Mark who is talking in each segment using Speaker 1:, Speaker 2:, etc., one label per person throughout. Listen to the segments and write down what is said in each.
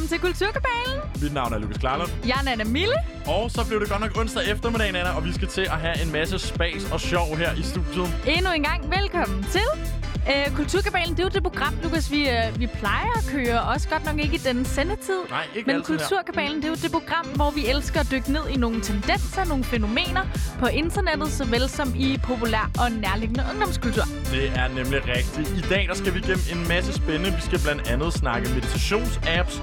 Speaker 1: velkommen til Kulturkabalen.
Speaker 2: Mit navn er Lukas Klarlund.
Speaker 1: Jeg er Nana Mille.
Speaker 2: Og så blev det godt nok onsdag eftermiddag, Anna, og vi skal til at have en masse spas og sjov her i studiet.
Speaker 1: Endnu en gang velkommen til. Øh, Kulturkabalen, det er jo det program, Lukas, vi, øh, vi plejer at køre. Også godt nok ikke i den sendetid.
Speaker 2: Nej, ikke
Speaker 1: Men
Speaker 2: altid.
Speaker 1: Kulturkabalen, det er jo det program, hvor vi elsker at dykke ned i nogle tendenser, nogle fænomener på internettet, såvel som i populær og nærliggende ungdomskultur.
Speaker 2: Det er nemlig rigtigt. I dag der skal vi igennem en masse spændende. Vi skal blandt andet snakke meditationsapps.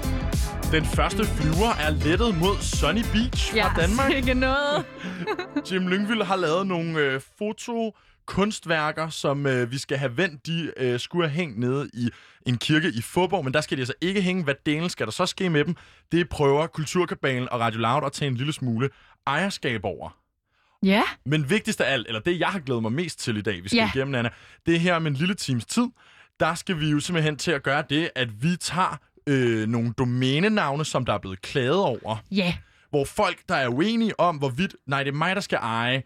Speaker 2: Den første flyver er lettet mod Sunny Beach fra Danmark.
Speaker 1: ikke noget.
Speaker 2: Jim Lyngvild har lavet nogle øh, foto kunstværker, som øh, vi skal have vendt. De øh, skulle have hængt nede i en kirke i Fåborg, men der skal de altså ikke hænge. Hvad delen skal der så ske med dem? Det prøver Kulturkabalen og Radio Loud at tage en lille smule ejerskab over.
Speaker 1: Ja.
Speaker 2: Men vigtigst af alt, eller det jeg har glædet mig mest til i dag, vi skal
Speaker 1: Ja.
Speaker 2: igennem, Anna, det er her om en lille times tid, der skal vi jo simpelthen til at gøre det, at vi tager øh, nogle domænenavne, som der er blevet klaget over,
Speaker 1: Ja.
Speaker 2: hvor folk, der er uenige om, hvorvidt, nej, det er mig, der skal eje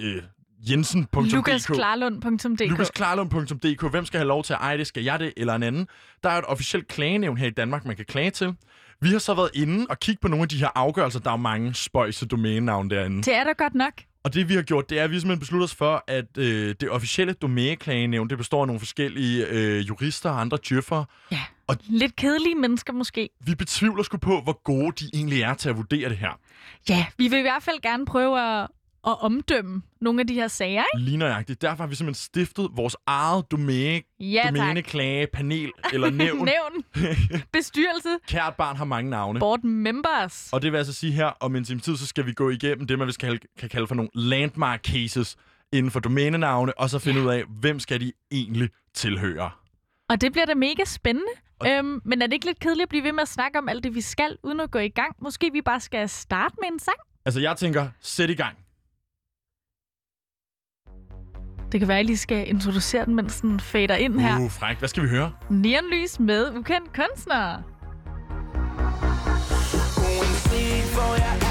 Speaker 2: øh, jensen.dk.
Speaker 1: LukasKlarlund.dk
Speaker 2: LukasKlarlund.dk. Hvem skal have lov til at eje det? Skal jeg det eller en anden? Der er et officielt klagenævn her i Danmark, man kan klage til. Vi har så været inde og kigge på nogle af de her afgørelser. Der er jo mange spøjse domænenavne derinde.
Speaker 1: Det er da godt nok.
Speaker 2: Og det vi har gjort, det er, at vi simpelthen beslutter os for, at øh, det officielle domæneklagenævn, det består af nogle forskellige øh, jurister og andre djøffere.
Speaker 1: Ja.
Speaker 2: Og-
Speaker 1: Lidt kedelige mennesker måske.
Speaker 2: Vi betvivler sgu på, hvor gode de egentlig er til at vurdere det her.
Speaker 1: Ja, vi vil i hvert fald gerne prøve at, at omdømme nogle af de her sager, ikke?
Speaker 2: Lige nøjagtigt. Derfor har vi simpelthen stiftet vores eget domæne,
Speaker 1: Ja,
Speaker 2: domæneklagepanel eller nævn.
Speaker 1: Nævn. Bestyrelse.
Speaker 2: Kært barn har mange navne.
Speaker 1: Board members.
Speaker 2: Og det vil altså sige her, om en time tid, så skal vi gå igennem det, man vil skal, kan kalde for nogle landmark cases inden for domænenavne, og så finde
Speaker 1: Ja.
Speaker 2: ud af, hvem skal de egentlig tilhøre.
Speaker 1: Og det bliver da mega spændende.
Speaker 2: Og-
Speaker 1: Øhm, men er det ikke lidt kedeligt at blive ved med at snakke om alt det, vi skal, uden at gå i gang? Måske vi bare skal starte med en sang?
Speaker 2: Altså, jeg tænker, sæt i gang.
Speaker 1: Det kan være, at jeg lige skal introducere den, mens den fader ind her.
Speaker 2: Uh, fræk. Hvad skal vi høre?
Speaker 1: Neonlys med ukendt kunstner.
Speaker 3: Uanset hvor jeg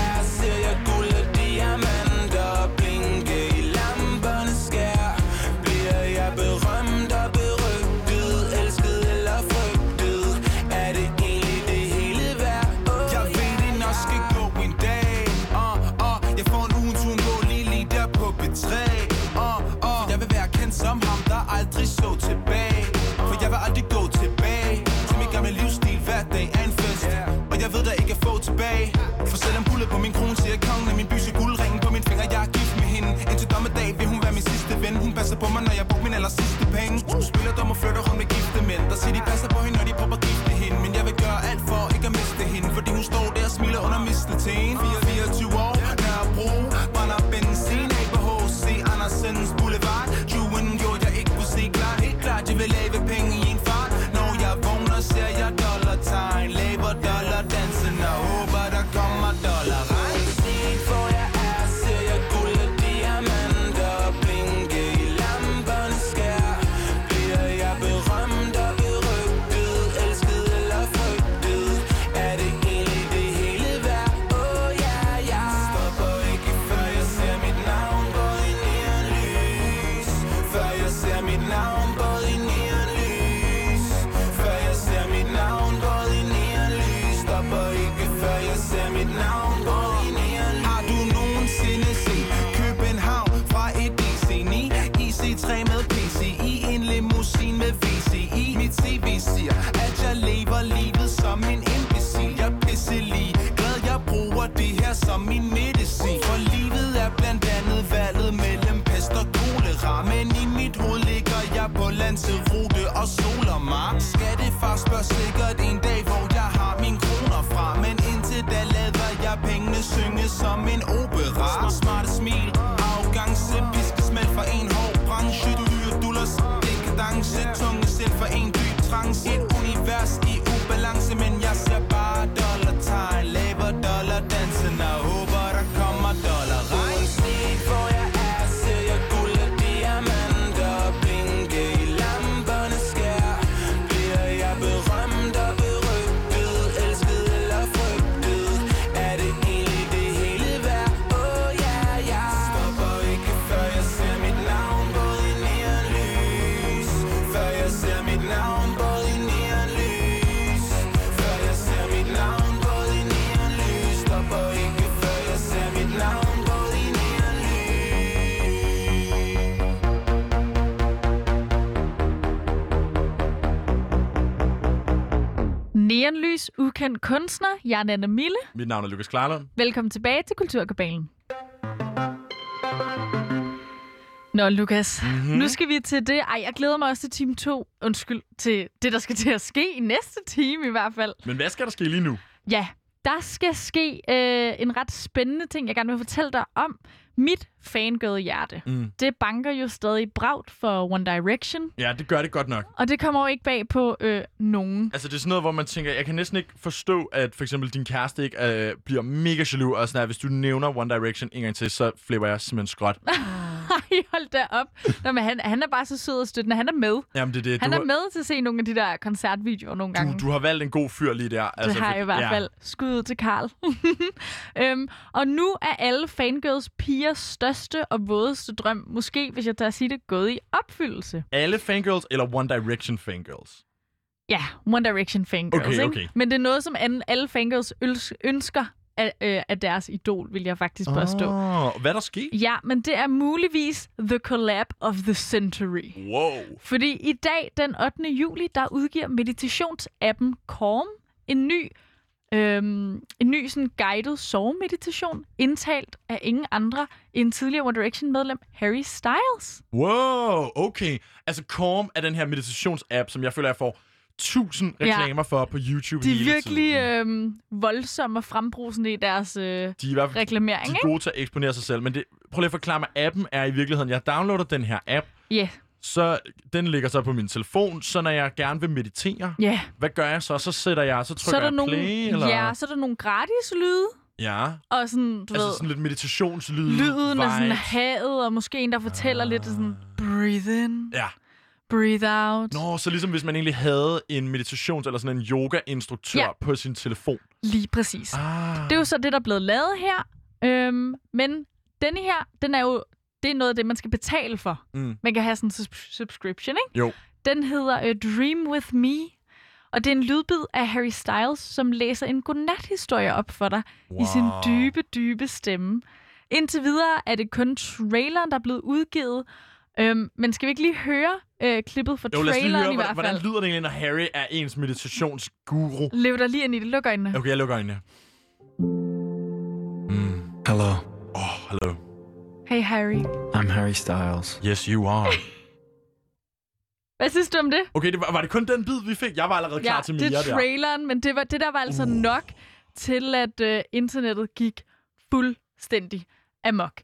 Speaker 3: tilbage. For selvom bullet på min krone siger kongen af min byse guldringen på min finger. Jeg er gift med hende. Indtil dommedag vil hun være min sidste ven. Hun passer på mig, når jeg bruger min aller sidste penge. Spiller dum og flytter hun med gifte mænd. Der siger, de passer på hende, når de prøver at gifte hende. Men jeg vil gøre alt for ikke at miste hende Fordi hun står der og smiler under mistelten 24 år, Nørrebro Brænder benzin af på H.C. Andersens Boulevard. Juen gjorde jeg ikke kunne se klart. Helt klart, jeg vil lave penge. Neonlys,
Speaker 1: ukendt kunstner, jeg er Nana Mille.
Speaker 2: Mit navn er Lukas Klarlund.
Speaker 1: Velkommen tilbage til Kulturkabalen. Nå, Lukas,
Speaker 2: Mhm.
Speaker 1: mm-hmm. nu skal vi til det. Ej, jeg glæder mig også til time 2. Undskyld, til det, der skal til at ske i næste time i hvert fald.
Speaker 2: Men hvad skal der ske lige nu?
Speaker 1: Ja, der skal ske øh, en ret spændende ting, jeg gerne vil fortælle dig om. Mit fangirl-hjerte,
Speaker 2: Mm.
Speaker 1: det banker jo stadig bragt for One Direction,
Speaker 2: Ja, det gør det godt nok.
Speaker 1: og det kommer jo ikke bag på øh, nogen.
Speaker 2: Altså, det er sådan noget, hvor man tænker, jeg kan næsten ikke forstå, at for eksempel din kæreste ikke øh, bliver mega jaloux, og sådan her, hvis du nævner One Direction en gang til, så flipper jeg simpelthen skråt.
Speaker 1: Ej, hold da op. Nå, men han, han er bare så sød og støttende. Han er med.
Speaker 2: Jamen, det er det.
Speaker 1: Han
Speaker 2: du,
Speaker 1: er
Speaker 2: har,
Speaker 1: med til at se nogle af de der koncertvideoer nogle gange.
Speaker 2: du, du har valgt en god fyr lige der.
Speaker 1: Det har jeg i hvert
Speaker 2: ja.
Speaker 1: fald. Skud ud til Karl. øhm, og nu er alle fangirls pigers største og vådeste drøm, måske hvis jeg tager at sige det, gået i opfyldelse.
Speaker 2: Alle fangirls eller One Direction fangirls?
Speaker 1: Ja, One Direction fangirls,
Speaker 2: Okay,
Speaker 1: ikke?
Speaker 2: okay.
Speaker 1: Men det er noget, som alle fangirls ønsker af, øh, af deres idol, vil jeg faktisk påstå.
Speaker 2: Oh, hvad er der sket?
Speaker 1: Ja, men det er muligvis The Collab of the Century.
Speaker 2: Wow.
Speaker 1: Fordi i dag, den 8. juli, der udgiver meditationsappen Calm en ny, øhm, en ny sådan guided sovemeditation, indtalt af ingen andre end tidligere One Direction-medlem Harry Styles.
Speaker 2: Wow, okay. Altså, Calm er den her meditationsapp, som jeg føler, jeg får tusind
Speaker 1: Ja.
Speaker 2: reklamer for på YouTube
Speaker 1: De er virkelig øhm, voldsomme og frembrusende i deres øh,
Speaker 2: De er i hvert fald
Speaker 1: reklamering,
Speaker 2: de er
Speaker 1: ikke?
Speaker 2: gode til at eksponere sig selv. Men det, prøv lige at forklare mig, appen er i virkeligheden, jeg downloader den her app,
Speaker 1: Ja, yeah.
Speaker 2: Så den ligger så på min telefon, så når jeg gerne vil meditere,
Speaker 1: ja.
Speaker 2: hvad gør jeg så? Så sætter jeg, så trykker
Speaker 1: Så er der
Speaker 2: jeg
Speaker 1: nogle,
Speaker 2: play, eller?
Speaker 1: ja, så er der nogle gratis lyde,
Speaker 2: ja.
Speaker 1: og sådan, du
Speaker 2: Altså
Speaker 1: ved,
Speaker 2: sådan lidt meditationslyd.
Speaker 1: lyden af sådan havet, og måske en, der fortæller lidt sådan, breathe in,
Speaker 2: Ja.
Speaker 1: breathe out.
Speaker 2: Nå, så ligesom hvis man egentlig havde en meditations- eller sådan en yoga-instruktør
Speaker 1: Ja.
Speaker 2: på sin telefon.
Speaker 1: Lige præcis.
Speaker 2: Ah.
Speaker 1: Det er jo så det, der er blevet lavet her. Øhm, men denne her, den er jo det er noget af det, man skal betale for.
Speaker 2: Mm.
Speaker 1: Man kan have sådan en sus- subscription, ikke?
Speaker 2: Jo.
Speaker 1: Den hedder uh, Dream With Me. Og det er en lydbid af Harry Styles, som læser en godnat-historie op for dig wow. i sin dybe, dybe stemme. Indtil videre er det kun traileren, der er blevet udgivet. Øhm, men skal vi ikke lige høre øh, klippet fra
Speaker 2: Jo, lad os lige
Speaker 1: traileren
Speaker 2: høre,
Speaker 1: i hvert
Speaker 2: hvordan,
Speaker 1: fald?
Speaker 2: hvordan lyder det egentlig, når Harry er ens meditationsguru?
Speaker 1: Lev dig lige ind i det. Luk øjnene.
Speaker 2: Okay, jeg lukker øjnene. Mm.
Speaker 4: Hello,
Speaker 2: Oh, hello.
Speaker 1: Hey Harry.
Speaker 4: I'm Harry Styles.
Speaker 2: Yes, you are.
Speaker 1: Hvad synes du om det?
Speaker 2: Okay, det var, var det kun den bid, vi fik? Jeg var allerede klar
Speaker 1: ja,
Speaker 2: til
Speaker 1: det
Speaker 2: mere
Speaker 1: er
Speaker 2: der.
Speaker 1: traileren, men det, var, det der var altså
Speaker 2: Uh.
Speaker 1: nok til, at øh, internettet gik fuldstændig amok.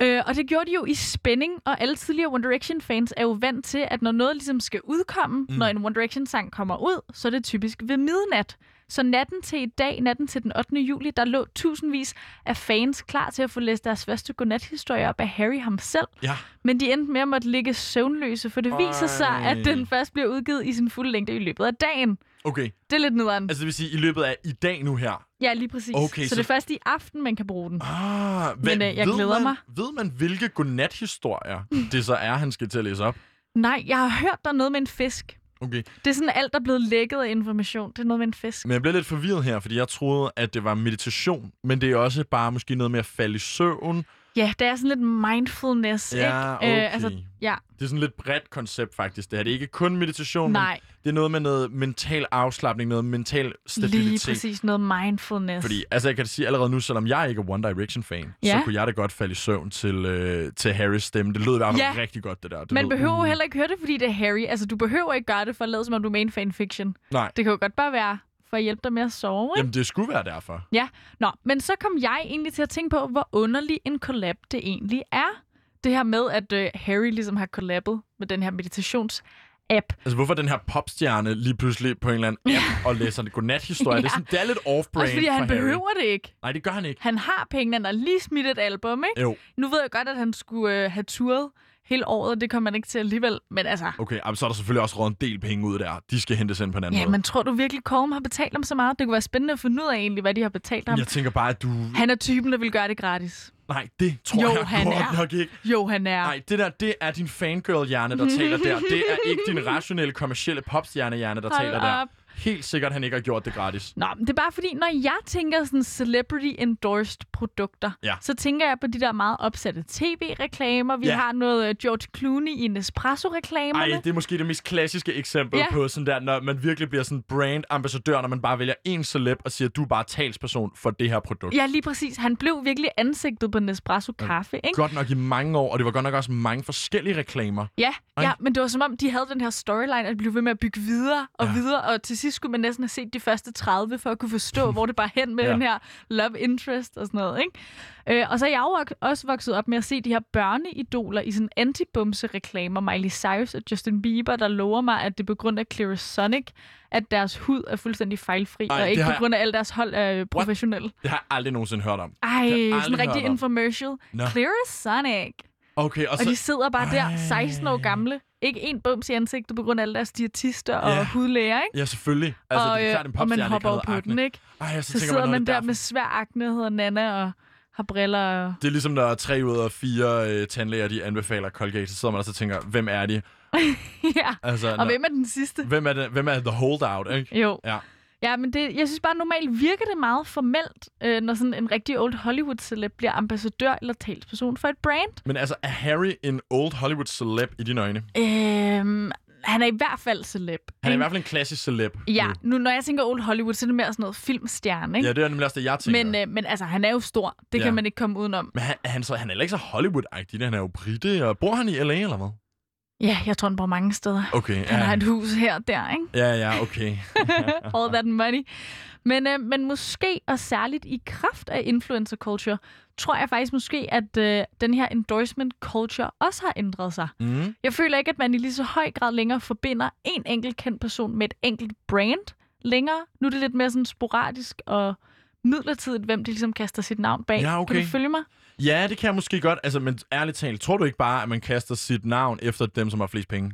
Speaker 1: Øh, og det gjorde de jo i spænding, og alle tidligere One Direction-fans er jo vant til, at når noget ligesom skal udkomme, mm. når en One Direction-sang kommer ud, så er det typisk ved midnat. Så natten til i dag, natten til den 8. juli, der lå tusindvis af fans klar til at få læst deres første godnathistorie op af Harry ham selv.
Speaker 2: Ja.
Speaker 1: Men de endte med at måtte ligge søvnløse, for det viser sig,
Speaker 2: Ej.
Speaker 1: at den først bliver udgivet i sin fulde længde i løbet af dagen.
Speaker 2: Okay,
Speaker 1: Det er lidt nederen.
Speaker 2: altså det vil sige, i løbet af i dag nu her.
Speaker 1: Ja, lige præcis.
Speaker 2: Okay,
Speaker 1: så,
Speaker 2: så-
Speaker 1: det er først i aften, man kan bruge den.
Speaker 2: Ah,
Speaker 1: Men, øh, jeg glæder
Speaker 2: man,
Speaker 1: mig.
Speaker 2: Ved man, hvilke godnathistorier det så er, han skal til at læse op?
Speaker 1: Nej, jeg har hørt, der er noget med en fisk.
Speaker 2: Okay,
Speaker 1: Det er sådan alt, der er blevet lækket af information. Det er noget med en fisk.
Speaker 2: men jeg bliver lidt forvirret her, fordi jeg troede, at det var meditation, men det er også bare måske noget med at falde i søvn.
Speaker 1: Ja, det er sådan lidt mindfulness,
Speaker 2: Ja,
Speaker 1: ikke?
Speaker 2: okay.
Speaker 1: altså, ja,
Speaker 2: Det er sådan lidt bredt koncept faktisk. Det her det er ikke kun meditation,
Speaker 1: nej,
Speaker 2: men det er noget med noget mental afslappning, noget mental stabilitet.
Speaker 1: lige præcis noget mindfulness.
Speaker 2: Fordi, altså jeg kan sige allerede nu, selvom jeg ikke er One Direction-fan,
Speaker 1: Ja.
Speaker 2: så kunne jeg da godt falde i søvn til, øh, til Harrys stemme. Det lød i hvert fald
Speaker 1: Ja.
Speaker 2: rigtig godt, det der. Det
Speaker 1: Man
Speaker 2: lød,
Speaker 1: behøver
Speaker 2: uh,
Speaker 1: heller ikke høre det, fordi det er Harry. Altså, du behøver ikke gøre det for at lade, som om du er med en fanfiction.
Speaker 2: Nej,
Speaker 1: Det kan jo godt bare være for at hjælpe dig med at sove, ikke?
Speaker 2: jamen det skulle være derfor.
Speaker 1: Ja, nå, men så kom jeg egentlig til at tænke på, hvor underlig en collab det egentlig er. Det her med, at øh, Harry ligesom har collabet med den her meditations-app.
Speaker 2: Altså hvorfor den her popstjerne lige pludselig på en eller anden app og læser en godnat-historie? Ja. Det, er sådan, det er lidt off-brand
Speaker 1: Også fordi
Speaker 2: for
Speaker 1: han
Speaker 2: Harry.
Speaker 1: behøver det ikke.
Speaker 2: Nej, det gør han ikke.
Speaker 1: Han har penge, han har lige smidt et album, ikke?
Speaker 2: Jo,
Speaker 1: Nu ved jeg godt, at han skulle øh, have turet hele året, det kommer man ikke til alligevel. Men altså,
Speaker 2: okay. Så er der selvfølgelig også råd en del penge ud der. De skal hentes ind på en anden
Speaker 1: ja,
Speaker 2: måde.
Speaker 1: men tror du virkelig, Colm har betalt ham så meget? Det kunne være spændende at finde ud af egentlig, hvad de har betalt ham.
Speaker 2: Jeg tænker bare, at du...
Speaker 1: Han er typen, der vil gøre det gratis.
Speaker 2: Nej, det tror
Speaker 1: Jo,
Speaker 2: jeg
Speaker 1: han
Speaker 2: godt
Speaker 1: er.
Speaker 2: nok ikke.
Speaker 1: Jo, han er.
Speaker 2: Nej, det der, det er din fangirl-hjerne, der taler der. Det er ikke din rationelle, kommercielle popstjerne-hjerne, der
Speaker 1: Hold
Speaker 2: taler der. Helt sikkert, han ikke har gjort det gratis.
Speaker 1: Nå, men det er bare fordi, når jeg tænker sådan celebrity-endorsed produkter,
Speaker 2: Ja.
Speaker 1: så tænker jeg på de der meget opsatte tv-reklamer. Vi
Speaker 2: Ja.
Speaker 1: har noget øh, George Clooney i Nespresso-reklamerne.
Speaker 2: Ej, det er måske det mest klassiske eksempel
Speaker 1: Ja.
Speaker 2: på sådan der, når man virkelig bliver sådan brand-ambassadør, når man bare vælger en celeb og siger, du er bare talsperson for det her produkt.
Speaker 1: Ja, lige præcis. Han blev virkelig ansigtet på Nespresso kaffe, ikke?
Speaker 2: Godt nok i mange år, og det var godt nok også mange forskellige reklamer.
Speaker 1: Ja,
Speaker 2: Ej.
Speaker 1: ja, men det var som om, de havde den her storyline, at de blev ved med at bygge videre og
Speaker 2: Ja.
Speaker 1: ja. videre, og til sidst skulle man næsten have set de første 30, for at kunne forstå, hvor det bare hen med
Speaker 2: Ja.
Speaker 1: den her love interest og sådan noget, ikke? Øh, og så er jeg jo også vokset op med at se de her børneidoler i sådan anti-bumse-reklamer. Miley Cyrus og Justin Bieber, der lover mig, at det er på grund af Clarisonic, at deres hud er fuldstændig fejlfri,
Speaker 2: Ej,
Speaker 1: og ikke på grund af, alle deres hold er professionelle.
Speaker 2: Det har jeg aldrig nogensinde hørt om.
Speaker 1: Ej, sådan en rigtig infomercial.
Speaker 2: Nå.
Speaker 1: Clarisonic.
Speaker 2: Okay, og
Speaker 1: Og
Speaker 2: så...
Speaker 1: de sidder bare der,
Speaker 2: Ej.
Speaker 1: 16 år gamle. Ikke en bums i ansigtet på grund af alle deres diætister og
Speaker 2: Ja.
Speaker 1: hudlæger, ikke?
Speaker 2: Ja, selvfølgelig. Altså,
Speaker 1: og,
Speaker 2: det er
Speaker 1: øh,
Speaker 2: klart, en
Speaker 1: og man hopper over på
Speaker 2: akne.
Speaker 1: den, ikke?
Speaker 2: Ej, så,
Speaker 1: Så,
Speaker 2: tænker
Speaker 1: sidder
Speaker 2: man,
Speaker 1: man der
Speaker 2: derfor.
Speaker 1: med svær akne, hedder Nana, og har briller. Og...
Speaker 2: Det er ligesom, når tre ud af fire øh, tandlæger, de anbefaler Colgate, så sidder man også og tænker, hvem er de?
Speaker 1: ja.
Speaker 2: Altså,
Speaker 1: Og
Speaker 2: når-
Speaker 1: hvem er den sidste?
Speaker 2: hvem er, det, hvem er the holdout, ikke?
Speaker 1: Jo.
Speaker 2: Ja.
Speaker 1: Ja, men det, jeg synes bare, normalt virker det meget formelt, øh, når sådan en rigtig old Hollywood-celeb bliver ambassadør eller talsperson for et brand.
Speaker 2: Men altså, er Harry en old Hollywood celeb i dine øjne?
Speaker 1: Øhm, han er i hvert fald celeb.
Speaker 2: Han er i hvert fald en klassisk celeb.
Speaker 1: Ja,
Speaker 2: nu.
Speaker 1: når jeg tænker old Hollywood, så er det mere sådan noget filmstjerne, ikke?
Speaker 2: Ja, det er nemlig også det, jeg tænker.
Speaker 1: men, øh, men altså, han er jo stor. Det
Speaker 2: Ja.
Speaker 1: kan man ikke komme udenom.
Speaker 2: Men han, han, så, han er heller ikke så Hollywood-agtig. Han er jo brite, og bor han i L.A. eller hvad?
Speaker 1: Ja, jeg tror, han bor mange steder.
Speaker 2: Okay,
Speaker 1: Han
Speaker 2: ja.
Speaker 1: har et hus her og der, ikke?
Speaker 2: Ja, ja, okay.
Speaker 1: All that money. Men, øh, men måske, og særligt i kraft af influencer culture, tror jeg faktisk måske, at øh, den her endorsement culture også har ændret sig.
Speaker 2: Mm.
Speaker 1: Jeg føler ikke, at man i lige så høj grad længere forbinder en enkelt kendt person med et enkelt brand længere. Nu er det lidt mere sådan sporadisk og midlertidigt, hvem de ligesom kaster sit navn bag.
Speaker 2: Ja, okay.
Speaker 1: Kan du følge mig?
Speaker 2: Ja, det kan jeg måske godt. Altså, men ærligt talt, tror du ikke bare, at man kaster sit navn efter dem, som har flest penge?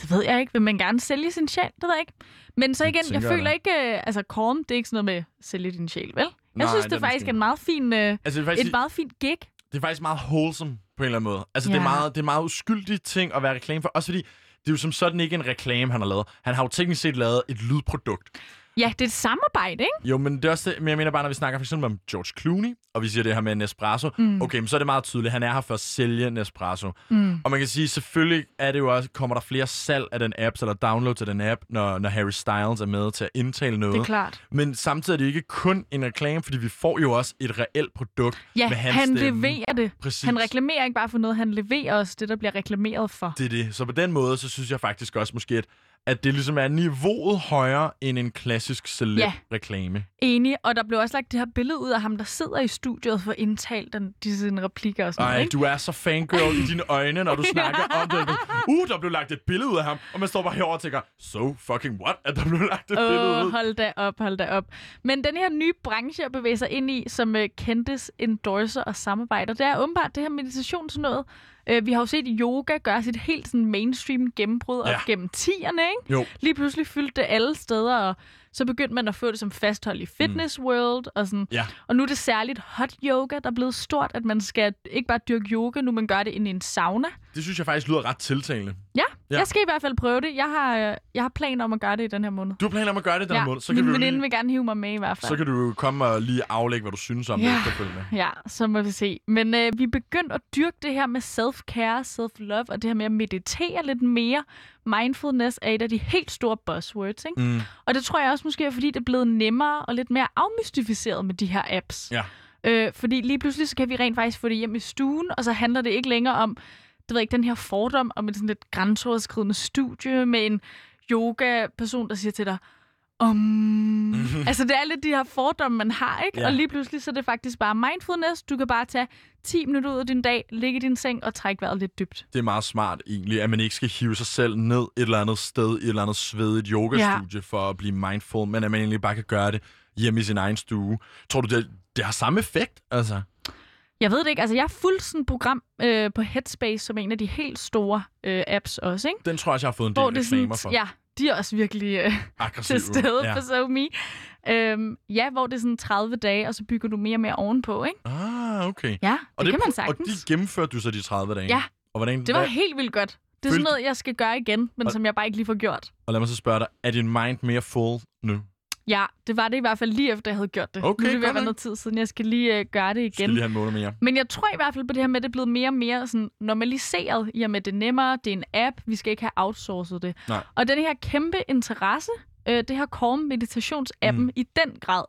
Speaker 1: Det ved jeg ikke. Vil man gerne sælge sin sjæl? Det ved jeg ikke. Men så
Speaker 2: Det
Speaker 1: igen, jeg
Speaker 2: jeg
Speaker 1: føler
Speaker 2: da.
Speaker 1: ikke... Øh, altså, Korn, det er ikke sådan noget med sælge din sjæl, vel? Jeg
Speaker 2: Nej,
Speaker 1: synes,
Speaker 2: det
Speaker 1: det
Speaker 2: er
Speaker 1: faktisk en meget fin, øh,
Speaker 2: Altså, det er faktisk,
Speaker 1: et meget fint gig.
Speaker 2: det er faktisk meget wholesome på en eller anden måde. Altså, det, er
Speaker 1: Ja.
Speaker 2: meget, det er meget uskyldig ting at være reklame for. Også fordi, det er jo som sådan ikke en reklame, han har lavet. Han har jo teknisk set lavet et lydprodukt.
Speaker 1: Ja, det er et samarbejde, ikke?
Speaker 2: Jo, men det er også det, men jeg mener bare, når vi snakker for eksempel om George Clooney, og vi siger det her med Nespresso, mm. okay, men så er det meget tydeligt, han er her for at sælge Nespresso.
Speaker 1: Mm.
Speaker 2: Og man kan sige, selvfølgelig er det jo også, kommer der flere salg af den app, eller download til den app, når, når Harry Styles er med til at indtale noget.
Speaker 1: Det er klart.
Speaker 2: Men samtidig er det ikke kun en reklame, fordi vi får jo også et reelt produkt
Speaker 1: Ja,
Speaker 2: med hans
Speaker 1: han
Speaker 2: stemme.
Speaker 1: leverer det.
Speaker 2: Præcis.
Speaker 1: Han reklamerer ikke bare for noget, han leverer også det, der bliver reklameret for.
Speaker 2: Det er det. Så på den måde, så synes jeg faktisk også måske, at, at det ligesom er niveauet højere end en klassisk celeb-reklame.
Speaker 1: Enig, og der blev også lagt det her billede ud af ham, der sidder i studiet for at indtale den, disse replikker og sådan noget,
Speaker 2: Ej,
Speaker 1: ikke?
Speaker 2: du er så fangirl i dine øjne, når du snakker om det. Uh, der blev lagt et billede ud af ham, og man står bare herovre og tænker, so fucking what, at der blev lagt et billede
Speaker 1: Åh,
Speaker 2: ud.
Speaker 1: hold da op, hold da op. Men den her nye branche at bevæge sig ind i, som uh, kendtes endorser og samarbejder, det er åbenbart det her meditation Uh, vi har jo set yoga gøre sit helt sådan mainstream gennembrud
Speaker 2: Ja.
Speaker 1: op gennem tierne, ikke?
Speaker 2: Jo,
Speaker 1: Lige pludselig fyldte det alle steder, og så begyndte man at få det som fasthold i Fitness World, og sådan.
Speaker 2: ja.
Speaker 1: Og nu er det særligt hot yoga, der er blevet stort, at man skal ikke bare dyrke yoga, nu man gør det inde i en sauna.
Speaker 2: Det synes jeg faktisk lyder ret tiltalende.
Speaker 1: Ja,
Speaker 2: Ja.
Speaker 1: jeg skal i hvert fald prøve det. Jeg har, øh, jeg har planer om at gøre det i den her måned.
Speaker 2: Du har planer om at gøre det den
Speaker 1: ja,
Speaker 2: måde, så
Speaker 1: min
Speaker 2: kan, jo
Speaker 1: veninde
Speaker 2: lige,
Speaker 1: vil gerne hive mig med i hvert fald.
Speaker 2: så kan du jo komme og lige aflægge, hvad du synes om det
Speaker 1: Ja.
Speaker 2: efterfølgende.
Speaker 1: Ja, så må vi se. Men øh, vi er begyndt at dyrke det her med self-care, self-love, og det her med at meditere lidt mere. Mindfulness er et af de helt store buzzwords, ikke?
Speaker 2: Mm.
Speaker 1: Og det tror jeg også måske er, fordi det er blevet nemmere og lidt mere afmystificeret med de her apps.
Speaker 2: Ja.
Speaker 1: Øh, fordi lige pludselig så kan vi rent faktisk få det hjem i stuen, og så handler det ikke længere om, det ved jeg ikke, den her fordom om et sådan lidt grænseoverskridende studie med en yoga-person, der siger til dig, um... altså det er lidt de her fordomme, man har, ikke?
Speaker 2: Ja.
Speaker 1: Ja. Og lige pludselig så er det faktisk bare mindfulness. Du kan bare tage 10 minutter ud af din dag, ligge i din seng og trække vejret lidt dybt.
Speaker 2: Det er meget smart egentlig, at man ikke skal hive sig selv ned et eller andet sted, i et eller andet svedigt yogastudie ja. for at blive mindful, men at man egentlig bare kan gøre det hjemme i sin egen stue. Tror du, det, det har samme effekt? Altså,
Speaker 1: Jeg ved det ikke. Altså, jeg har fulgt sådan et program øh, på Headspace, som er en af de helt store øh, apps også, ikke?
Speaker 2: den tror jeg også, jeg har fået en del
Speaker 1: Hvor er
Speaker 2: reklamer
Speaker 1: sådan,
Speaker 2: for.
Speaker 1: ja, de er også virkelig øh,
Speaker 2: Aggressiv.
Speaker 1: til stede
Speaker 2: ja.
Speaker 1: på SoMe. Øhm, ja, hvor det er sådan 30 dage, og så bygger du mere og mere ovenpå, ikke?
Speaker 2: Ah, okay.
Speaker 1: Ja, det,
Speaker 2: Og
Speaker 1: det kan man
Speaker 2: Og
Speaker 1: sagtens.
Speaker 2: de gennemførte du så de 30 dage?
Speaker 1: Ja.
Speaker 2: Og hvordan,
Speaker 1: Det var
Speaker 2: hvad,
Speaker 1: helt vildt godt. Det er sådan
Speaker 2: Følte-
Speaker 1: noget, jeg skal gøre igen, men
Speaker 2: Og-
Speaker 1: som jeg bare ikke lige får gjort.
Speaker 2: Og lad mig så spørge dig, er din mind mere full nu?
Speaker 1: Ja, det var det i hvert fald lige efter, jeg havde gjort det.
Speaker 2: Okay,
Speaker 1: nu er det ved at være noget tid siden. Jeg skal lige øh, gøre det
Speaker 2: Igen. Skal lige have en måned mere.
Speaker 1: Men jeg tror i hvert fald på det her med, at det er blevet mere og mere sådan normaliseret, i og med at det er nemmere, det er en app, vi skal ikke have outsourcet det.
Speaker 2: Nej.
Speaker 1: Og den her kæmpe interesse, øh, det har Calm meditationsappen
Speaker 2: Mm.
Speaker 1: i den grad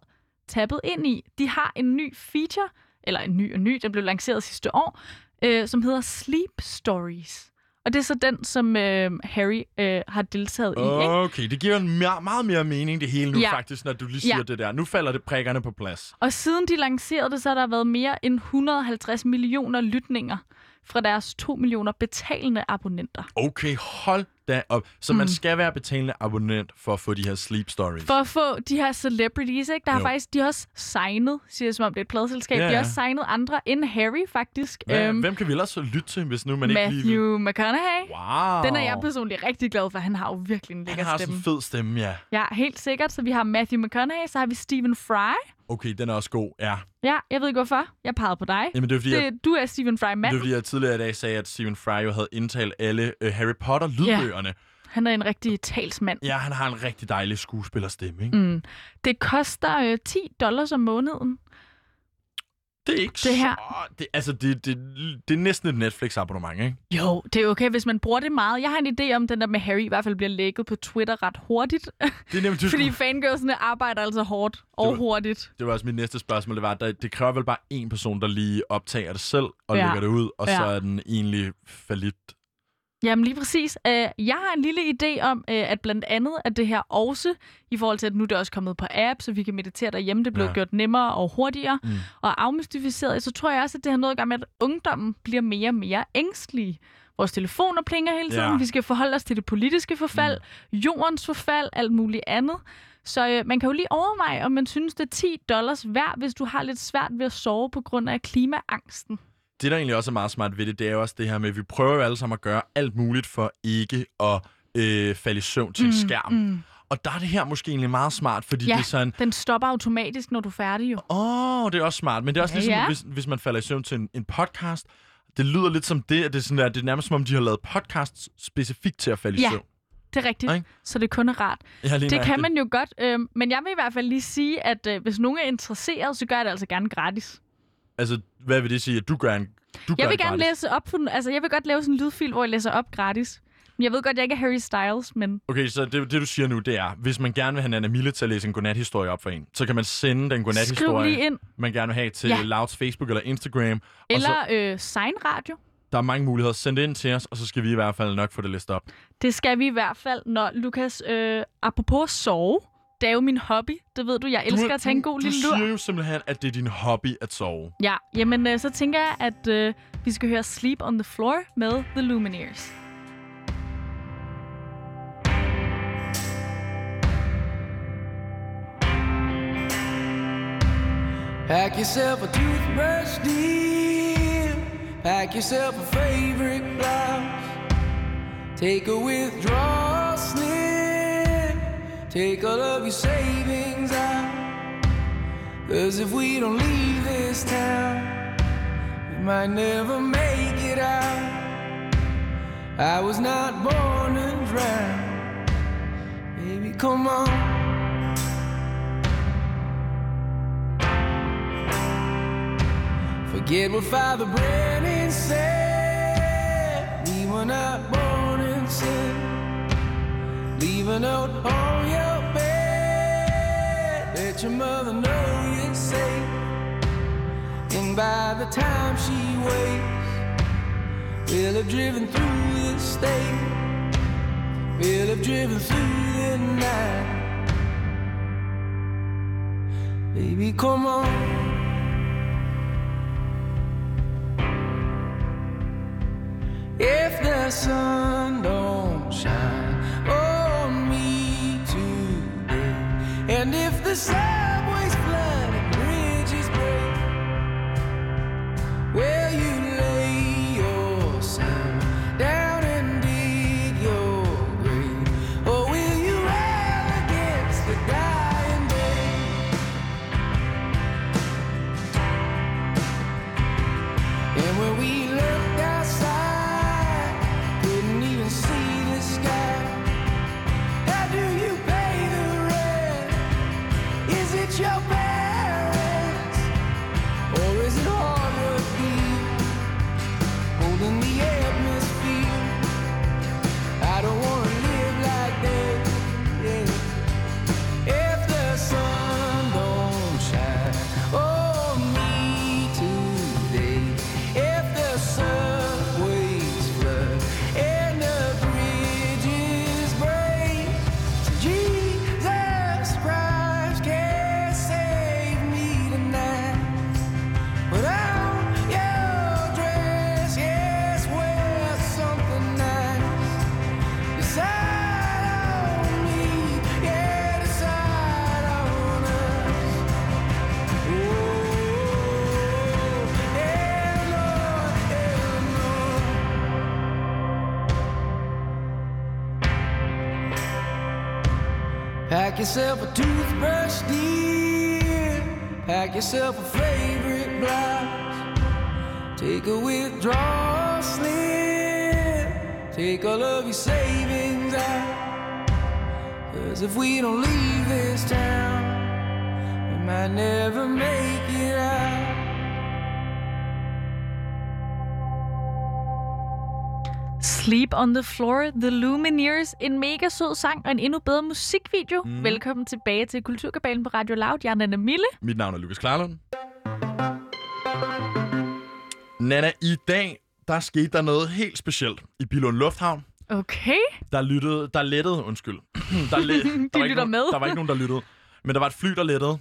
Speaker 1: tappet ind i. De har en ny feature, eller en ny og ny, den blev lanceret sidste år, øh, som hedder Sleep Stories. Og det er så den, som øh, Harry øh, har deltaget i. Ikke?
Speaker 2: Okay, det giver en mere, meget mere mening det hele nu
Speaker 1: Ja.
Speaker 2: faktisk, når du lige siger
Speaker 1: Ja.
Speaker 2: det der. Nu falder det prikkerne på plads.
Speaker 1: Og siden de lancerede det, så har der været mere end 150 millioner lytninger fra deres 2 millioner betalende abonnenter.
Speaker 2: Okay, hold da op. Så man
Speaker 1: Mm.
Speaker 2: skal være betalende abonnent for at få de her sleep stories.
Speaker 1: For at få de her celebrities, ikke? Der har
Speaker 2: Jo.
Speaker 1: faktisk, de har også signet, siger jeg, som om det er et pladselskab,
Speaker 2: Ja,
Speaker 1: de har
Speaker 2: ja.
Speaker 1: også signet andre end Harry, faktisk.
Speaker 2: Hvad,
Speaker 1: Øhm,
Speaker 2: hvem kan vi ellers så lytte til, hvis nu man ikke lige vil?
Speaker 1: Matthew McConaughey.
Speaker 2: Wow.
Speaker 1: Den er jeg personligt rigtig glad for. Han har jo virkelig en
Speaker 2: Han
Speaker 1: lækker
Speaker 2: har sådan
Speaker 1: stemme.
Speaker 2: en fed stemme, ja.
Speaker 1: Ja, helt sikkert. Så vi har Matthew McConaughey, så har vi Stephen Fry.
Speaker 2: Okay, den er også god, ja.
Speaker 1: Ja, jeg ved ikke hvorfor. Jeg pegede på dig.
Speaker 2: Jamen, det er fordi, jeg,
Speaker 1: Det, du er Stephen Fry
Speaker 2: det er
Speaker 1: mand.
Speaker 2: fordi, jeg tidligere i dag sagde, at Stephen Fry jo havde indtalt alle uh, Harry Potter-lydbøgerne.
Speaker 1: Han er en rigtig talsmand.
Speaker 2: Ja, han har en rigtig dejlig skuespillerstemme, ikke?
Speaker 1: Mm. Det koster øh, 10 dollars om måneden.
Speaker 2: Det er ikke
Speaker 1: Det her-
Speaker 2: så... Det, altså, det, det, det er næsten et Netflix-abonnement, ikke?
Speaker 1: Jo, det er okay, hvis man bruger det meget. Jeg har en idé om, den der med Harry i hvert fald bliver lækket på Twitter ret hurtigt.
Speaker 2: Det er nemt,
Speaker 1: Fordi fangirlsene arbejder altså hårdt og
Speaker 2: var-
Speaker 1: hurtigt.
Speaker 2: Det var også mit næste spørgsmål. Det var, der, det kræver vel bare en person, der lige optager det selv og
Speaker 1: Ja.
Speaker 2: lægger det ud, og
Speaker 1: Ja.
Speaker 2: så er den egentlig falit.
Speaker 1: Jamen lige præcis. Øh, jeg har en lille idé om, øh, at blandt andet at det her også, i forhold til at nu er det også kommet på app, så vi kan meditere derhjemme, det blev
Speaker 2: Ja.
Speaker 1: ja. gjort nemmere og hurtigere
Speaker 2: Mm.
Speaker 1: og afmystificeret, så tror jeg også, at det har noget at gøre med, at ungdommen bliver mere og mere ængstlige. Vores telefoner plinger hele tiden.
Speaker 2: Ja.
Speaker 1: Vi skal forholde os til det politiske forfald, mm. jordens forfald, alt muligt andet. Så øh, man kan jo lige overveje, om man synes, det er 10 dollars værd, hvis du har lidt svært ved at sove på grund af klimaangsten.
Speaker 2: Det, der egentlig også er meget smart ved det, det er jo også det her med, at vi prøver jo alle sammen at gøre alt muligt for ikke at øh, falde i søvn til en skærm.
Speaker 1: Mm.
Speaker 2: Og der er det her måske egentlig meget smart, fordi
Speaker 1: Ja.
Speaker 2: det er sådan,
Speaker 1: Den stopper automatisk, når du er færdig jo.
Speaker 2: åh, oh, det er også smart. Men det er også
Speaker 1: Ja,
Speaker 2: ligesom,
Speaker 1: ja.
Speaker 2: Hvis, hvis man falder i søvn til en, en podcast. Det lyder lidt som det, at det er, sådan der, det er nærmest som om, de har lavet podcasts specifikt til at falde i
Speaker 1: Ja.
Speaker 2: søvn.
Speaker 1: Det er rigtigt,
Speaker 2: Ikke?
Speaker 1: så det kun er rart.
Speaker 2: Ja,
Speaker 1: Det kan
Speaker 2: nøjagtigt.
Speaker 1: man jo godt, øh, men jeg vil i hvert fald lige sige, at øh, hvis nogen er interesseret, så gør jeg det altså gerne gratis.
Speaker 2: Altså, hvad vil det sige, at du gør en du gør
Speaker 1: Jeg vil gerne
Speaker 2: gratis?
Speaker 1: læse op, for, altså jeg vil godt lave sådan en lydfil, hvor jeg læser op gratis. Men Jeg ved godt, jeg ikke er Harry Styles, men
Speaker 2: Okay, så det, det du siger nu, det er, hvis man gerne vil have Nana Mille til at læse en godnathistorie op for en, så kan man sende den godnathistorie,
Speaker 1: ind.
Speaker 2: man gerne vil have til
Speaker 1: Ja.
Speaker 2: Louds Facebook eller Instagram. Og så,
Speaker 1: Eller øh, Sign Radio.
Speaker 2: der er mange muligheder. Send det ind til os, og så skal vi i hvert fald nok få det listet op.
Speaker 1: Det skal vi i hvert fald, når Lukas, øh, apropos sove, det er jo min hobby. Det ved du, jeg elsker
Speaker 2: du,
Speaker 1: at tage en god
Speaker 2: du,
Speaker 1: lille
Speaker 2: Du
Speaker 1: lur.
Speaker 2: siger jo simpelthen, at det er din hobby at sove.
Speaker 1: Ja, jamen øh, så tænker jeg, at øh, vi skal høre Sleep on the Floor med The Lumineers.
Speaker 5: Pack yourself a toothbrush, dear. Pack yourself a favorite blouse. Take a withdrawal slip. Take all of your savings out. Cause if we don't leave this town, we might never make it out. I was not born to drown. Baby, come on. Forget what Father Brennan said. We were not born. Leave a note on your bed. Let your mother know you're safe. And by the time she wakes, we'll have driven through the state. We'll have driven through the night. Baby, come on. If the sun don't shine today, and if the subways yourself
Speaker 3: a toothbrush, dear. Pack yourself a favorite blouse. Take a withdrawal slip. Take all of your savings out. Cause if we don't leave this town, we might never make
Speaker 1: Sleep on the Floor, The Lumineers. En mega sød sang og en endnu bedre musikvideo. Mm. Velkommen tilbage til Kulturkabalen på Radio Loud. Jeg er Nana Mille.
Speaker 2: Mit navn er Lukas Klarlund. Nana, i dag, der skete der noget helt specielt i Bilund Lufthavn.
Speaker 1: Okay.
Speaker 2: Der lyttede, der lettede, undskyld. der, le, der, var ikke
Speaker 1: lytter
Speaker 2: nogen,
Speaker 1: med.
Speaker 2: der var ikke nogen, der lyttede. Men der var et fly, der lettede.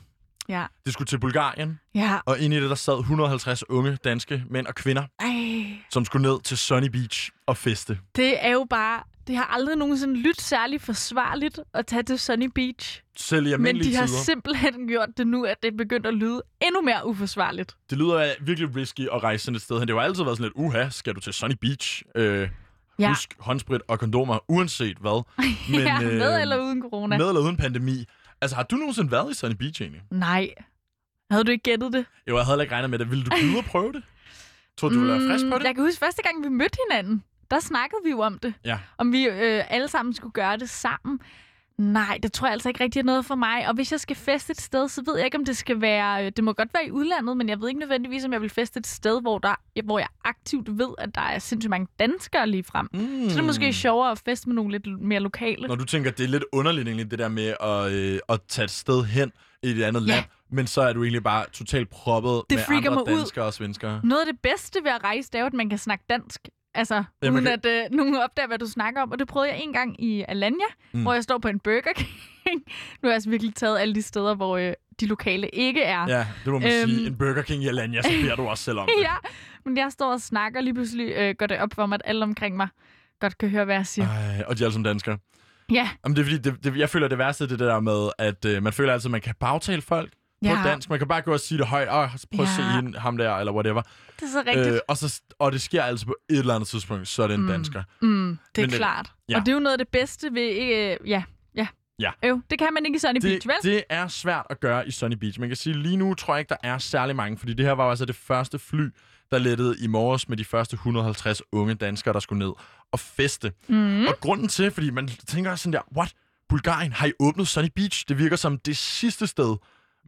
Speaker 1: Ja.
Speaker 2: Det skulle til Bulgarien.
Speaker 1: Ja.
Speaker 2: Og inde i det, der sad 150 unge danske mænd og kvinder,
Speaker 1: Ej.
Speaker 2: som skulle ned til Sunny Beach og feste.
Speaker 1: Det er jo bare... Det har aldrig nogensinde lyttet særlig forsvarligt at tage til Sunny Beach.
Speaker 2: Selv i
Speaker 1: Men de har
Speaker 2: tider.
Speaker 1: simpelthen gjort det nu, at det er begyndt at lyde endnu mere uforsvarligt.
Speaker 2: Det lyder virkelig risky at rejse sådan et sted hen. Det har altid været sådan lidt, uha, skal du til Sunny Beach? Øh,
Speaker 1: Ja.
Speaker 2: Husk håndsprit og kondomer, uanset hvad.
Speaker 1: Men, ja, med eller uden corona.
Speaker 2: Med eller uden pandemi. Altså, har du nogensinde været i Sunny Beach egentlig?
Speaker 1: Nej. Havde du ikke gættet det?
Speaker 2: Jo, jeg havde heller ikke regnet med det. Ville du gide at prøve det? Tror du, du ville være frisk på det?
Speaker 1: Mm, Jeg kan huske, første gang vi mødte hinanden, der snakkede vi jo om det.
Speaker 2: Ja.
Speaker 1: Om vi øh, alle sammen skulle gøre det sammen. Nej, det tror jeg altså ikke rigtig er noget for mig. Og hvis jeg skal feste et sted, så ved jeg ikke, om det skal være... Øh, det må godt være i udlandet, men jeg ved ikke nødvendigvis, om jeg vil feste et sted, hvor, der, hvor jeg aktivt ved, at der er sindssygt mange danskere lige frem.
Speaker 2: Mm.
Speaker 1: Så det er måske sjovere at feste med nogle lidt mere lokale.
Speaker 2: Når du tænker, det er lidt underligt egentlig, det der med at, øh, at tage et sted hen i et andet
Speaker 1: Ja.
Speaker 2: land, men så er du egentlig bare totalt proppet
Speaker 1: Det
Speaker 2: med andre
Speaker 1: mig ud.
Speaker 2: danskere og svenskere.
Speaker 1: Noget af det bedste ved at rejse, det er at man kan snakke dansk. Altså,
Speaker 2: Ja,
Speaker 1: ja,
Speaker 2: man
Speaker 1: uden
Speaker 2: kan-
Speaker 1: at øh, nogen opdager, hvad du snakker om. Og det prøvede jeg en gang i Alanya,
Speaker 2: Mm.
Speaker 1: hvor jeg står på en Burger King. nu har jeg altså virkelig taget alle de steder, hvor øh, de lokale ikke er.
Speaker 2: Ja, det må man
Speaker 1: Øhm.
Speaker 2: sige. En Burger King i Alanya, så bliver du også selv om det.
Speaker 1: ja, men jeg står og snakker, og lige pludselig øh, går det op for mig, at alle omkring mig godt kan høre, hvad jeg siger.
Speaker 2: Ej, og de er alle sammen danskere.
Speaker 1: Ja,
Speaker 2: Jamen, det er fordi, det, det, jeg føler, det værste det der med, at øh, man føler altid, at man kan bagtale folk
Speaker 1: ja.
Speaker 2: på dansk. Man kan bare gå og sige det højt. Åh, prøv at se
Speaker 1: Ja.
Speaker 2: hende, ham der, eller whatever.
Speaker 1: det er så rigtigt.
Speaker 2: Øh, og, så, og det sker altså på et eller andet tidspunkt, så er det en
Speaker 1: Mm.
Speaker 2: dansker.
Speaker 1: mm, det er
Speaker 2: men det-
Speaker 1: klart.
Speaker 2: ja.
Speaker 1: Og det er jo noget af det bedste ved... Øh, ja, ja.
Speaker 2: Ja.
Speaker 1: Øv, det kan man ikke i Sunny
Speaker 2: Det,
Speaker 1: Beach, vel?
Speaker 2: det er svært at gøre i Sunny Beach. Man kan sige, lige nu tror jeg ikke, der er særlig mange, fordi det her var altså det første fly, der lettede i morges med de første 150 unge danskere, der skulle ned og feste.
Speaker 1: Mm.
Speaker 2: Og grunden til, fordi man tænker sådan der, what? Bulgarien, har I åbnet Sunny Beach? Det virker som det sidste sted,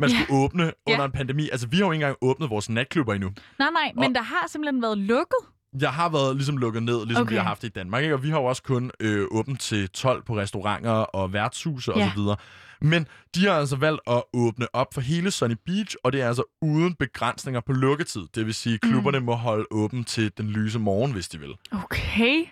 Speaker 2: man
Speaker 1: Ja.
Speaker 2: skulle åbne under
Speaker 1: Ja.
Speaker 2: en pandemi. Altså, vi har jo ikke engang åbnet vores natklubber endnu.
Speaker 1: Nej, nej, men
Speaker 2: Og-
Speaker 1: der har simpelthen været lukket.
Speaker 2: Jeg har været ligesom lukket ned, ligesom okay. vi har haft det i Danmark. Ikke? Og vi har jo også kun øh, åbent til 12 på restauranter og værtshuse
Speaker 1: Ja.
Speaker 2: osv. Men de har altså valgt at åbne op for hele Sunny Beach, og det er altså uden begrænsninger på lukketid. Det vil sige, at klubberne mm. må holde åben til den lyse morgen, hvis de vil.
Speaker 1: Okay.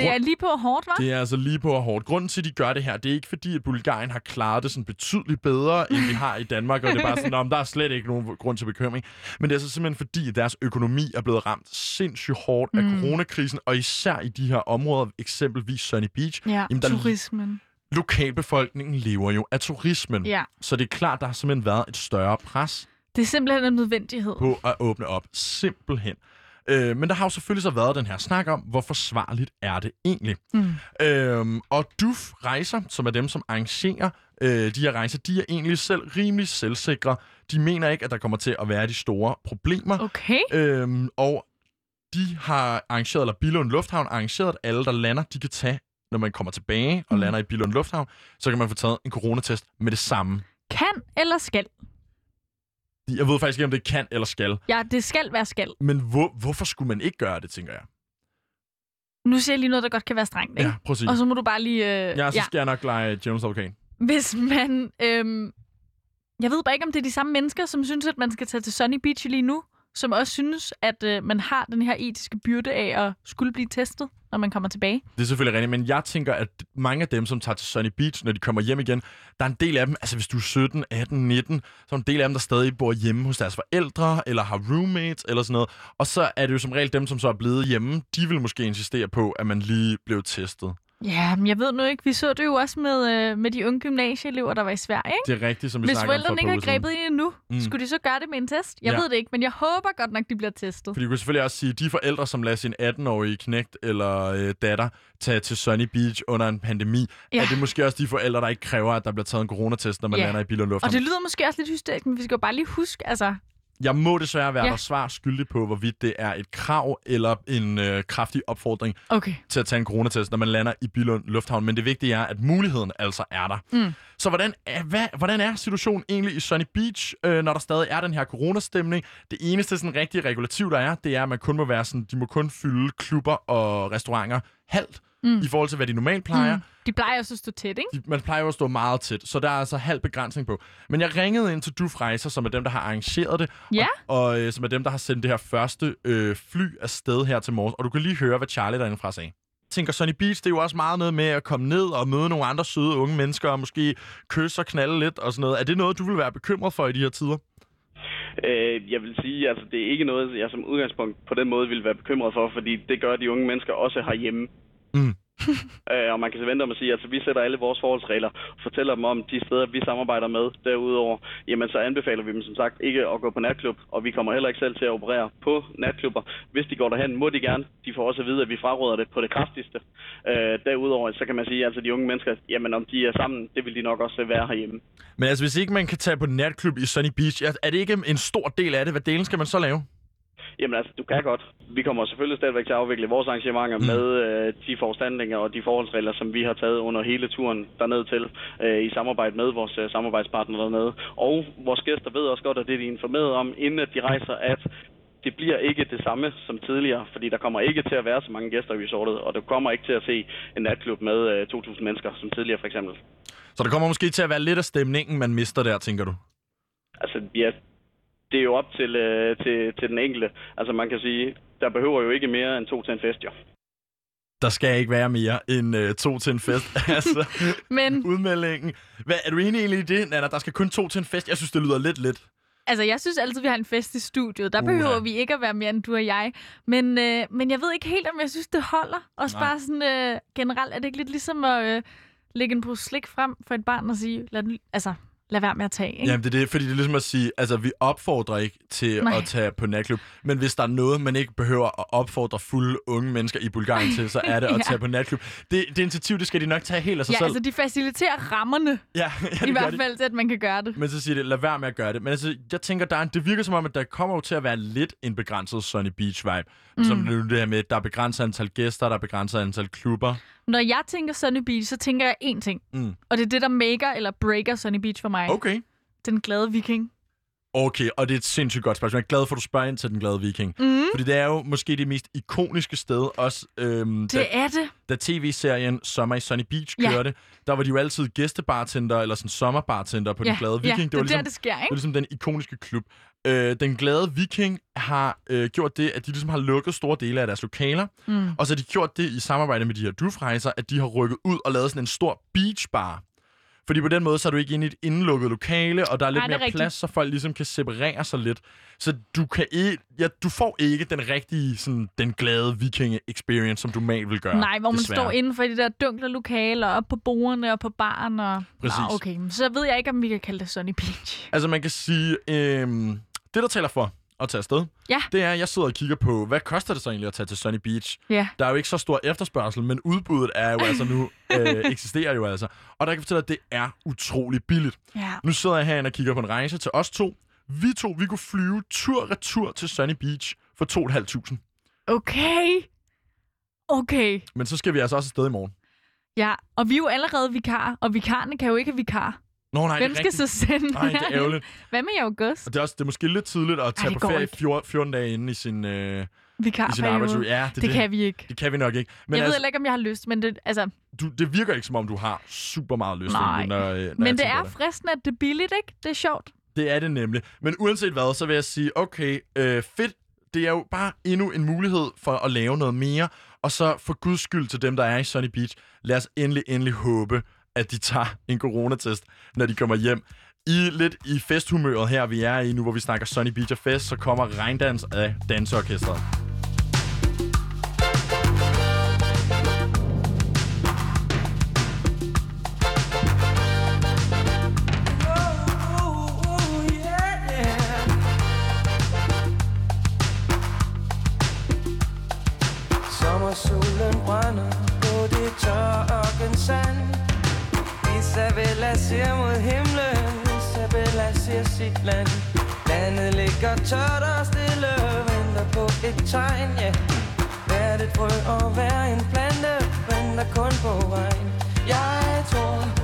Speaker 1: Det er lige på hårdt, hva'?
Speaker 2: Det er altså lige på hårdt. Grunden til, at de gør det her, det er ikke fordi, at Bulgarien har klaret det sådan betydeligt bedre, end vi har i Danmark, og det er bare sådan, om der er slet ikke nogen grund til bekymring. Men det er altså simpelthen fordi, at deres økonomi er blevet ramt sindssygt hårdt af
Speaker 1: Mm.
Speaker 2: coronakrisen, og især i de her områder, eksempelvis Sunny Beach.
Speaker 1: Ja,
Speaker 2: Jamen, der-
Speaker 1: turismen.
Speaker 2: Lokalbefolkningen lever jo af turismen,
Speaker 1: Ja,
Speaker 2: så det er klart, der har simpelthen været et større pres
Speaker 1: det er simpelthen en nødvendighed.
Speaker 2: på at åbne op. Simpelthen. Øh, men der har jo selvfølgelig så været den her snak om, hvor forsvarligt er det egentlig?
Speaker 1: Mm.
Speaker 2: Øhm, og DUF Rejser, som er dem, som arrangerer øh, de her rejser, de er egentlig selv rimelig selvsikre. De mener ikke, at der kommer til at være de store problemer.
Speaker 1: Okay.
Speaker 2: Øhm, og de har arrangeret, eller Billund Lufthavn har arrangeret, at alle, der lander, de kan tage, når man kommer tilbage og
Speaker 1: Mm.
Speaker 2: lander i Billund Lufthavn, så kan man få taget en coronatest med det samme.
Speaker 1: Kan eller skal?
Speaker 2: Jeg ved faktisk ikke, om det kan eller skal.
Speaker 1: Ja, det skal være skal.
Speaker 2: Men hvor, hvorfor skulle man ikke gøre det, tænker jeg?
Speaker 1: Nu siger jeg lige noget, der godt kan være strengt, ikke?
Speaker 2: Ja, sige.
Speaker 1: Og så må du bare lige... Øh,
Speaker 2: Ja, så skal jeg nok lege Jones advokat.
Speaker 1: Hvis man... Øhm, jeg ved bare ikke, om det er de samme mennesker, som synes, at man skal tage til Sunny Beach lige nu, som også synes, at øh, man har den her etiske byrde af at skulle blive testet, når man kommer tilbage.
Speaker 2: Det er selvfølgelig rigtigt, men jeg tænker, at mange af dem, som tager til Sunny Beach, når de kommer hjem igen, der er en del af dem, altså hvis du er 17, 18, 19, så er en del af dem, der stadig bor hjemme hos deres forældre, eller har roommates, eller sådan noget. Og så er det jo som regel dem, som så er blevet hjemme, de vil måske insistere på, at man lige blev testet.
Speaker 1: Ja, men jeg ved nu ikke. Vi så det jo også med, øh, med de unge gymnasieelever, der var i Sverige, ikke?
Speaker 2: Det er rigtigt, som vi
Speaker 1: Hvis
Speaker 2: snakker om for
Speaker 1: forældrene ikke har grebet ind endnu,
Speaker 2: Mm.
Speaker 1: skulle de så gøre det med en test? Jeg
Speaker 2: Ja.
Speaker 1: ved det ikke, men jeg håber godt nok, de bliver testet.
Speaker 2: Fordi du kan selvfølgelig også sige, at de forældre, som lader sin 18-årige knægt eller øh, datter tage til Sunny Beach under en pandemi,
Speaker 1: ja.
Speaker 2: Er det måske også de forældre, der ikke kræver, at der bliver taget en coronatest, når man
Speaker 1: Ja.
Speaker 2: lander i Billund
Speaker 1: Og
Speaker 2: Lufthavn.
Speaker 1: det lyder måske også lidt hysterisk, men vi skal jo bare lige huske, altså...
Speaker 2: Jeg må desværre være
Speaker 1: Ja.
Speaker 2: der svar skyldig på, hvorvidt det er et krav eller en øh, kraftig opfordring
Speaker 1: Okay.
Speaker 2: til at tage en coronatest, når man lander i Billund Lufthavn. Men det vigtige er, at muligheden altså er der.
Speaker 1: Mm.
Speaker 2: Så hvordan er, hvad, hvordan er situationen egentlig i Sunny Beach, øh, når der stadig er den her coronastemning? Det eneste sådan rigtige regulativ, der er, det er, at man kun må være sådan, de må kun fylde klubber og restauranter halvt
Speaker 1: Mm.
Speaker 2: i forhold til, hvad de normalt plejer.
Speaker 1: Mm. De plejer også at stå tæt, ikke?
Speaker 2: De, man plejer jo at stå meget tæt, så der er altså halv begrænsning på. Men jeg ringede ind til Duf Rejser, som er dem, der har arrangeret det,
Speaker 1: Ja.
Speaker 2: og, og øh, som er dem, der har sendt det her første øh, fly afsted her til morgen. Og du kan lige høre, hvad Charlie derinde fra sagde. Jeg tænker, Sunny Beach, det er jo også meget noget med at komme ned og møde nogle andre søde unge mennesker, og måske kysse og knalde lidt og sådan noget. Er det noget, du vil være bekymret for i de her tider?
Speaker 4: Øh, jeg vil sige, altså det er ikke noget, jeg som udgangspunkt på den måde vil være bekymret for, fordi det gør de unge mennesker også herhjemme.
Speaker 2: Mm.
Speaker 4: øh, og man kan så vente om at sige, altså vi sætter alle vores forholdsregler og fortæller dem om de steder, vi samarbejder med. Derudover, jamen så anbefaler vi dem som sagt ikke at gå på natklub, og vi kommer heller ikke selv til at operere på natklubber. Hvis de går derhen, må de gerne. De får også at vide, at vi fraråder det på det kraftigste. Øh, derudover, så kan man sige, altså de unge mennesker, jamen om de er sammen, det vil de nok også være herhjemme.
Speaker 2: Men altså, hvis ikke man kan tage på natklub i Sunny Beach, er det ikke en stor del af det? Hvad delen skal man så lave?
Speaker 4: Jamen altså, du kan godt. Vi kommer selvfølgelig stadigvæk til at afvikle vores arrangementer
Speaker 2: Mm.
Speaker 4: med øh, de foranstaltninger og de forholdsregler, som vi har taget under hele turen derned til, øh, i samarbejde med vores øh, samarbejdspartnere dernede. Og vores gæster ved også godt, at det de er informeret om, inden at de rejser, at det bliver ikke det samme som tidligere, fordi der kommer ikke til at være så mange gæster i resortet, og du kommer ikke til at se en natklub med øh, 2.000 mennesker, som tidligere for eksempel.
Speaker 2: Så der kommer måske til at være lidt af stemningen, man mister der, tænker du?
Speaker 4: Altså, ja, det er jo op til, øh, til, til den enkelte. Altså, man kan sige, der behøver jo ikke mere end to til en fest, jo.
Speaker 2: Der skal ikke være mere end øh, to til en fest. altså,
Speaker 1: Men
Speaker 2: udmeldingen. Hvad, er du enig egentlig i det, Nana? Der skal kun to til en fest. Jeg synes, det lyder lidt lidt.
Speaker 1: altså, jeg synes altid, vi har en fest i studiet. Der
Speaker 2: Uha.
Speaker 1: behøver vi ikke at være mere end du og jeg. Men, øh, men jeg ved ikke helt, om jeg synes, det holder.
Speaker 2: Nej.
Speaker 1: bare sådan øh, generelt, er det ikke lidt ligesom at øh, lægge en pose slik frem for et barn og sige, lad, den- altså, lad være med at tage, ikke?
Speaker 2: Jamen, det er det, fordi det er ligesom at sige, altså, vi opfordrer ikke til
Speaker 1: Nej.
Speaker 2: at tage på natklub, men hvis der er noget, man ikke behøver at opfordre fulde unge mennesker i Bulgarien til, så er det at
Speaker 1: Ja.
Speaker 2: tage på natklub. Det, det initiativ, det skal de nok tage helt af sig
Speaker 1: Ja,
Speaker 2: selv.
Speaker 1: altså, de faciliterer rammerne,
Speaker 2: ja, ja,
Speaker 1: i hvert
Speaker 2: de.
Speaker 1: fald, til at man kan gøre det.
Speaker 2: Men så siger det, lad være med at gøre det. Men altså, jeg tænker, der er det virker som om, at der kommer jo til at være lidt en begrænset Sunny Beach vibe. Mm. Som det her med, at der er begrænset antal gæster, der er begrænset antal klubber.
Speaker 1: Når jeg tænker Sunny Beach, så tænker jeg én ting.
Speaker 2: Mm.
Speaker 1: Og det er det, der maker eller breaker Sunny Beach for mig.
Speaker 2: Okay.
Speaker 1: Den glade viking.
Speaker 2: Okay, og det er et sindssygt godt spørgsmål. Jeg er glad for, at du spørger ind til Den Glade Viking.
Speaker 1: Mm.
Speaker 2: Fordi det er jo måske det mest ikoniske sted, også øhm, da,
Speaker 1: Det er det.
Speaker 2: da tv-serien Sommer i Sunny Beach
Speaker 1: Ja.
Speaker 2: kørte. Der var de jo altid gæstebartender, eller sådan sommerbartender på
Speaker 1: Ja,
Speaker 2: Den Glade
Speaker 1: ja,
Speaker 2: Viking.
Speaker 1: det er
Speaker 2: ligesom,
Speaker 1: der, det sker,
Speaker 2: Det er
Speaker 1: ikke?
Speaker 2: ligesom den ikoniske klub. Øh, den glade viking har øh, gjort det, at de ligesom har lukket store dele af deres lokaler,
Speaker 1: Mm.
Speaker 2: og så har de gjort det i samarbejde med de her dufrejser, at de har rykket ud og lavet sådan en stor beachbar. Fordi på den måde, så er du ikke inde i et indelukket lokale, og der er lidt
Speaker 1: er
Speaker 2: mere
Speaker 1: rigtigt.
Speaker 2: plads, så folk ligesom kan separere sig lidt. Så du kan ikke, ja, du får ikke den rigtige, sådan, den glade vikinge-experience, som du normalt vil gøre.
Speaker 1: Nej, hvor man
Speaker 2: desværre.
Speaker 1: står inden for de der dunkle lokaler, op på bordene og på baren. Og...
Speaker 2: Præcis.
Speaker 1: Nå, okay, så ved jeg ikke, om vi kan kalde det Sunny Beach.
Speaker 2: Altså man kan sige, øhm, det der taler for at tage afsted,
Speaker 1: Ja.
Speaker 2: det er, at jeg sidder og kigger på, hvad koster det så egentlig at tage til Sunny Beach?
Speaker 1: Ja.
Speaker 2: Der er jo ikke så stor efterspørgsel, men udbuddet er jo altså nu, øh, eksisterer jo altså. Og der kan jeg fortælle, at det er utrolig billigt.
Speaker 1: Ja.
Speaker 2: Nu sidder jeg herinde og kigger på en rejse til os to. Vi to, vi kunne flyve tur-retur til Sunny Beach for 2.500.
Speaker 1: Okay. Okay.
Speaker 2: Men så skal vi altså også afsted i morgen.
Speaker 1: Ja, og vi er jo allerede vikarer, og vikarerne kan jo ikke have vikar.
Speaker 2: Nå nej,
Speaker 1: Hvem
Speaker 2: det er
Speaker 1: skal
Speaker 2: rigtigt.
Speaker 1: så sende?
Speaker 2: Nej, det er ærgerligt.
Speaker 1: Hvad med i august?
Speaker 2: Og det er, også, det er måske lidt tidligt at tage
Speaker 1: det
Speaker 2: på ferie
Speaker 1: ikke.
Speaker 2: 14, 14 dage inde i sin, øh, i sin arbejdsuge. Ja, det,
Speaker 1: Det, det kan vi ikke.
Speaker 2: det kan vi nok ikke. Men
Speaker 1: jeg ved
Speaker 2: altså,
Speaker 1: heller ikke, om jeg har lyst, men det, altså,
Speaker 2: du, det virker ikke, som om du har super meget lyst.
Speaker 1: Nej.
Speaker 2: Når, øh, når
Speaker 1: men det er fristende, at det er billigt, ikke? Det er sjovt.
Speaker 2: Det er det nemlig. Men uanset hvad, så vil jeg sige, okay, øh, fedt. Det er jo bare endnu en mulighed for at lave noget mere. Og så for guds skyld til dem, der er i Sunny Beach, lad os endelig, endelig håbe, at de tager en coronatest, når de kommer hjem. I lidt i festhumøret her, vi er i nu, hvor vi snakker Sunny Beach og fest, så kommer regndans af danseorkestret.
Speaker 5: Ser mod himlen, Isabella ser sit land. Landet ligger tørt og stille, venter på et tegn, ja. Hvert et frø og vær en plante, venter kun på regn Jeg tror,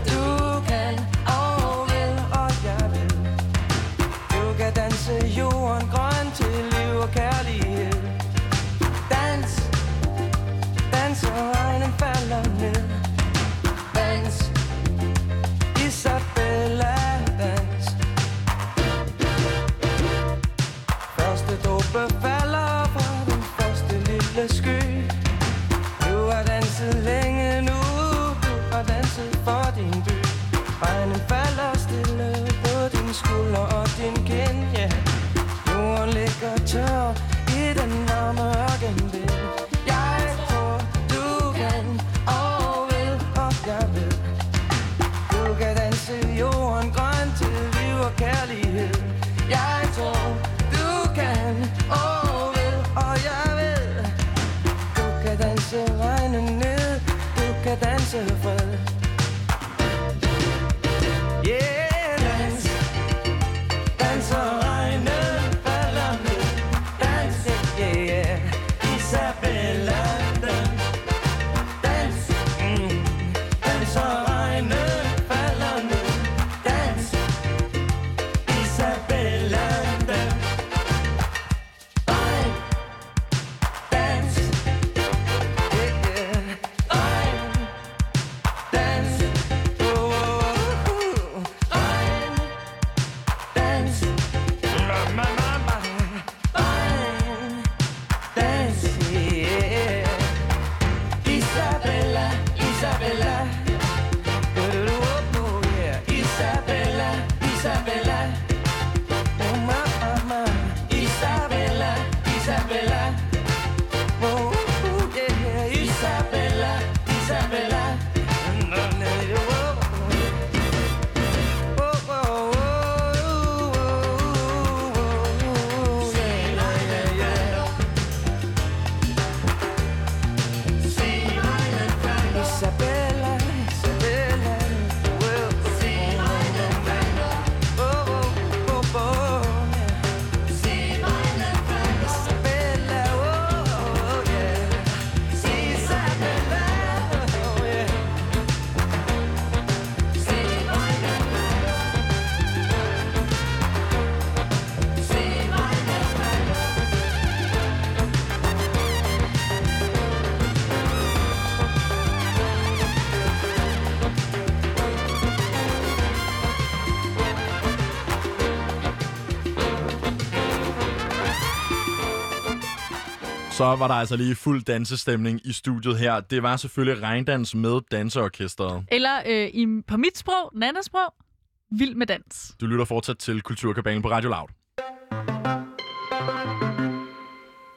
Speaker 2: Så var der altså lige fuld dansestemning i studiet her. Det var selvfølgelig regndans med danseorkestret.
Speaker 1: Eller øh, i, på mit sprog, Nannas sprog, vild med dans.
Speaker 2: Du lytter fortsat til Kulturkabalen på Radio Loud.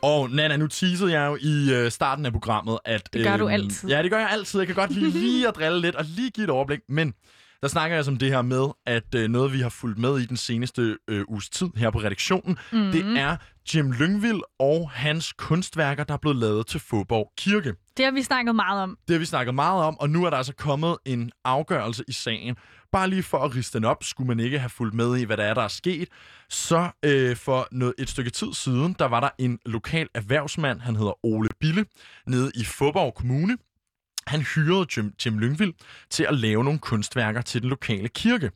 Speaker 2: Og Nana, nu teasede jeg jo i øh, starten af programmet, at...
Speaker 1: Det gør du altid.
Speaker 2: Ja, det gør jeg altid. Jeg kan godt lide lige at drille lidt og lige give et overblik. Men der snakker jeg som det her med, at øh, noget, vi har fulgt med i den seneste øh, uges tid her på redaktionen,
Speaker 1: Mhm.
Speaker 2: mm-hmm. det er Jim Lyngvild og hans kunstværker, der er blevet lavet til Fåborg Kirke.
Speaker 1: Det har vi snakket meget om.
Speaker 2: Det har vi snakket meget om, og nu er der altså kommet en afgørelse i sagen. Bare lige for at riste den op, skulle man ikke have fulgt med i, hvad der er, der er sket. Så øh, for noget, et stykke tid siden, der var der en lokal erhvervsmand, han hedder Ole Bille, nede i Fåborg Kommune. Han hyrede Jim, Jim Lyngvild til at lave nogle kunstværker til den lokale kirke.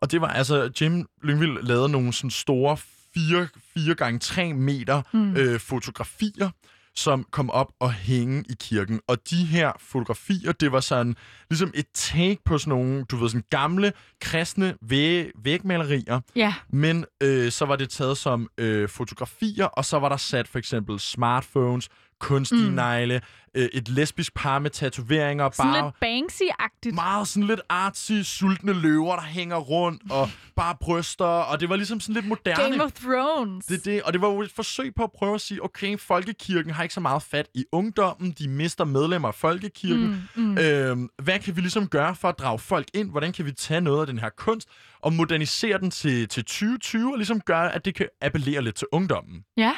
Speaker 2: Og det var altså, Jim Lyngvild lavede nogle sådan store 4, 4 gange 3 meter mm. øh, fotografier, som kom op og hænge i kirken. Og de her fotografier, det var sådan ligesom et take på sådan nogle, du ved, sådan gamle kristne væg, vægmalerier.
Speaker 1: Ja,
Speaker 2: Men øh, så var det taget som øh, fotografier, og så var der sat for eksempel smartphones, kunstige mm. negle, øh, et lesbisk par med tatoveringer,
Speaker 1: sådan
Speaker 2: bare
Speaker 1: lidt Banksy-agtigt.
Speaker 2: meget sådan lidt artsy, sultne løver, der hænger rundt, og bare bryster, og det var ligesom sådan lidt moderne.
Speaker 1: Game of Thrones.
Speaker 2: Det, det, og det var jo et forsøg på at prøve at sige, okay, folkekirken har ikke så meget fat i ungdommen, de mister medlemmer af folkekirken. Mm, mm. Øhm, hvad kan vi ligesom gøre for at drage folk ind? Hvordan kan vi tage noget af den her kunst og modernisere den til, til 2020, og ligesom gøre, at det kan appellere lidt til ungdommen?
Speaker 1: Ja,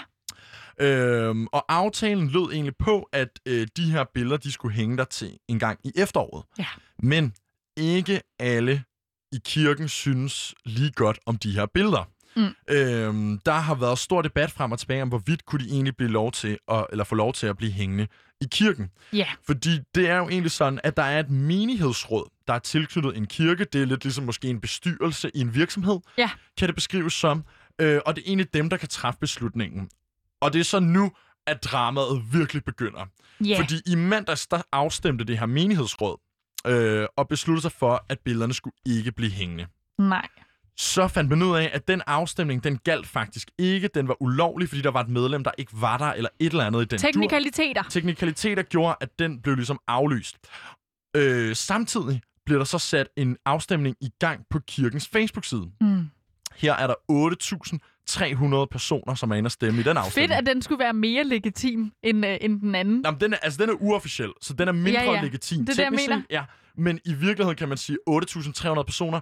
Speaker 2: Øhm, og aftalen lød egentlig på, at øh, de her billeder, de skulle hænge der til en gang i efteråret.
Speaker 1: Ja.
Speaker 2: Men ikke alle i kirken synes lige godt om de her billeder.
Speaker 1: Mm.
Speaker 2: Øhm, der har været stor debat frem og tilbage om, hvorvidt kunne de egentlig blive lov til at, eller få lov til at blive hængende i kirken.
Speaker 1: Ja.
Speaker 2: Fordi det er jo egentlig sådan, at der er et menighedsråd, der er tilknyttet en kirke. Det er lidt ligesom måske en bestyrelse i en virksomhed,
Speaker 1: Ja.
Speaker 2: kan det beskrives som. Øh, og det er egentlig dem, der kan træffe beslutningen. Og det er så nu, at dramaet virkelig begynder.
Speaker 1: Ja.
Speaker 2: Fordi i mandags, der afstemte det her menighedsråd, øh, og besluttede sig for, at billederne skulle ikke blive hængende.
Speaker 1: Nej.
Speaker 2: Så fandt man ud af, at den afstemning, den galt faktisk ikke. Den var ulovlig, fordi der var et medlem, der ikke var der, eller et eller andet i den dur
Speaker 1: Teknikaliteter.
Speaker 2: teknikaliteter gjorde, at den blev ligesom aflyst. Øh, samtidig bliver der så sat en afstemning i gang på kirkens Facebook-side.
Speaker 1: Mm.
Speaker 2: Her er der 8.300 personer, som er inde og stemme i den afstemning.
Speaker 1: Fedt, at den skulle være mere legitim end, øh, end den anden.
Speaker 2: Jamen, den er, altså, den er uofficiel, så den er mindre
Speaker 1: Ja, ja.
Speaker 2: legitim.
Speaker 1: Det er det, jeg mener.
Speaker 2: Ja, men i virkeligheden kan man sige 8.300 personer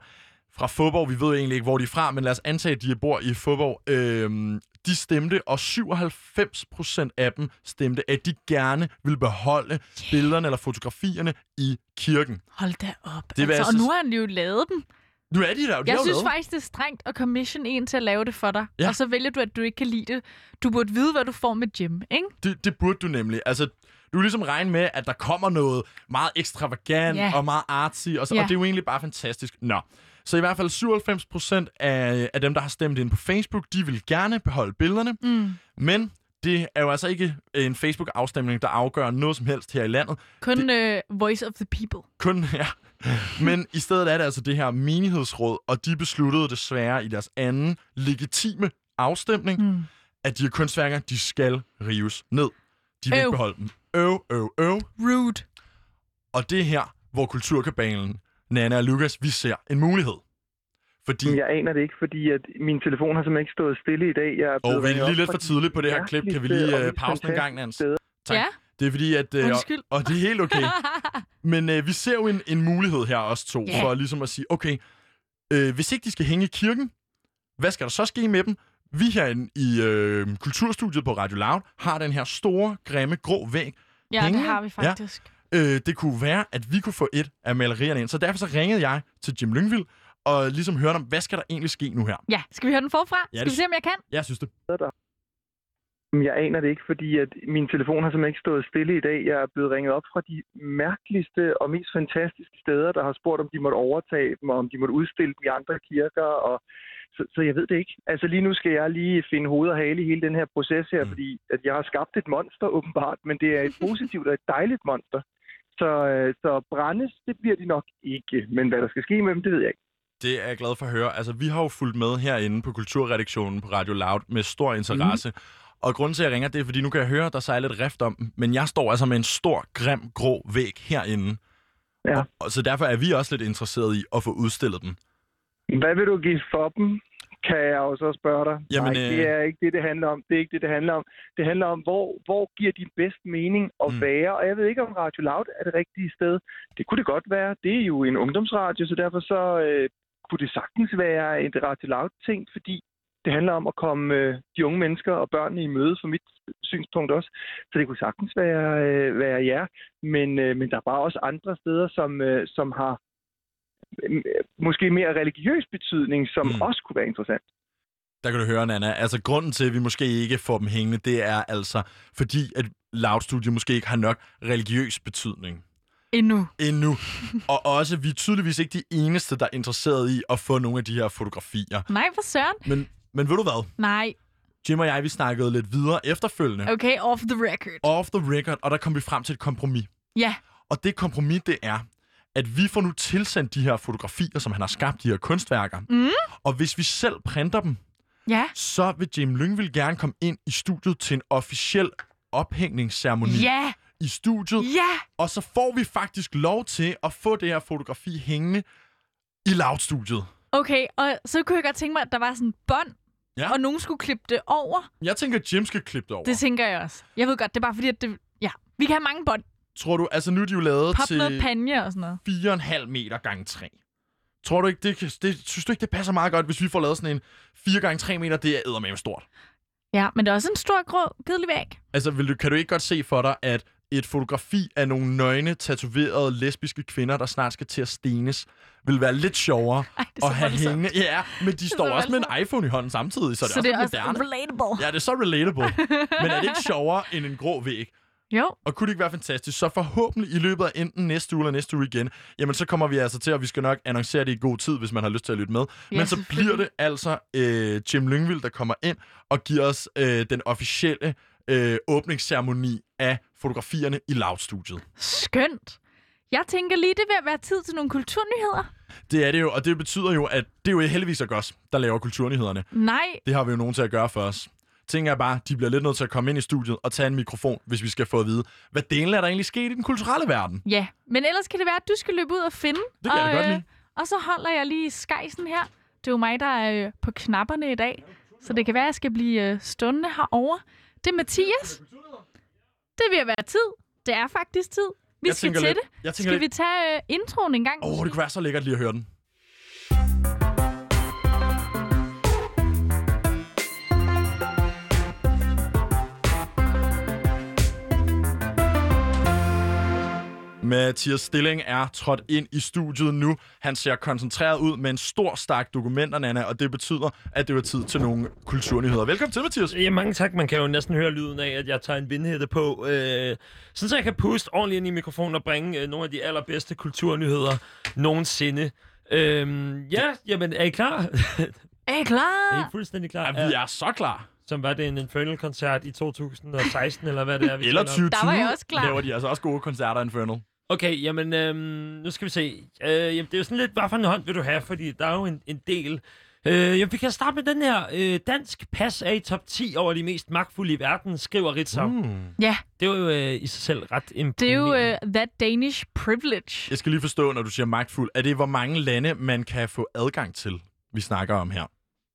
Speaker 2: fra Fåborg. Vi ved egentlig ikke, hvor de er fra, men lad os antage, at de bor i Fåborg. Øhm, de stemte, og 97 procent af dem stemte, at de gerne vil beholde yeah. billederne eller fotografierne i kirken.
Speaker 1: Hold da op.
Speaker 2: Det
Speaker 1: altså,
Speaker 2: jeg
Speaker 1: og nu har han jo lavet dem.
Speaker 2: Nu er de der. De
Speaker 1: Jeg
Speaker 2: jo
Speaker 1: synes
Speaker 2: lavet.
Speaker 1: faktisk, det er strengt at commission en til at lave det for dig.
Speaker 2: Ja.
Speaker 1: Og så vælger du, at du ikke kan lide det. Du burde vide, hvad du får med Jim, ikke?
Speaker 2: Det, det burde du nemlig. Altså, du kan ligesom regne med, at der kommer noget meget ekstravagant
Speaker 1: Ja.
Speaker 2: og meget artsy, og, så,
Speaker 1: Ja.
Speaker 2: og det er jo egentlig bare fantastisk. Nå. Så i hvert fald 97 procent af, af dem, der har stemt ind på Facebook, de vil gerne beholde billederne.
Speaker 1: Mm.
Speaker 2: Men det er jo altså ikke en Facebook-afstemning, der afgør noget som helst her i landet.
Speaker 1: Kun øh, voice of the people.
Speaker 2: Kun ja. Men i stedet er det altså det her menighedsråd, og de besluttede desværre i deres anden legitime afstemning,
Speaker 1: Mm.
Speaker 2: at de her kunstværker, de skal rives ned. De vil
Speaker 1: Øv.
Speaker 2: ikke beholde dem. Øv, øv, øv.
Speaker 1: Rude.
Speaker 2: Og det er her, hvor Kulturkabalen, Nana og Lukas, vi ser en mulighed. Fordi,
Speaker 6: jeg aner det ikke, fordi at min telefon har simpelthen ikke stået stille i dag. Jeg er
Speaker 2: og vi er lige lidt for tidligt på det her klip. Kan vi lige uh,
Speaker 6: mest
Speaker 2: pause en gang, Nans? Tak.
Speaker 1: Ja.
Speaker 2: Det er fordi, at... øh,
Speaker 1: Undskyld.
Speaker 2: Og, og det er helt okay. Men øh, vi ser jo en, en mulighed her, os to,
Speaker 1: Ja.
Speaker 2: for ligesom at sige, okay, øh, hvis ikke de skal hænge i kirken, hvad skal der så ske med dem? Vi herinde i øh, Kulturstudiet på Radio Loud har den her store, grimme, grå væg.
Speaker 1: Ja, det
Speaker 2: Hængende?
Speaker 1: har vi
Speaker 2: Ja.
Speaker 1: faktisk.
Speaker 2: Øh, det kunne være, at vi kunne få et af malerierne ind. Så derfor så ringede jeg til Jim Lyngvild og ligesom hørte om, hvad skal der egentlig ske nu her?
Speaker 1: Ja, skal vi høre den forfra?
Speaker 2: Ja,
Speaker 1: skal
Speaker 2: det-
Speaker 1: vi se, om jeg kan?
Speaker 2: Jeg synes det.
Speaker 6: Jeg aner det ikke, fordi at min telefon har simpelthen ikke stået stille i dag. Jeg er blevet ringet op fra de mærkeligste og mest fantastiske steder, der har spurgt, om de måtte overtage dem, og om de måtte udstille dem i andre kirker. Og så, så jeg ved det ikke. Altså lige nu skal jeg lige finde hoved og hale i hele den her proces her,
Speaker 2: Mm.
Speaker 6: mm. fordi at jeg har skabt et monster åbenbart, men det er et positivt og et dejligt monster. Så, øh, så brændes, det bliver de nok ikke. Men hvad der skal ske med dem, det ved jeg ikke.
Speaker 2: Det er jeg glad for at høre. Altså, vi har jo fulgt med herinde på Kulturredaktionen på Radio Loud med stor interesse. Mm. Og grunden til, at jeg ringer, det er, fordi nu kan jeg høre, at der sejler lidt rift om. Men jeg står altså med en stor, grim, grå væg herinde.
Speaker 6: Ja.
Speaker 2: Og, så derfor er vi også lidt interesseret i at få udstillet dem.
Speaker 6: Hvad vil du give for dem? Kan jeg jo så spørge dig.
Speaker 2: Jamen,
Speaker 6: Nej,
Speaker 2: øh,
Speaker 6: det er ikke det, det handler om. Det er ikke det, det handler om. Det handler om, hvor, hvor giver de bedst mening at
Speaker 2: mm.
Speaker 6: være. Og jeg ved ikke, om Radio Loud er det rigtige sted. Det kunne det godt være. Det er jo en ungdomsradio, så derfor så øh, kunne det sagtens være et Radio Loud-ting, fordi det handler om at komme øh, de unge mennesker og børnene i møde, fra mit synspunkt også. Så det kunne sagtens være, øh, være jer. Men, øh, men der er bare også andre steder, som, øh, som har øh, måske mere religiøs betydning, som
Speaker 2: mm.
Speaker 6: også kunne være interessant.
Speaker 2: Der kan du høre, Nana. Altså, grunden til, at vi måske ikke får dem hængende, det er altså, fordi at Loud Studio måske ikke har nok religiøs betydning.
Speaker 1: Endnu.
Speaker 2: Endnu. og også, vi er tydeligvis ikke de eneste, der er interesseret i at få nogle af de her fotografier.
Speaker 1: Nej, for søren.
Speaker 2: Men, men ved du hvad?
Speaker 1: Nej.
Speaker 2: Jim og jeg, vi snakkede lidt videre efterfølgende.
Speaker 1: Okay, off the record.
Speaker 2: Off the record, og der kom vi frem til et kompromis.
Speaker 1: Ja.
Speaker 2: Og det kompromis, det er, at vi får nu tilsendt de her fotografier, som han har skabt, de her kunstværker.
Speaker 1: Mm.
Speaker 2: Og hvis vi selv printer dem,
Speaker 1: Ja.
Speaker 2: så vil Jim Lyngvild gerne komme ind i studiet til en officiel ophængningsceremoni
Speaker 1: Ja.
Speaker 2: i studiet.
Speaker 1: Ja.
Speaker 2: Og så får vi faktisk lov til at få det her fotografi hængende i Loud-studiet.
Speaker 1: Okay, og så kunne jeg godt tænke mig, at der var sådan en bånd,
Speaker 2: Ja.
Speaker 1: og nogen skulle klippe det over.
Speaker 2: Jeg tænker, at Jim skal klippe det over.
Speaker 1: Det tænker jeg også. Jeg ved godt, det er bare fordi, at det... Ja, vi kan have mange bånd.
Speaker 2: Tror du, altså nu er de jo lavet
Speaker 1: Pop
Speaker 2: til
Speaker 1: noget panje og sådan noget.
Speaker 2: 4,5 meter gange 3. Tror du ikke, det, kan, det, synes du ikke, det passer meget godt, hvis vi får lavet sådan en 4 gange 3 meter? Det er eddermame stort.
Speaker 1: Ja, men det er også en stor, grå, kedelig væg.
Speaker 2: Altså, vil du, kan du ikke godt se for dig, at et fotografi af nogle nøgne, tatoverede lesbiske kvinder, der snart skal til at stenes, vil være lidt sjovere
Speaker 1: Ej, er
Speaker 2: at have
Speaker 1: voldsomt.
Speaker 2: hængende. Ja, men de står
Speaker 1: så
Speaker 2: også med en iPhone i hånden samtidig, så det
Speaker 1: Så
Speaker 2: er
Speaker 1: det er
Speaker 2: også
Speaker 1: også
Speaker 2: lidt moderne.
Speaker 1: relatable.
Speaker 2: Ja, det er så relatable. men er det ikke sjovere end en grå væg?
Speaker 1: Jo,
Speaker 2: Og kunne det ikke være fantastisk? Så forhåbentlig i løbet af enten næste uge eller næste uge igen, jamen så kommer vi altså til, og vi skal nok annoncere det i god tid, hvis man har lyst til at lytte med.
Speaker 1: Ja,
Speaker 2: Men så bliver det altså øh, Jim Lyngvild, der kommer ind og giver os øh, den officielle øh, åbningsceremoni af fotografierne i Loud-studiet.
Speaker 1: skønt. Jeg tænker lige, det ved at være tid til nogle kulturnyheder.
Speaker 2: Det er det jo, og det betyder jo, at det er jo heldigvis ikke os, der laver kulturnyhederne.
Speaker 1: Nej,
Speaker 2: Det har vi jo nogen til at gøre for os. Tænker jeg bare, de bliver lidt nødt til at komme ind i studiet og tage en mikrofon, hvis vi skal få at vide, hvad delen er der egentlig sket i den kulturelle verden.
Speaker 1: ja. Men ellers kan det være, at du skal løbe ud og finde.
Speaker 2: Det kan jeg
Speaker 1: og,
Speaker 2: da godt lide.
Speaker 1: Og så holder jeg lige skejsen her. Det er jo mig, der er øh, på knapperne i dag. Så det kan være, at jeg skal blive øh, stående herover. Det er Mathias. Det vil være tid. Det er faktisk tid. Vi
Speaker 2: Jeg
Speaker 1: skal til
Speaker 2: lidt-
Speaker 1: det.
Speaker 2: jeg
Speaker 1: Skal
Speaker 2: lidt-
Speaker 1: vi tage øh, introen en gang?
Speaker 2: Åh, oh, det kunne være så lækkert lige at høre den. Mathias Stilling er trådt ind i studiet nu. Han ser koncentreret ud med en stor stak dokumenter, Nana, og det betyder, at det er tid til nogle kulturnyheder. Velkommen til, Mathias.
Speaker 7: Ja, mange tak. Man kan jo næsten høre lyden af, at jeg tager en vindhætte på. Øh, sådan så jeg kan puste ordentligt ind i mikrofonen og bringe øh, nogle af de allerbedste kulturnyheder nogensinde. Øh, ja, jamen, er I klar?
Speaker 1: Er I
Speaker 7: er
Speaker 1: klar?
Speaker 7: I fuldstændig klar?
Speaker 2: Ja, vi er så klar.
Speaker 7: Som var det en Infernal-koncert i 2016, eller hvad det er, vi
Speaker 2: Eller
Speaker 7: taler om?
Speaker 2: 2020
Speaker 1: Der var jeg også klar.
Speaker 2: laver de altså også gode koncerter, Infernal.
Speaker 7: Okay, jamen, øhm, nu skal vi se. Øh, jamen, det er jo sådan lidt, hvad for en hånd vil du have, fordi der er jo en, en del. Øh, jamen, vi kan starte med den her. Øh, dansk pas er i top 10 over de mest magtfulde i verden, skriver Ritzau. Mm.
Speaker 1: Ja,
Speaker 7: Det var jo øh, i sig selv ret imponerende.
Speaker 1: det er jo uh, that Danish privilege.
Speaker 2: Jeg skal lige forstå, når du siger magtfuld, er det, hvor mange lande man kan få adgang til, vi snakker om her?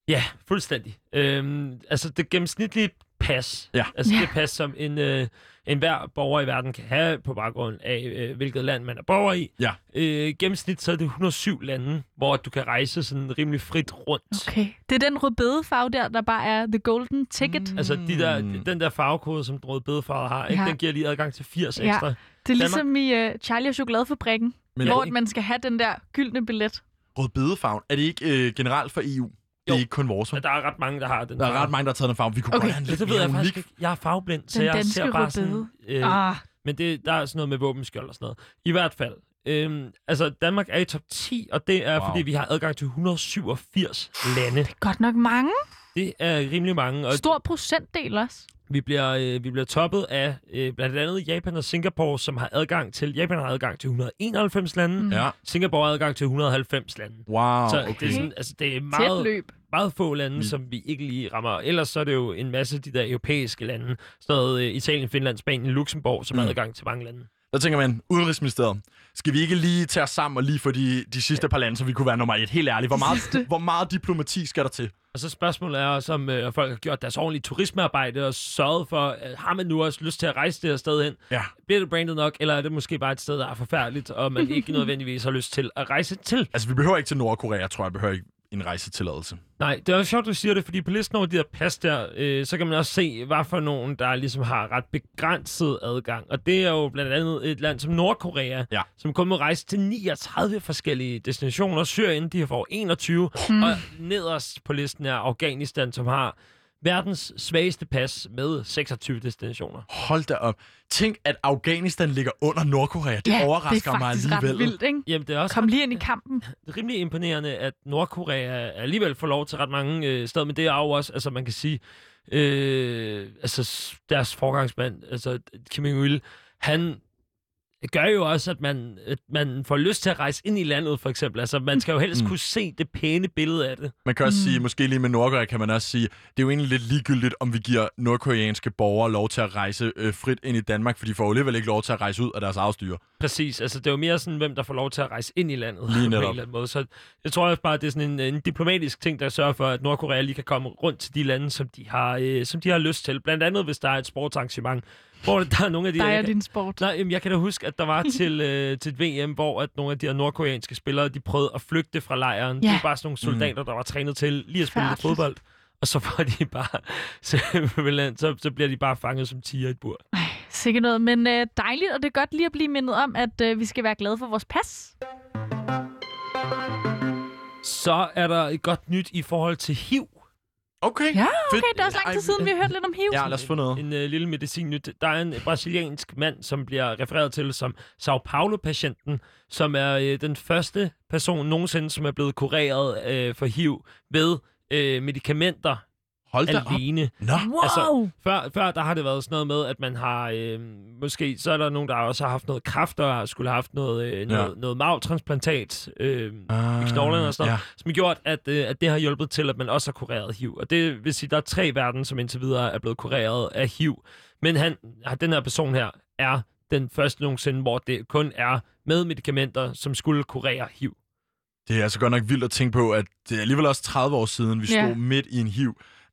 Speaker 7: Ja, fuldstændig. Øhm, altså det gennemsnitlige pas,
Speaker 2: Ja.
Speaker 7: altså
Speaker 1: Ja.
Speaker 7: det pas, som en, øh, en hver borger i verden kan have på baggrund af, øh, hvilket land man er borger i.
Speaker 2: Ja.
Speaker 7: Øh, gennemsnit så er det 107 lande, hvor du kan rejse sådan rimelig frit rundt.
Speaker 1: Okay. Det er den rødbedefarve der, der bare er the golden ticket. Mm.
Speaker 7: Altså de der,
Speaker 2: Mm.
Speaker 7: den der farvekode, som den røde bedefarve har, ikke?
Speaker 1: Ja.
Speaker 7: den giver lige adgang til 80
Speaker 1: Ja.
Speaker 7: ekstra.
Speaker 1: Det er ligesom i uh, Charlie og Chokoladefabrikken,
Speaker 2: Men
Speaker 1: hvor man skal have den der gyldne billet.
Speaker 2: rødbedefarven, er det ikke øh, generelt for EU? Det er
Speaker 7: Jo.
Speaker 2: ikke kun vores,
Speaker 7: der er ret mange, der har den
Speaker 2: Der er
Speaker 7: farve.
Speaker 2: ret mange, der har taget den farve. Vi kunne
Speaker 1: Okay.
Speaker 2: godt have en
Speaker 7: Ja,
Speaker 2: lidt
Speaker 7: det ved jeg
Speaker 2: mere
Speaker 7: faktisk
Speaker 2: unik.
Speaker 7: ikke. Jeg er farveblind, så
Speaker 1: Den
Speaker 7: jeg ser bare sådan... Øh,
Speaker 1: Ah,
Speaker 7: Men det, der er sådan noget med våbenskjold og sådan noget. I hvert fald. Øhm, altså, Danmark er i top 10, og det er,
Speaker 2: Wow.
Speaker 7: fordi vi har adgang til 187 lande.
Speaker 1: godt nok mange.
Speaker 7: Det er rimelig mange, og
Speaker 1: Stor procentdel også.
Speaker 7: Vi bliver, øh, vi bliver toppet af øh, blandt andet Japan og Singapore, som har adgang til... Japan har adgang til 191 lande. Mm.
Speaker 2: Ja,
Speaker 7: Singapore har adgang til 190 lande.
Speaker 2: wow,
Speaker 7: Så
Speaker 2: okay.
Speaker 7: det er, sådan, altså, det er
Speaker 1: Tæt
Speaker 7: meget,
Speaker 1: løb.
Speaker 7: meget få lande,
Speaker 2: Vi-
Speaker 7: som vi ikke lige rammer. Ellers så er det jo en masse af de der europæiske lande. Sådan noget, øh, Italien, Finland, Spanien, Luxembourg, som
Speaker 2: Mm.
Speaker 7: har adgang til mange lande.
Speaker 2: Der tænker man, Udenrigsministeriet, skal vi ikke lige tage os sammen og lige få de, de sidste par lande, så vi kunne være nummer et? Helt ærligt, hvor meget, hvor meget diplomati skal der til?
Speaker 7: Og så spørgsmålet er også, om øh, folk har gjort deres ordentlige turismearbejde og sørget for, øh, har man nu også lyst til at rejse det her sted hen?
Speaker 2: Ja.
Speaker 7: Bliver det brandet nok, eller er det måske bare et sted, der er forfærdeligt, og man ikke nødvendigvis har lyst til at rejse til?
Speaker 2: Altså, vi behøver ikke til Nordkorea, tror jeg, behøver ikke en rejsetilladelse.
Speaker 7: Nej, det er jo sjovt, du siger det, fordi på listen over de der pas der, øh, så kan man også se, hvad for nogen, der ligesom har ret begrænset adgang. Og det er jo blandt andet et land som Nordkorea,
Speaker 2: Ja.
Speaker 7: som kun må rejse til 39 forskellige destinationer. Syrien, de får 21. Mm. Og nederst på listen er Afghanistan, som har verdens svageste pas med 26 destinationer.
Speaker 2: Hold da op. Tænk, at Afghanistan ligger under Nordkorea. Det
Speaker 1: ja,
Speaker 2: overrasker
Speaker 1: det er
Speaker 2: mig
Speaker 1: faktisk
Speaker 2: alligevel.
Speaker 1: ret vildt, ikke?
Speaker 7: Jamen, det er også
Speaker 1: Kom lige ind i kampen.
Speaker 7: rimelig imponerende, at Nordkorea alligevel får lov til ret mange øh, steder, men det er jo også, altså man kan sige, øh, altså deres forgangsmand, altså Kim Jong-il, han gør jo også, at man, at man får lyst til at rejse ind i landet, for eksempel. Altså, man skal jo helst
Speaker 2: Mm.
Speaker 7: kunne se det pæne billede af det.
Speaker 2: Man kan også mm. sige, måske lige med Nordkorea kan man også sige, det er jo egentlig lidt ligegyldigt, om vi giver nordkoreanske borgere lov til at rejse øh, frit ind i Danmark, for de får jo alligevel ikke lov til at rejse ud af deres eget styre.
Speaker 7: Præcis, altså det er jo mere sådan, hvem der får lov til at rejse ind i landet
Speaker 2: Lige
Speaker 7: på en
Speaker 2: netop.
Speaker 7: eller anden måde. Så jeg tror også bare, at det er sådan en, en diplomatisk ting, der sørger for, at Nordkorea lige kan komme rundt til de lande, som de har, øh, som de har lyst til. Blandt andet, hvis der er et sportsarrangement, hvor der er nogle af de
Speaker 1: Der er
Speaker 7: jeg kan-
Speaker 1: din sport.
Speaker 7: Nej, jamen, jeg kan da huske, at der var til, øh, til et VM, hvor at nogle af de her nordkoreanske spillere, de prøvede at flygte fra lejren.
Speaker 1: Ja.
Speaker 7: Det var bare sådan nogle soldater, der var trænet til lige at spille lidt fodbold. og så får de bare, simpelthen, så, så bliver de bare fanget som tiger i et bur.
Speaker 1: Sikkert noget, men øh, dejligt, og det er godt lige at blive mindet om, at øh, vi skal være glade for vores pas.
Speaker 7: Så er der et godt nyt i forhold til HIV.
Speaker 2: Okay.
Speaker 1: Ja,
Speaker 2: Fedt.
Speaker 1: okay, det er også lang tid siden, vi har hørt lidt om HIV.
Speaker 2: Ja, lad os få noget.
Speaker 7: En øh, lille medicin nyt. Der er en brasiliansk mand, som bliver refereret til som Sao Paulo-patienten, som er øh, den første person nogensinde, som er blevet kureret øh, for HIV ved øh, medicamenter
Speaker 2: Hold da op.
Speaker 7: alene.
Speaker 2: Nå.
Speaker 1: Wow!
Speaker 7: Altså, Før, før der har det været sådan noget med, at man har... Øh, måske så er der nogen, der også har haft noget kræft, og skulle have haft noget, øh, noget, noget magtransplantat øh, i knoglerne og sådan noget,
Speaker 2: Ah, Ja.
Speaker 7: som har gjort, at, øh, at det har hjulpet til, at man også har kureret HIV. Og det vil sige, at der er tre verden, som indtil videre er blevet kureret af HIV. Men han, den her person her er den første nogensinde, hvor det kun er med medicamenter, som skulle kurere HIV.
Speaker 2: Det er altså godt nok vildt at tænke på, at det er alligevel også 30 år siden, vi
Speaker 1: Ja.
Speaker 2: stod midt i en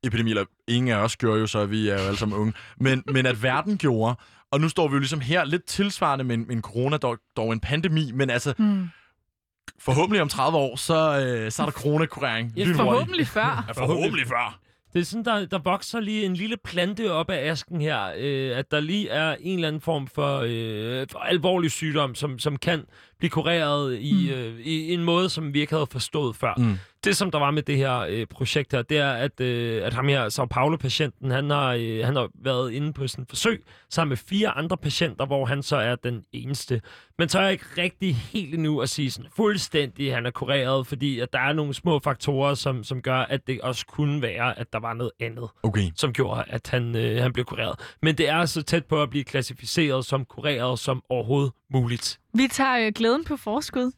Speaker 2: HIV-epidemi, eller ingen af os gjorde jo så, vi er jo alle sammen unge, men, men at verden gjorde, og nu står vi jo ligesom her lidt tilsvarende med en, med en corona, dog, dog en pandemi, men altså
Speaker 1: Hmm.
Speaker 2: forhåbentlig om 30 år, så, øh, så er der coronakurering.
Speaker 7: Ja.
Speaker 1: Forhåbentlig før.
Speaker 2: Ja, forhåbentlig før.
Speaker 7: Det er sådan, der, der vokser lige en lille plante op af asken her, øh, at der lige er en eller anden form for, øh, for alvorlig sygdom, som, som kan blive kureret i,
Speaker 1: Mm.
Speaker 7: øh, i en måde, som vi ikke havde forstået før.
Speaker 2: Mm.
Speaker 7: Det, som der var med det her øh, projekt her, det er, at, øh, at ham her, Sao Paulo-patienten, han har, øh, han har været inde på sådan et forsøg sammen med fire andre patienter, hvor han så er den eneste. Men så er jeg ikke rigtig helt endnu at sige sådan fuldstændig, at han er kureret, fordi at der er nogle små faktorer, som, som gør, at det også kunne være, at der var noget andet
Speaker 2: Okay.
Speaker 7: som gjorde, at han, øh, han blev kureret. Men det er så tæt på at blive klassificeret som kureret som overhovedet muligt.
Speaker 1: Vi tager øh, glæden på forskud.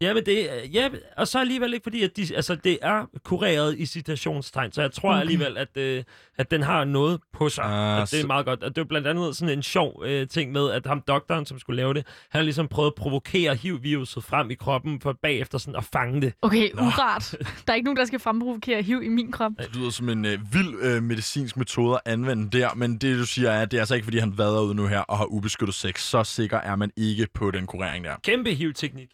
Speaker 7: Ja, men det, ja, og så alligevel ikke, fordi at de, altså, det er kureret i citationstegn, så jeg tror
Speaker 1: Okay.
Speaker 7: alligevel, at, øh, at den har noget på sig.
Speaker 2: Ah,
Speaker 7: og det er meget godt. Og det er blandt andet sådan en sjov øh, ting med, at ham doktoren, som skulle lave det, han har ligesom prøvet at provokere HIV-viruset frem i kroppen, for bagefter sådan at fange det.
Speaker 1: Okay, urart. Der er ikke nogen, der skal fremprovokere HIV i min krop.
Speaker 2: Det lyder som en øh, vild øh, medicinsk metode at anvende der, men det du siger er, at det er altså ikke, fordi han vader ud nu her og har ubeskyttet sex. Så sikker er man ikke på den kurering der.
Speaker 7: Kæmpe HIV-teknik.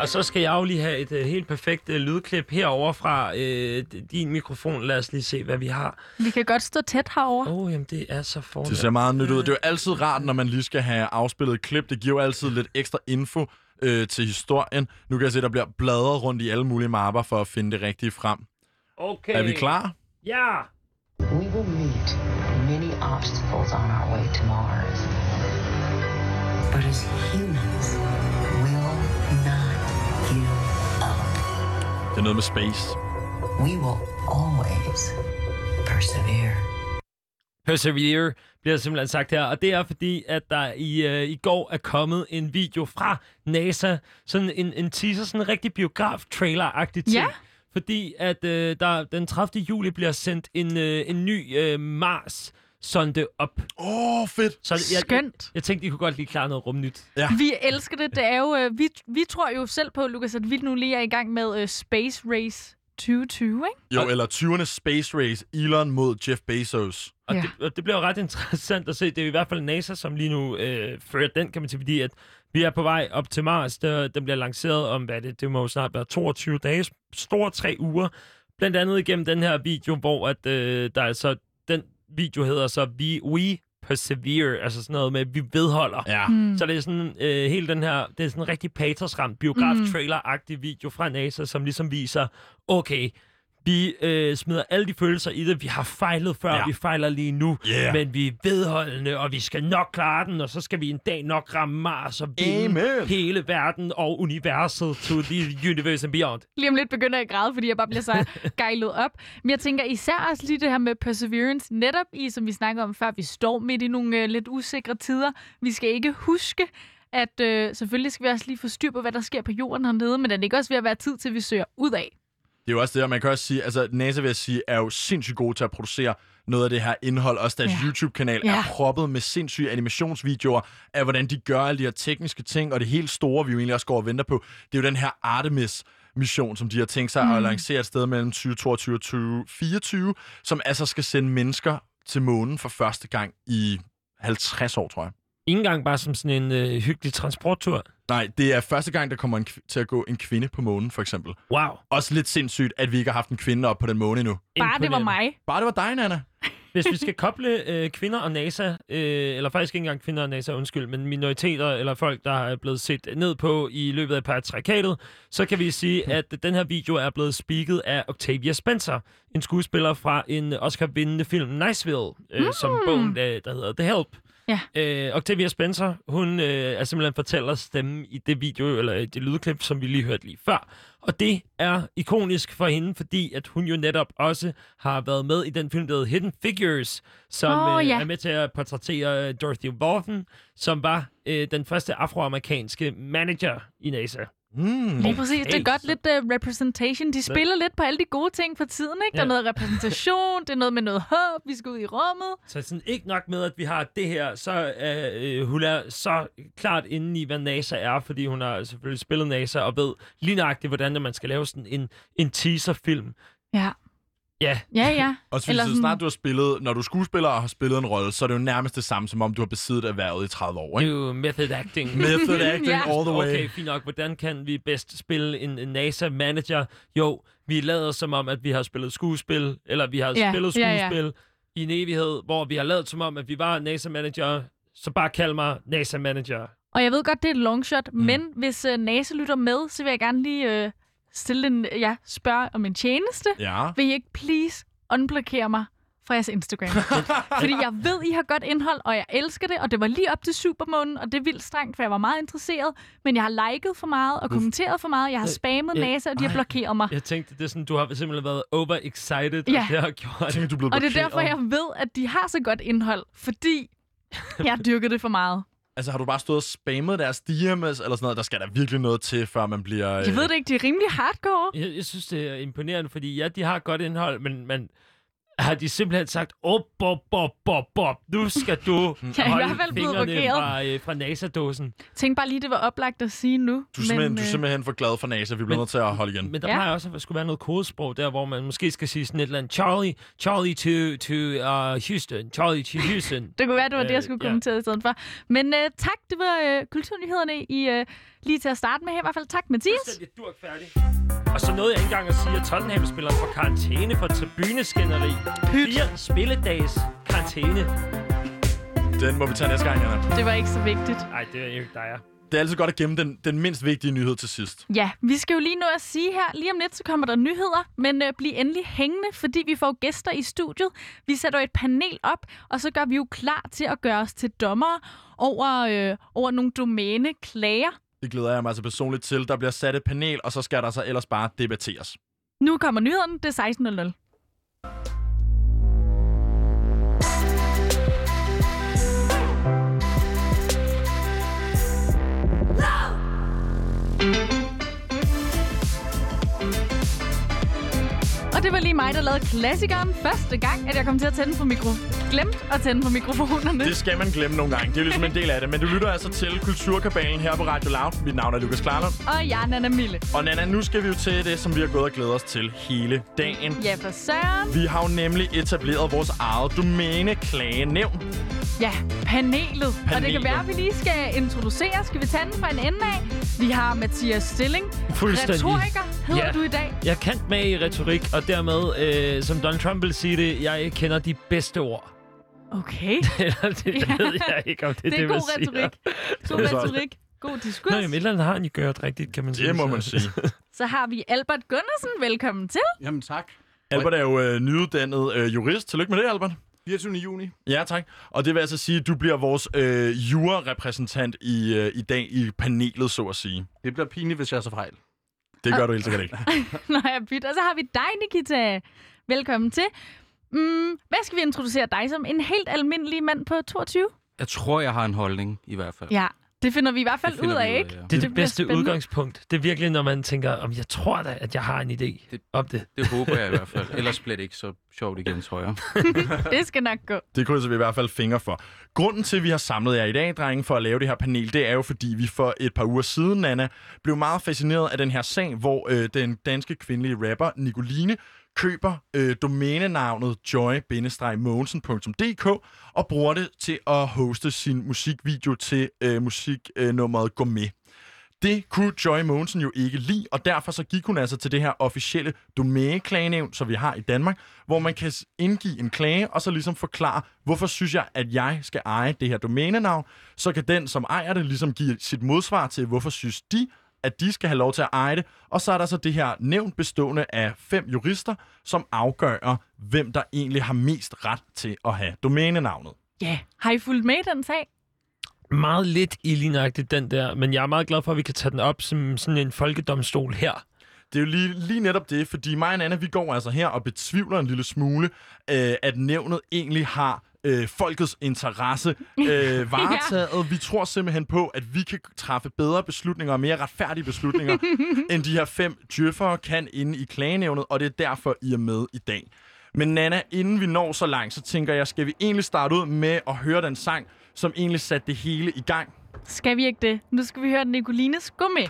Speaker 7: Og så skal jeg jo lige have et uh, helt perfekt uh, lydklip herover fra uh, din mikrofon. Lad os lige se, hvad vi har.
Speaker 1: Vi kan godt stå tæt herover.
Speaker 7: Åh, oh, jamen det er så
Speaker 2: Det
Speaker 7: fornemt.
Speaker 2: ser meget nyt ud. Det er jo altid rart, når man lige skal have afspillet et klip. Det giver jo altid lidt ekstra info øh, til historien. Nu kan jeg se, at der bliver bladret rundt i alle mulige mapper for at finde det rigtige frem.
Speaker 7: Okay.
Speaker 2: Er vi klar?
Speaker 7: Ja!
Speaker 8: We will meet many obstacles on our way to Mars. But as humans, will not give up.
Speaker 2: Det er noget med space.
Speaker 8: We will always persevere.
Speaker 7: Persevere bliver simpelthen sagt her, og det er fordi, at der i, øh, i går er kommet en video fra NASA, sådan en, en teaser, sådan en rigtig biograf-trailer-agtig ting.
Speaker 1: Ja.
Speaker 7: Fordi at øh, der den 30. juli bliver sendt en, øh, en ny øh, Mars-sonde op.
Speaker 2: Åh, oh, fedt.
Speaker 7: Så jeg, jeg,
Speaker 1: Skønt.
Speaker 7: jeg tænkte, I kunne godt lige klare noget rumnyt.
Speaker 1: Vi elsker det. Det er jo, øh, vi, vi tror jo selv på, Lukas, at vi nu lige er i gang med øh, Space Race 2020, ikke?
Speaker 2: Jo, eller 20'ernes space race. Elon mod Jeff Bezos.
Speaker 7: Og,
Speaker 1: Ja.
Speaker 7: ja. det, og det bliver jo ret interessant at se. Det er i hvert fald NASA, som lige nu øh, fører den, kan man sige, fordi at vi er på vej op til Mars. Der, den bliver lanceret om, hvad det, det må jo snart være 22 dage, store tre uger. Blandt andet igennem den her video, hvor at, øh, der er så, video hedder så We, We Persevere, altså sådan noget med, vi vedholder.
Speaker 2: Ja.
Speaker 1: Mm.
Speaker 7: Så det er sådan øh, hele den her, det er sådan en rigtig patrosramt biograf-trailer-agtig video fra NASA, som ligesom viser, okay, vi øh, smider alle de følelser i det. Vi har fejlet før,
Speaker 2: Ja.
Speaker 7: vi fejler lige nu,
Speaker 2: Yeah.
Speaker 7: men vi er vedholdende, og vi skal nok klare den, og så skal vi en dag nok ramme Mars og vinde
Speaker 2: Amen.
Speaker 7: hele verden og universet to the universe and beyond.
Speaker 1: Lige om lidt begynder jeg at græde, fordi jeg bare bliver så gejlet op. Men jeg tænker især også lige det her med perseverance, netop i, som vi snakker om før, vi står midt i nogle øh, lidt usikre tider. Vi skal ikke huske, at øh, selvfølgelig skal vi også lige få styr på, hvad der sker på jorden hernede, men er det ikke også ved at være tid til, at vi søger ud af?
Speaker 2: Det er jo også det, og man kan også sige, altså NASA vil jeg sige, er jo sindssygt gode til at producere noget af det her indhold. Også deres
Speaker 1: Ja.
Speaker 2: YouTube-kanal
Speaker 1: Ja.
Speaker 2: er proppet med sindssyge animationsvideoer af, hvordan de gør alle de her tekniske ting, og det helt store, vi jo egentlig også går og venter på, det er jo den her Artemis-mission, som de har tænkt sig mm. at lancere et sted mellem 2022 og 2024, som altså skal sende mennesker til månen for første gang i 50 år, tror jeg.
Speaker 7: Ikke engang bare som sådan en øh, hyggelig transporttur.
Speaker 2: Nej, det er første gang, der kommer en kv- til at gå en kvinde på månen, for eksempel.
Speaker 7: Wow.
Speaker 2: Også lidt sindssygt, at vi ikke har haft en kvinde op på den måne endnu.
Speaker 1: Bare det var mig.
Speaker 2: Bare det var dig, Nana.
Speaker 7: Hvis vi skal koble øh, kvinder og NASA, øh, eller faktisk ikke engang kvinder og NASA, undskyld, men minoriteter eller folk, der er blevet set ned på i løbet af patriarkatet, så kan vi sige, at den her video er blevet speaket af Octavia Spencer, en skuespiller fra en Oscar-vindende film Niceville, øh, mm. som bogen, der, der hedder The Help.
Speaker 1: Ja.
Speaker 7: Øh, Octavia Spencer, hun øh, er simpelthen fortæller stemme i det video, eller det lydklip, som vi lige hørte lige før. Og det er ikonisk for hende, fordi at hun jo netop også har været med i den film, der hedder Hidden Figures, som
Speaker 1: Åh,
Speaker 7: øh,
Speaker 1: ja.
Speaker 7: er med til at portrættere øh, Dorothy Walton, som var øh, den første afroamerikanske manager i NASA.
Speaker 2: Mm.
Speaker 1: Lige præcis. Det er godt lidt uh, representation. De spiller lidt på alle de gode ting for tiden, ikke? Der er
Speaker 7: Ja.
Speaker 1: noget repræsentation, det er noget med noget håb, vi skal ud i rummet.
Speaker 7: Så sådan ikke nok med, at vi har det her, så øh, hun er så klart inde i, hvad NASA er, fordi hun har selvfølgelig spillet NASA og ved lige nøjagtigt, hvordan man skal lave sådan en, en teaserfilm.
Speaker 1: Ja.
Speaker 7: Ja,
Speaker 1: Ja, ja.
Speaker 2: Og så
Speaker 1: Eller
Speaker 2: så snart du har spillet, når du er skuespiller og har spillet en rolle, så er det jo nærmest det samme, som om du har besiddet erhvervet i 30 år,
Speaker 7: det er
Speaker 2: ikke?
Speaker 7: jo method acting.
Speaker 2: Method acting
Speaker 1: Ja.
Speaker 2: all the way.
Speaker 7: Okay, fint nok. Hvordan kan vi bedst spille en, en NASA-manager? Jo, vi lader som om, at vi har spillet skuespil, eller vi har
Speaker 1: Ja,
Speaker 7: spillet
Speaker 1: ja, ja.
Speaker 7: skuespil i en evighed, hvor vi har lavet som om, at vi var NASA-manager. Så bare kald mig NASA-manager.
Speaker 1: Og jeg ved godt, det er et long shot, mm. men hvis uh, NASA lytter med, så vil jeg gerne lige uh, stille en, ja, spørge om en tjeneste.
Speaker 2: Ja.
Speaker 1: Vil I ikke please unblokere mig fra jeres Instagram? Fordi jeg ved, I har godt indhold, og jeg elsker det, og det var lige op til Supermånen, og det er vildt strengt, for jeg var meget interesseret, men jeg har liket for meget og kommenteret for meget, jeg har spammet
Speaker 7: Øh,
Speaker 1: NASA, og de har blokeret mig.
Speaker 7: Jeg tænkte, det er sådan, du har simpelthen været overexcited,
Speaker 1: Ja.
Speaker 7: og det har gjort...
Speaker 2: Tænker, du blevet
Speaker 1: Og det er derfor, jeg ved, at de har så godt indhold, fordi jeg har dyrket det for meget.
Speaker 2: Altså, har du bare stået og spammet deres DM's eller sådan noget? Der skal der virkelig noget til, før man bliver...
Speaker 1: Jeg ved det ikke, de er rimelig hardcore.
Speaker 7: Jeg, jeg synes, det er imponerende, fordi ja, de har godt indhold, men, men har de simpelthen sagt, op, op, op, op, op, nu skal du
Speaker 1: Jeg er i
Speaker 7: holde
Speaker 1: hvert fald
Speaker 7: fingrene fra, øh, fra NASA-dåsen.
Speaker 1: Tænk bare lige, det var oplagt at sige nu.
Speaker 2: Du er, simpelthen, du er
Speaker 1: øh,
Speaker 2: simpelthen for glad for NASA. Vi bliver
Speaker 7: Men-
Speaker 2: nødt til at holde igen.
Speaker 7: Men der
Speaker 1: Ja.
Speaker 7: ja. plejer også at skulle være noget kodesprog der, hvor man måske skal sige sådan et eller andet, Charlie, Charlie to, to uh, Houston, Charlie to Houston.
Speaker 1: Det kunne være, det var det, jeg
Speaker 7: Øh,
Speaker 1: skulle
Speaker 7: ja.
Speaker 1: kommentere i stedet for. Men uh, tak, det var uh, kulturnyhederne i uh, lige til at starte med her. I hvert fald tak, Mathias.
Speaker 7: Fuldstændig durk færdig. Og så nåede jeg ikke engang at sige, at Tottenham spiller for karantæne for tribuneskænderi. Fire spilledags karantæne.
Speaker 2: Den må vi tage næste gang, Anna.
Speaker 1: Det var ikke så vigtigt.
Speaker 7: Nej, det er ikke dig.
Speaker 2: Det er altid godt at gemme den, den mindst vigtige nyhed til sidst.
Speaker 1: Ja, vi skal jo lige nå at sige her, lige om lidt, så kommer der nyheder, men øh, bliv endelig hængende, fordi vi får gæster i studiet. Vi sætter et panel op, og så gør vi jo klar til at gøre os til dommer over, øh, over nogle domæneklager.
Speaker 2: Det glæder jeg mig altså personligt til. Der bliver sat et panel, og så skal der så ellers bare debatteres.
Speaker 1: Nu kommer nyheden. det er 16.00. Og det var lige mig, der lavede klassikeren første gang, at jeg kom til at tænde på mikro. Glemt at tænde på mikrofonerne.
Speaker 2: Det skal man glemme nogle gange. Det er jo ligesom en del af det. Men du lytter altså til Kulturkabalen her på Radio Loud. Mit navn er Lukas Klarlund.
Speaker 1: Og jeg er Nana Mille.
Speaker 2: Og Nana, nu skal vi jo til det, som vi har gået og glædet os til hele dagen.
Speaker 1: Ja, for søren.
Speaker 2: Vi har jo nemlig etableret vores eget domæneklagenævn.
Speaker 1: Ja, panelet. Og det kan
Speaker 2: Panelet.
Speaker 1: være, at vi lige skal introducere. Skal vi tage den fra en ende af? Vi har Mathias Stilling.
Speaker 7: Fuldstændig.
Speaker 1: Retoriker hedder
Speaker 7: Ja.
Speaker 1: du i dag.
Speaker 7: Jeg er kendt med i retorik, og dermed, øh, som Donald Trump vil sige det, jeg kender de bedste ord.
Speaker 1: Okay,
Speaker 7: Eller det, det
Speaker 1: Ja.
Speaker 7: ved jeg ikke, om det,
Speaker 1: det er
Speaker 7: det,
Speaker 1: god
Speaker 7: man siger.
Speaker 1: retorik. God
Speaker 2: Det er så-
Speaker 1: retorik. God diskurs.
Speaker 7: Nå, jamen, et eller andet har han jo gjort rigtigt, kan man sige.
Speaker 2: Det må man sige.
Speaker 1: Så har vi Albert Gunnarsen. Velkommen til.
Speaker 9: Jamen tak.
Speaker 2: Albert er jo øh, nyuddannet øh, jurist. Tillykke med det, Albert.
Speaker 9: 24. juni.
Speaker 2: Ja, tak. Og det vil altså sige, at du bliver vores øh, jurarepræsentant i, øh, i dag i panelet, så at sige.
Speaker 9: Det bliver pinligt, hvis jeg så fejl.
Speaker 2: Det gør du helt sikkert ikke.
Speaker 1: Nå, jeg bytter. Og så har vi dig, Nikita. Velkommen til. Mm, hvad skal vi introducere dig som? En helt almindelig mand på 22?
Speaker 9: Jeg tror, jeg har en holdning, i hvert fald.
Speaker 1: Ja, det finder vi i hvert fald
Speaker 9: Det
Speaker 1: ud af,
Speaker 9: ud af,
Speaker 1: ikke?
Speaker 9: ja.
Speaker 7: Det er det,
Speaker 1: bliver
Speaker 7: bedste
Speaker 1: spændende.
Speaker 7: udgangspunkt. Det er virkelig, når man tænker, om jeg tror da, at jeg har en idé
Speaker 9: Det-
Speaker 7: om det.
Speaker 9: Det håber jeg i hvert fald. Ellers bliver det ikke så sjovt igen, tror jeg.
Speaker 1: Det skal nok gå.
Speaker 2: Det krydser vi i hvert fald fingre for. Grunden til, at vi har samlet jer i dag, drenge, for at lave det her panel, det er jo, fordi vi for et par uger siden, Nana, blev meget fascineret af den her sag, hvor øh, den danske kvindelige rapper Nicoline køber øh, domænenavnet joy-mogensen.dk og bruger det til at hoste sin musikvideo til øh, musiknummeret med. Det kunne Joy Mogensen jo ikke lide, og derfor så gik hun altså til det her officielle domæneklagenævn, som vi har i Danmark, hvor man kan indgive en klage, og så ligesom forklare, hvorfor synes jeg, at jeg skal eje det her domænenavn. Så kan den, som ejer det, ligesom give sit modsvar til, hvorfor synes de, at de skal have lov til at eje det. Og så er der så det her nævn bestående af fem jurister, som afgør, hvem der egentlig har mest ret til at have domænenavnet.
Speaker 1: Ja, har I fulgt med i den sag?
Speaker 7: Meget lidt i lignagtigt den der, men jeg er meget glad for, at vi kan tage den op som sådan en folkedomstol her.
Speaker 2: Det er jo lige, lige netop det, fordi mig og Anna, vi går altså her og betvivler en lille smule, øh, at nævnet egentlig har øh, folkets interesse øh, varetaget. Vi tror simpelthen på, at vi kan træffe bedre beslutninger og mere retfærdige beslutninger, end de her fem djøffere kan inde i klagenævnet, og det er derfor, I er med i dag. Men Nana, inden vi når så langt, så tænker jeg, skal vi egentlig starte ud med at høre den sang, som egentlig satte det hele i gang.
Speaker 1: Skal vi ikke det? Nu skal vi høre Nicolines Gå med.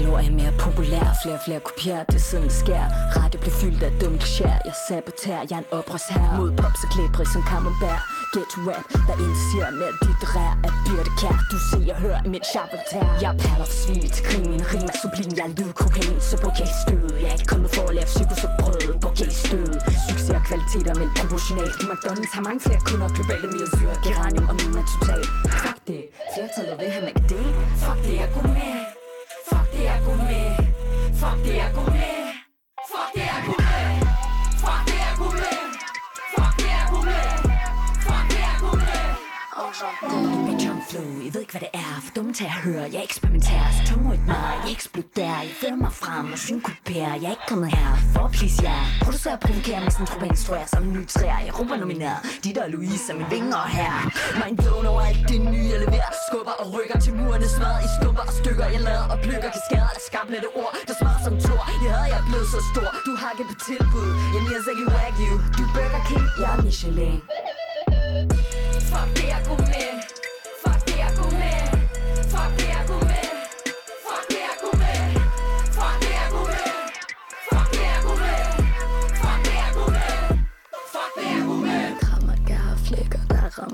Speaker 10: Tom er mere populær Flere og flere kopierer det siden det sker. Radio bliver fyldt af dumme klichéer. Jeg saboterer, jeg er en oprørsherre. Mod pops og klæbrig som camembert. Get rap, der indsiger med dit rær. Af byrde kær, du ser og hører mit charpetær Jeg perler for svin til krigen. Rim er sublin, jeg er lydkokain Så brug jeg stød Jeg er ikke kommet for at lave psykos og brød. Brug jeg stød Succes og kvaliteter, men proportionalt McDonald's har mange flere kunder. Globale mere syre, geranium og min er total. Fuck det, flertallet vil have McD. Fuck det, jeg går med jeg ved ikke hvad det er. For dumme til at høre, jeg eksperimenterer. Så tung ud mig, jeg eksploderer Jeg fører mig frem og synkoperer Jeg er ikke kommet her for at please jer. Producerer og provokerer med sådan en truppe instruerer Som en ny træer, jeg råber nomineret. Dit og Louise er mine vinger her. Mind blown over alt det nye, jeg leverer. Skubber og rykker til murene. Smad i stumper og stykker. Jeg lader og plukker kaskader. Af skarplette ord Der smager som tor Jeg havde jeg blevet så stor. Du har ikke på tilbud. Jeg mere ikke wagyu Du Burger King, jeg er Michelin. Fuck det er god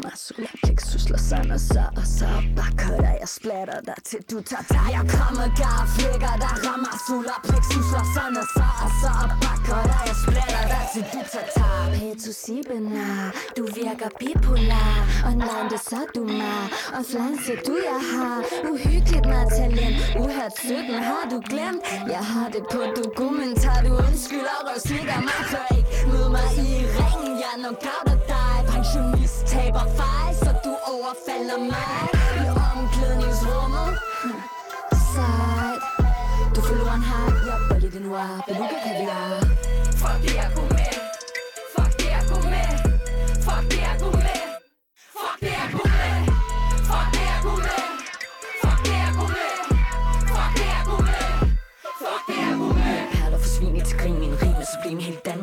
Speaker 10: flækker, der rammer Sola, plexus, slår sand og så og så Bakker dig, jeg splatter dig til du tager dig. Jeg kommer gar, flækker, der rammer. Sola, plexus, slår sand og så og så Bakker dig, jeg splatter dig til du tager dig Petosibena du virker bipolar. Online det så du mig Og flanse du jeg har. Uhyggeligt med talent Uhørt 17 har du glemt. Jeg har det på du men Tager Du undskyld og røv slikker mig Før ikke. Møde mig i ringen. Jeg knockouter dig slipper fejl, så du overfalder mig. I omklædningsrummet. Sejt. Du forloren har, jeg bør lige den nu op Jeg lukker kaviar Fuck, jeg kunne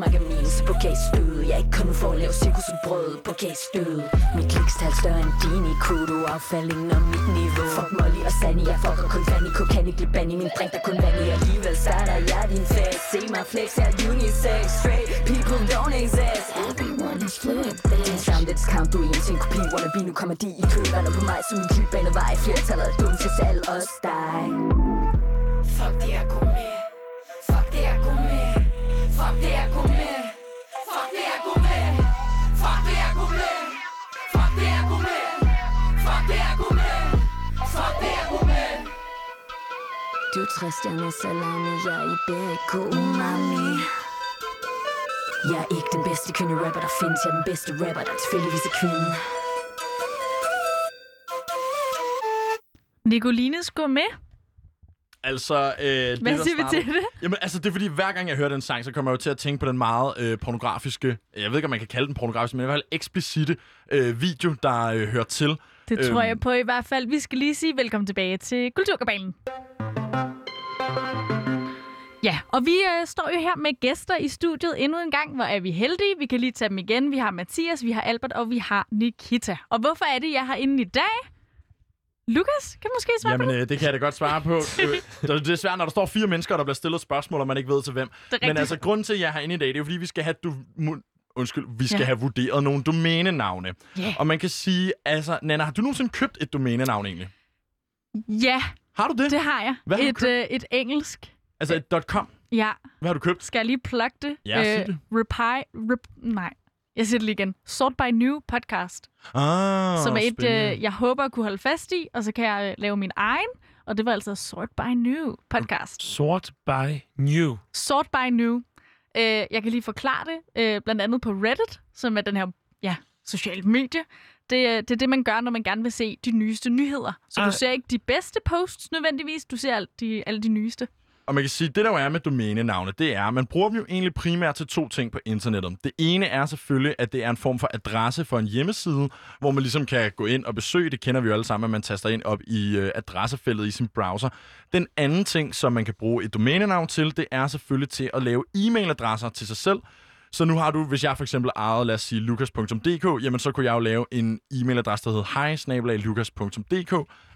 Speaker 10: sublim Hele på gæstød Jeg er ikke kommet for at lave cirkus og brød På gæstød Mit klikstal større end din i crew Du er affalding om mit niveau. Fuck Molly og Sandy Jeg fucker kun Fanny Kokan ikke blive i Min drink der kun vand i. Alligevel starter jeg din fest. Se mig flex jeg er unisex. Straight people don't exist. Everyone is fluid Det er sound det Du er en til en kopi Wannabe. Nu kommer de i kølvandet på mig Som en klipbane vej. Flertallet er dumt til salg Os dig. Fuck de er gode. Du er træstjerner salami Jeg er i BK umami Jeg er ikke den bedste kvinde rapper der findes Jeg er den bedste rapper der tilfældigvis er kvinde
Speaker 1: Nicolines Gå med.
Speaker 2: Altså, øh, det,
Speaker 1: Hvad siger vi til det?
Speaker 2: Jamen, altså, det er fordi, hver gang jeg hører den sang, så kommer jeg jo til at tænke på den meget øh, pornografiske, jeg ved ikke, om man kan kalde den pornografisk, men i hvert fald eksplicite øh, video, der øh, hører til.
Speaker 1: Det tror
Speaker 2: Øhm.
Speaker 1: jeg på i hvert fald. Vi skal lige sige velkommen tilbage til Kulturkabalen. Ja, og vi øh, står jo her med gæster i studiet endnu en gang. Hvor er vi heldige. Vi kan lige tage dem igen. Vi har Mathias, vi har Albert og vi har Nikita. Og hvorfor er det, jeg har inde i dag? Lukas kan måske svare på
Speaker 2: Jamen,
Speaker 1: det.
Speaker 2: øh, det kan jeg da godt svare på. Øh, det er svært, når der står fire mennesker, der bliver stillet spørgsmål, og man ikke ved til hvem. Men altså, grunden til, at jeg er herinde i dag, det er jo, fordi, vi skal have, du, undskyld, vi skal
Speaker 1: Ja.
Speaker 2: have vurderet nogle domænenavne.
Speaker 1: Ja.
Speaker 2: Og man kan sige, altså, Nana, har du nogensinde købt et domænenavn egentlig?
Speaker 1: Ja,
Speaker 2: Har du det?
Speaker 1: det har jeg.
Speaker 2: Hvad har du
Speaker 1: et,
Speaker 2: købt?
Speaker 1: øh, et engelsk.
Speaker 2: Altså et .com?
Speaker 1: Ja,
Speaker 2: Hvad har du købt?
Speaker 1: skal jeg lige plukke det?
Speaker 2: Ja, sig det.
Speaker 1: Reply, rep, nej, jeg siger det lige igen. Sort by New podcast,
Speaker 2: Ah,
Speaker 1: som er et,
Speaker 2: spændende.
Speaker 1: øh, jeg håber at kunne holde fast i, og så kan jeg øh, lave min egen. Og det var altså Sort by New podcast.
Speaker 7: Sort by New.
Speaker 1: Sort by New. Øh, jeg kan lige forklare det, øh, blandt andet på Reddit, som er den her ja, sociale medie. Det, er- det er det, man gør, når man gerne vil se de nyeste nyheder. Så
Speaker 7: Ej.
Speaker 1: du ser ikke de bedste posts nødvendigvis, du ser alle de, alle de nyeste.
Speaker 2: Og man kan sige, det der jo er med domænenavne, det er, at man bruger dem jo egentlig primært til to ting på internettet. Det ene er selvfølgelig, at det er en form for adresse for en hjemmeside, hvor man ligesom kan gå ind og besøge. Det kender vi jo alle sammen, at man taster ind op i øh, adressefeltet i sin browser. Den anden ting, som man kan bruge et domænenavn til, det er selvfølgelig til at lave e-mailadresser til sig selv. Så nu har du, hvis jeg for eksempel ejede, lad os sige, lukas.dk, jamen så kunne jeg jo lave en e-mailadresse, der hedder hej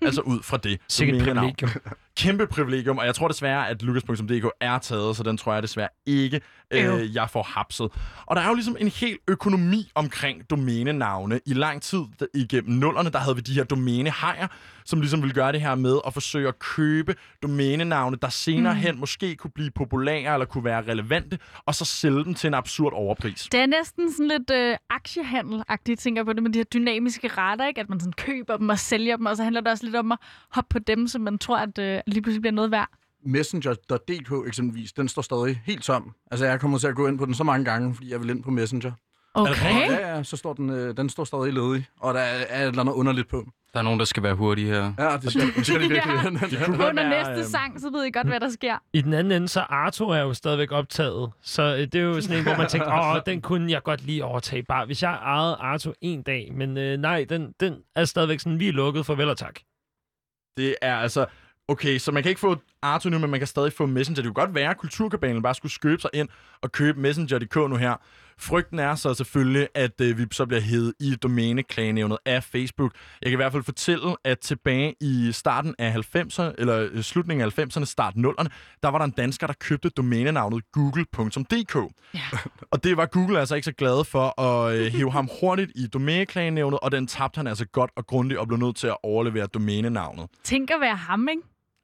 Speaker 2: altså ud fra det
Speaker 7: Sikkert privilegium.
Speaker 2: kæmpe privilegium, og jeg tror desværre, at lukas.dk er taget, så den tror jeg desværre ikke, øh, jeg får hapset. Og der er jo ligesom en hel økonomi omkring domænenavne. I lang tid igennem nullerne, der havde vi de her domænehajer, som ligesom ville gøre det her med at forsøge at købe domænenavne, der senere
Speaker 1: Mm.
Speaker 2: hen måske kunne blive populære eller kunne være relevante, og så sælge dem til en absurd overpris.
Speaker 1: Det er næsten sådan lidt øh, aktiehandel-agtigt, tænker på det, med de her dynamiske rater, ikke? At man sådan køber dem og sælger dem, og så handler det også lidt om at hoppe på dem, som man tror, at øh, lige pludselig bliver noget værd.
Speaker 9: Messenger.dk eksempelvis, den står stadig helt tom. Altså, jeg kommer til at gå ind på den så mange gange, fordi jeg vil ind på Messenger.
Speaker 1: Okay.
Speaker 9: Ja, ja, så står den, øh, den står stadig ledig, og der er, er et eller andet underligt på. Der er nogen, der skal være hurtige her. Ja, det skal, det skal de virkelig.
Speaker 1: Ja.
Speaker 2: Det kunne
Speaker 1: Under
Speaker 2: være,
Speaker 1: næste
Speaker 2: øhm,
Speaker 1: sang, så ved I godt, hvad der sker.
Speaker 7: I den anden ende, så Arto er jo stadigvæk optaget. Så øh, det er jo sådan en, hvor man tænker, åh, den kunne jeg godt lige overtage bare, hvis jeg ejede Arto en dag. Men øh, nej, den, den er stadigvæk sådan, vi er lukket, farvel og tak.
Speaker 2: Det er altså... Okay, så man kan ikke få Arto nu, men man kan stadig få Messenger. Det kunne godt være, at Kulturkabalen bare skulle skøbe sig ind og købe Messenger.dk nu her. Frygten er så selvfølgelig, at øh, vi så bliver hævet i domæneklagenævnet af Facebook. Jeg kan i hvert fald fortælle, at tilbage i starten af 90'erne, eller øh, slutningen af 90'erne, start 0'erne, der var der en dansker, der købte domænenavnet google.dk.
Speaker 1: Ja.
Speaker 2: Og det var Google altså ikke så glade for at øh, hæve ham hurtigt i domæneklagenævnet, og den tabte han altså godt og grundigt og blev nødt til at overlevere domænenavnet.
Speaker 1: Tænk at være ham, ikke?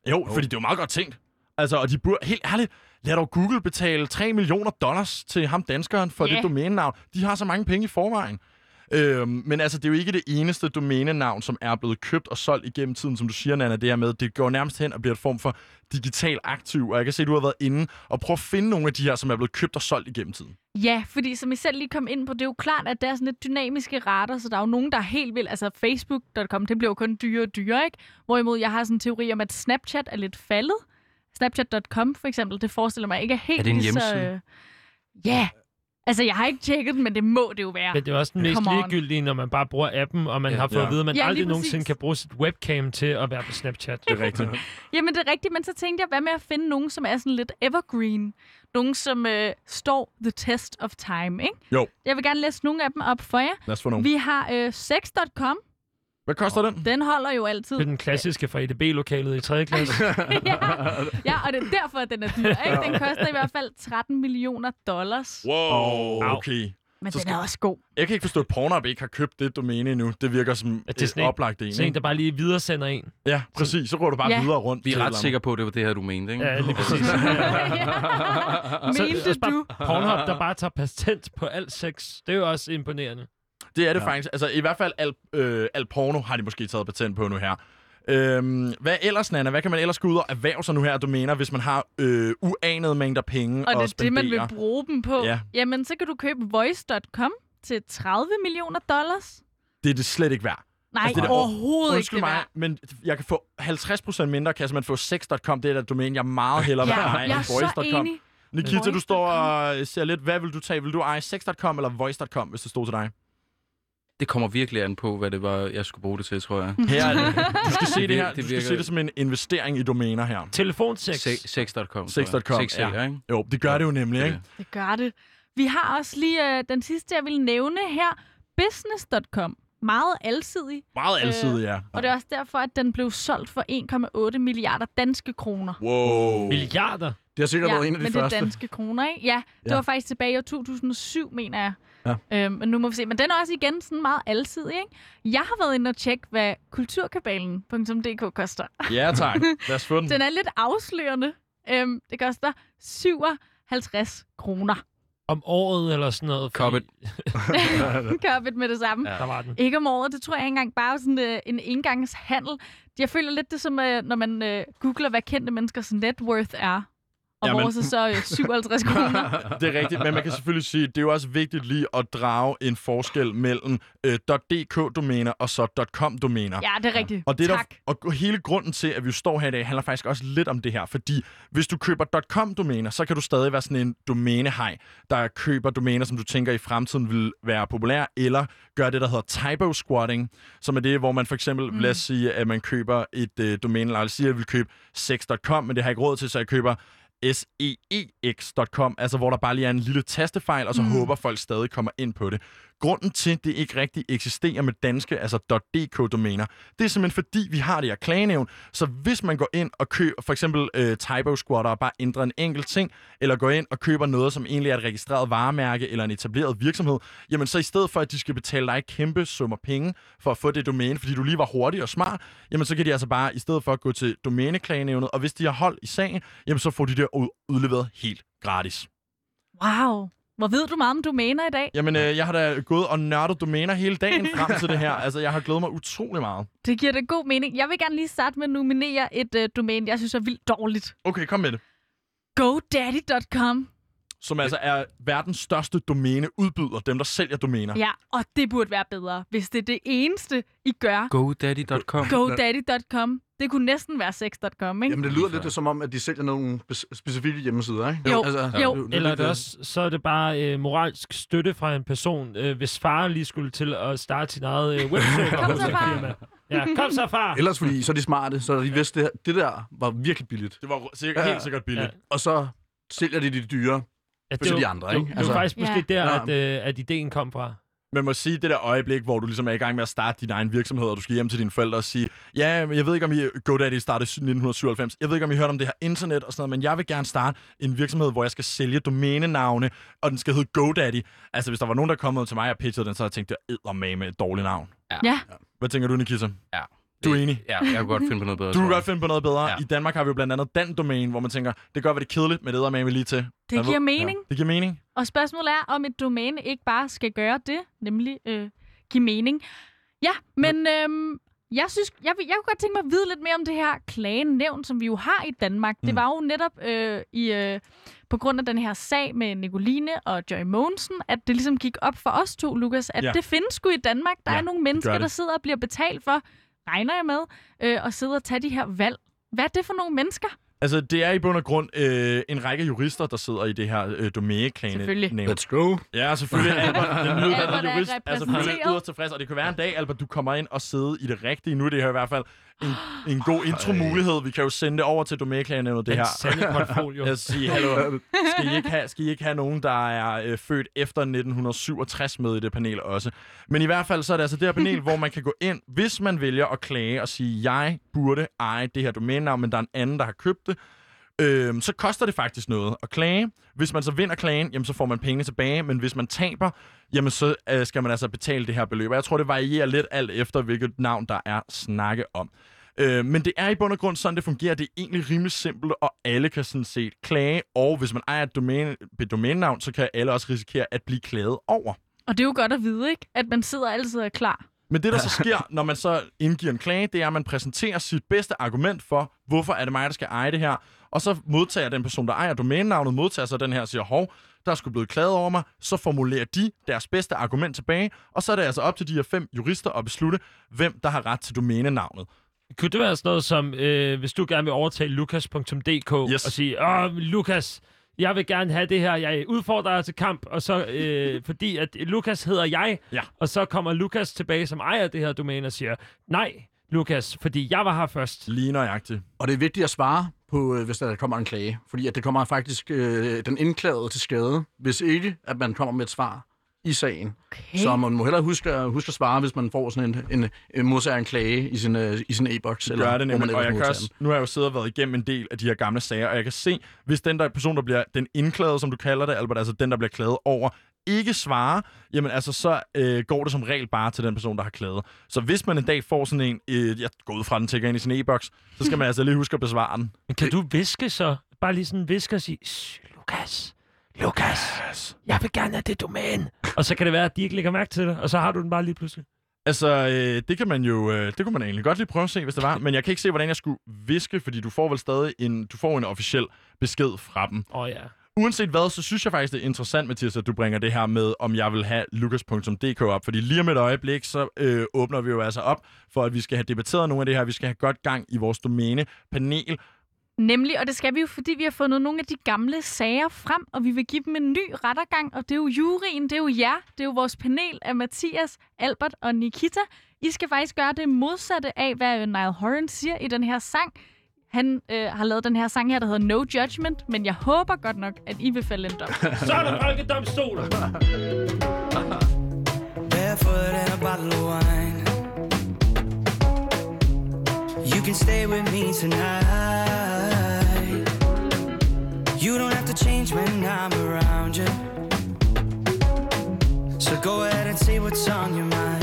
Speaker 2: Jo, jo, fordi det er jo meget godt tænkt. Altså, og de burde, helt ærligt, lad dog Google betale 3 millioner dollars til ham danskeren for
Speaker 1: Ja.
Speaker 2: det domænenavn. De har så mange penge i forvejen. Øhm, men altså, det er jo ikke det eneste domænenavn, som er blevet købt og solgt igennem tiden, som du siger, Nana, det her med, det går nærmest hen og bliver et form for digital aktiv, og jeg kan se, at du har været inde og prøve at finde nogle af de her, som er blevet købt og solgt igennem tiden.
Speaker 1: Ja, fordi som I selv lige kom ind på, det er jo klart, at der er sådan lidt dynamiske rater, så der er jo nogen, der er helt vildt. Altså Facebook.com, det bliver jo kun dyrere og dyrere, ikke? Hvorimod jeg har sådan en teori om, at Snapchat er lidt faldet. Snapchat.com for eksempel, det forestiller mig ikke er helt
Speaker 9: Er det en
Speaker 1: så... øh, Ja, altså jeg har ikke tjekket den, men det må det jo være.
Speaker 7: Men det er også den mest
Speaker 1: Come
Speaker 7: ligegyldige, når man bare bruger appen, og man
Speaker 9: Ja.
Speaker 7: har fået
Speaker 2: Ja.
Speaker 7: at vide, at man
Speaker 1: Ja,
Speaker 7: aldrig nogensinde kan bruge sit webcam til at være på Snapchat.
Speaker 2: Det er rigtigt.
Speaker 1: Jamen, det er rigtigt, men så tænkte jeg, hvad med at finde nogen, som er sådan lidt evergreen? Nogen, som øh, står the test of time, ikke?
Speaker 2: Jo.
Speaker 1: Jeg vil gerne læse nogle af dem op for jer.
Speaker 2: Lad os få nogle.
Speaker 1: Vi har øh, sex.com.
Speaker 2: Hvad koster den?
Speaker 1: Den holder jo altid.
Speaker 7: Det er den klassiske fra EDB-lokalet i 3. klasse.
Speaker 1: ja. ja, og det er derfor, at den er dyr. Ikke? Den koster i hvert fald 13 millioner dollars.
Speaker 2: Wow, okay.
Speaker 1: Men
Speaker 2: Så
Speaker 1: den
Speaker 2: skal-
Speaker 1: er også god.
Speaker 2: Jeg kan ikke forstå, at Pornhub ikke har købt det domæne endnu. Det virker som
Speaker 7: det er
Speaker 2: et
Speaker 7: sådan en-
Speaker 2: oplagt en,
Speaker 7: Så en, der bare lige videresender en.
Speaker 2: Ja, præcis. Så går du bare
Speaker 1: Ja.
Speaker 2: videre rundt.
Speaker 9: Vi er
Speaker 2: et
Speaker 9: ret sikre på, at det var det her, du mente, ikke?
Speaker 7: Ja, lige præcis.
Speaker 1: Mente
Speaker 7: også bare
Speaker 1: du?
Speaker 7: Pornhub, der bare tager patent på alt sex. Det er jo også imponerende.
Speaker 2: Det er det
Speaker 9: Ja.
Speaker 2: faktisk. Altså, i hvert fald al, øh, al porno har de måske taget patent på nu her. Øhm, hvad ellers, Nana? Hvad kan man ellers gå ud og erhverve sig nu her af domæner, hvis man har øh, uanede mængder penge
Speaker 1: Og
Speaker 2: og
Speaker 1: det er det, man vil bruge dem på.
Speaker 2: Ja.
Speaker 1: Jamen, så kan du købe voice.com til 30 millioner dollars.
Speaker 2: Det er det slet ikke værd.
Speaker 1: Nej,
Speaker 2: Altså, det er
Speaker 1: overhovedet
Speaker 2: Undskyld
Speaker 1: ikke det
Speaker 2: mig,
Speaker 1: værd.
Speaker 2: men jeg kan få 50% mindre, kan jeg simpelthen få sex.com. Det er et domæne, jeg meget hellere vil
Speaker 1: Ja,
Speaker 2: eje
Speaker 1: jeg
Speaker 2: end voice.com.
Speaker 1: enig.
Speaker 2: Nikita, du står og ser lidt, hvad vil du tage? Vil du eje sex.com eller voice.com, hvis det stod til dig?
Speaker 9: Det kommer virkelig an på, hvad det var, jeg skulle bruge det til, tror jeg.
Speaker 2: Her er det. Du skal se
Speaker 9: Det
Speaker 2: det her.
Speaker 9: det
Speaker 2: Du skal se det som en investering i domæner her.
Speaker 7: Telefonsex.
Speaker 9: Se- Sex.com.
Speaker 2: Sex.com,
Speaker 9: Sex
Speaker 2: ja.
Speaker 9: ikke?
Speaker 2: Jo, det gør det jo nemlig,
Speaker 9: Det
Speaker 2: ikke?
Speaker 1: Det gør det. Vi har også lige øh, den sidste, jeg vil nævne her. Business.com. meget alsidig.
Speaker 2: Meget alsidig, ja.
Speaker 1: Og det er også derfor, at den blev solgt for 1,8 milliarder danske kroner.
Speaker 2: Wow.
Speaker 7: Milliarder?
Speaker 9: Det har sikkert
Speaker 1: ja,
Speaker 9: været en af de
Speaker 1: men det
Speaker 9: første.
Speaker 1: er danske kroner, ikke? Ja, det
Speaker 9: Ja.
Speaker 1: var faktisk tilbage i år 2007, mener jeg.
Speaker 9: Ja.
Speaker 1: Øhm, men nu må vi se. Men den er også igen sådan meget alsidig, ikke? Jeg har været inde og tjekke, hvad kulturkabalen.dk koster.
Speaker 2: Ja, tak. Lad os få den.
Speaker 1: Den er lidt afslørende. Øhm, det koster 57 kroner.
Speaker 7: Om året eller sådan noget?
Speaker 9: Cop it.
Speaker 1: Købet med det samme.
Speaker 7: Ja, der var den.
Speaker 1: Ikke om året, det tror jeg ikke engang. Bare sådan øh, en engangshandel. Jeg føler lidt det som, øh, når man øh, googler, hvad kendte menneskers net worth er. Og
Speaker 2: Jamen.
Speaker 1: vores er så øh, 57 kroner.
Speaker 2: Det er rigtigt, men man kan selvfølgelig sige, det er jo også vigtigt lige at drage en forskel mellem øh, .dk-domæner og så .com-domæner.
Speaker 1: Ja, det er rigtigt.
Speaker 2: Og, det er
Speaker 1: tak.
Speaker 2: Der, og hele grunden til, at vi står her i dag, handler faktisk også lidt om det her. Fordi hvis du køber .com-domæner, så kan du stadig være sådan en domænehej, der køber domæner, som du tænker i fremtiden vil være populære, eller gør det, der hedder typo squatting, som er det, hvor man for eksempel, mm. lad os sige, at man køber et øh, domæne, lad os sige, at jeg vil købe sex.com, men det har jeg ikke råd til, så jeg køber seex.com, altså hvor der bare lige er en lille tastefejl, og så mm. håber folk stadig kommer ind på det. Grunden til, at det ikke rigtig eksisterer med danske, altså .dk-domæner, det er simpelthen fordi, vi har det her klagenævn, så hvis man går ind og køber, for eksempel øh, typo squatter og bare ændrer en enkelt ting, eller går ind og køber noget, som egentlig er et registreret varemærke eller en etableret virksomhed, jamen så i stedet for, at de skal betale dig kæmpe summer penge for at få det domæne, fordi du lige var hurtig og smart, jamen så kan de altså bare, i stedet for at gå til domæneklagenævnet, og hvis de har hold i sagen, jamen så får de det ud- udleveret helt gratis.
Speaker 1: Wow. Hvor ved du meget om domæner i dag?
Speaker 2: Jamen, øh, jeg har da gået og nørdet domæner hele dagen frem til det her. Altså, jeg har glædet mig utrolig meget.
Speaker 1: Det giver da god mening. Jeg vil gerne lige starte med at nominere et øh, domæne, jeg synes er vildt dårligt.
Speaker 2: Okay, kom med det.
Speaker 1: GoDaddy.com.
Speaker 2: Som altså er verdens største domæneudbyder, dem der sælger domæner.
Speaker 1: Ja, og det burde være bedre, hvis det er det eneste, I gør.
Speaker 9: GoDaddy.com.
Speaker 1: GoDaddy.com. Det kunne næsten være sex.com, ikke?
Speaker 9: Jamen, det lyder lidt som om, at de sælger nogle specifikke hjemmesider, ikke?
Speaker 1: Jo,
Speaker 9: altså,
Speaker 1: jo.
Speaker 9: er
Speaker 7: Eller er det også, så er det bare øh, moralsk støtte fra en person, øh, hvis far lige skulle til at starte sin eget øh, webserver
Speaker 1: Kom
Speaker 7: hos
Speaker 1: så,
Speaker 7: et
Speaker 1: far.
Speaker 7: firma. Ja, kom så, far!
Speaker 9: Ellers fordi, så er de smarte, så de vidste, det, det der var virkelig billigt.
Speaker 2: Det var sikkert,
Speaker 9: Ja.
Speaker 2: helt sikkert billigt.
Speaker 7: Ja.
Speaker 9: Og så sælger de de dyre.
Speaker 7: Ja,
Speaker 9: Hvis
Speaker 7: var-
Speaker 9: de andre,
Speaker 7: det,
Speaker 9: ikke?
Speaker 7: Det
Speaker 9: Altså-
Speaker 7: var faktisk måske
Speaker 1: Ja.
Speaker 7: der,
Speaker 9: Ja.
Speaker 7: at, øh, at ideen kom fra.
Speaker 2: Man må sige, det der øjeblik, hvor du ligesom er i gang med at starte din egen virksomhed, og du skal hjem til dine forældre og sige, ja, men jeg ved ikke, om I GoDaddy startede i 1997. Jeg ved ikke, om I hørte om det her internet og sådan noget, men jeg vil gerne starte en virksomhed, hvor jeg skal sælge domænenavne, og den skal hedde GoDaddy. Altså, hvis der var nogen, der kom ud til mig og pitchede den, så havde jeg tænkt, det er med et dårligt navn.
Speaker 1: Ja.
Speaker 2: Hvad tænker du, Nikita?
Speaker 9: Ja.
Speaker 2: Du er enig?
Speaker 9: Ja, jeg kunne godt finde på noget bedre.
Speaker 2: Du kan godt finde på noget bedre.
Speaker 9: Ja.
Speaker 2: I Danmark har vi jo blandt andet den domæne, hvor man tænker, det godt være det er kedeligt, men det er med lige til.
Speaker 1: Det
Speaker 2: Hvad
Speaker 1: giver mening.
Speaker 2: Det giver mening.
Speaker 1: Og spørgsmålet er, om et domæne ikke bare skal gøre det, nemlig øh, give mening. Ja, men øhm, jeg synes, jeg, jeg kunne godt tænke mig at vide lidt mere om det her klagenævn, som vi jo har i Danmark. Mm. Det var jo netop øh, i, øh, på grund af den her sag med Nicoline og Joy Mogensen, at det ligesom gik op for os to, Lukas, at
Speaker 2: Ja.
Speaker 1: ja. det findes sgu i Danmark. Der
Speaker 2: Ja,
Speaker 1: er nogle mennesker,
Speaker 2: gør
Speaker 1: der sidder og bliver betalt for, regner jeg med, øh, og sidder og tage de her valg. Hvad er det for nogle mennesker?
Speaker 2: Altså, det er i bund og grund øh, en række jurister, der sidder i det her øh, domæneklane.
Speaker 1: Selvfølgelig.
Speaker 9: Let's go.
Speaker 2: Ja, selvfølgelig. Albert, den
Speaker 1: Albert
Speaker 2: nyuddannede
Speaker 1: er
Speaker 2: jurist, er
Speaker 1: repræsenteret.
Speaker 2: yderst tilfreds, og det kan være en dag, Albert, du kommer ind og sidder i det rigtige. Nu er det her i hvert fald en, en god intro-mulighed. Vi kan jo sende det over til domæneklagenævnet, det her.
Speaker 7: sande portfolio.
Speaker 2: Jeg siger, hallo, skal I, ikke have, skal I ikke have nogen, der er øh, født efter 1967 med i det panel også? Men i hvert fald så er det altså det her panel, hvor man kan gå ind, hvis man vælger at klage og sige, jeg burde eje det her domænenavn, men der er en anden, der har købt det. Øhm, så koster det faktisk noget at klage. Hvis man så vinder klagen, jamen, så får man penge tilbage, men hvis man taber, jamen, så øh, skal man altså betale det her beløb. Og jeg tror, det varierer lidt alt efter, hvilket navn der er snakke om. Øh, men det er i bund og grund sådan, det fungerer. Det er egentlig rimelig simpelt, og alle kan sådan set klage. Og hvis man ejer et domæne, et domænenavn, så kan alle også risikere at blive klaget over.
Speaker 1: Og det er jo godt at vide, ikke? At man sidder altid og er klar.
Speaker 2: Men det, der så sker, når man så indgiver en klage, det er, at man præsenterer sit bedste argument for, hvorfor er det mig, der skal eje det her. Og så modtager den person, der ejer domænenavnet, modtager så den her og siger, hov, der er sgu blevet klaget over mig. Så formulerer de deres bedste argument tilbage, og så er det altså op til de her fem jurister at beslutte, hvem der har ret til domænenavnet.
Speaker 7: Kunne det være sådan noget som, øh, hvis du gerne vil overtage lukas.dk
Speaker 2: Yes.
Speaker 7: og sige, åh, Lukas, jeg vil gerne have det her, jeg udfordrer dig til kamp, og så, øh, fordi at Lukas hedder jeg,
Speaker 2: Ja.
Speaker 7: og så kommer Lukas tilbage som ejer det her domæne og siger, nej, Lukas, fordi jeg var her først.
Speaker 2: Lige nøjagtigt.
Speaker 9: Og det er vigtigt at svare på, øh, hvis der kommer en klage. Fordi at det kommer faktisk øh, den indklagede til skade, hvis ikke at man kommer med et svar
Speaker 11: i sagen.
Speaker 1: Okay.
Speaker 11: Så man må hellere huske, huske at svare, hvis man får sådan en, en, en modtager en klage i sin, øh, i sin e-boks.
Speaker 2: Gør det
Speaker 11: hvor man
Speaker 2: nemlig, og jeg kan også, nu har jeg jo siddet og været igennem en del af de her gamle sager, og jeg kan se, hvis den der person, der bliver den indklagede, som du kalder det, Albert, altså den, der bliver klaget over, ikke svarer, jamen altså, så øh, går det som regel bare til den person, der har klaget. Så hvis man en dag får sådan en, øh, jeg går ud fra, den tækker ind i sin e-boks, så skal man altså lige huske at besvare den.
Speaker 7: Men kan du viske så? Bare lige sådan viske og sige, "Shh, Lukas, Lukas, jeg vil gerne have det domæne. Og så kan det være, at de ikke lægger mærke til det, og så har du den bare lige pludselig.
Speaker 2: Altså, øh, det kan man jo, øh, det kunne man egentlig godt lige prøve at se, hvis det var. Men jeg kan ikke se, hvordan jeg skulle viske, fordi du får vel stadig en, du får en officiel besked fra dem.
Speaker 7: Åh oh, ja.
Speaker 2: Uanset hvad, så synes jeg faktisk, det er interessant, Mathias, at du bringer det her med, om jeg vil have lukas.dk op. Fordi lige om et øjeblik, så øh, åbner vi jo altså op for, at vi skal have debatteret nogle af det her. Vi skal have godt gang i vores domæne-panel.
Speaker 1: Nemlig, og det skal vi jo, fordi vi har fundet nogle af de gamle sager frem, og vi vil give dem en ny rettergang, og det er jo juryen, det er jo jer, det er jo vores panel af Mathias, Albert og Nikita. I skal faktisk gøre det modsatte af, hvad Niall Horan siger i den her sang. Han øh, har lavet den her sang her, der hedder No Judgment, men jeg håber godt nok, at I vil falde en dom.
Speaker 7: Så er der folkedomstoler.
Speaker 5: Barefoot and a bottle of wine. You can stay with me tonight. Change when I'm around you. So go ahead and say what's on your mind,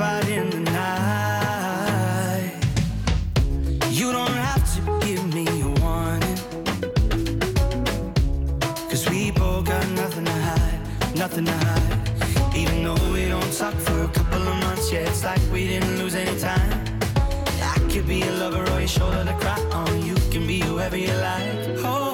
Speaker 5: out in the night. You don't have to give me a warning. Cause we both got nothing to hide, nothing to hide. Even though we don't talk for a couple of months, yeah, it's like we didn't lose any time. I could be a lover or your shoulder to cry on. You can be whoever you like. Oh,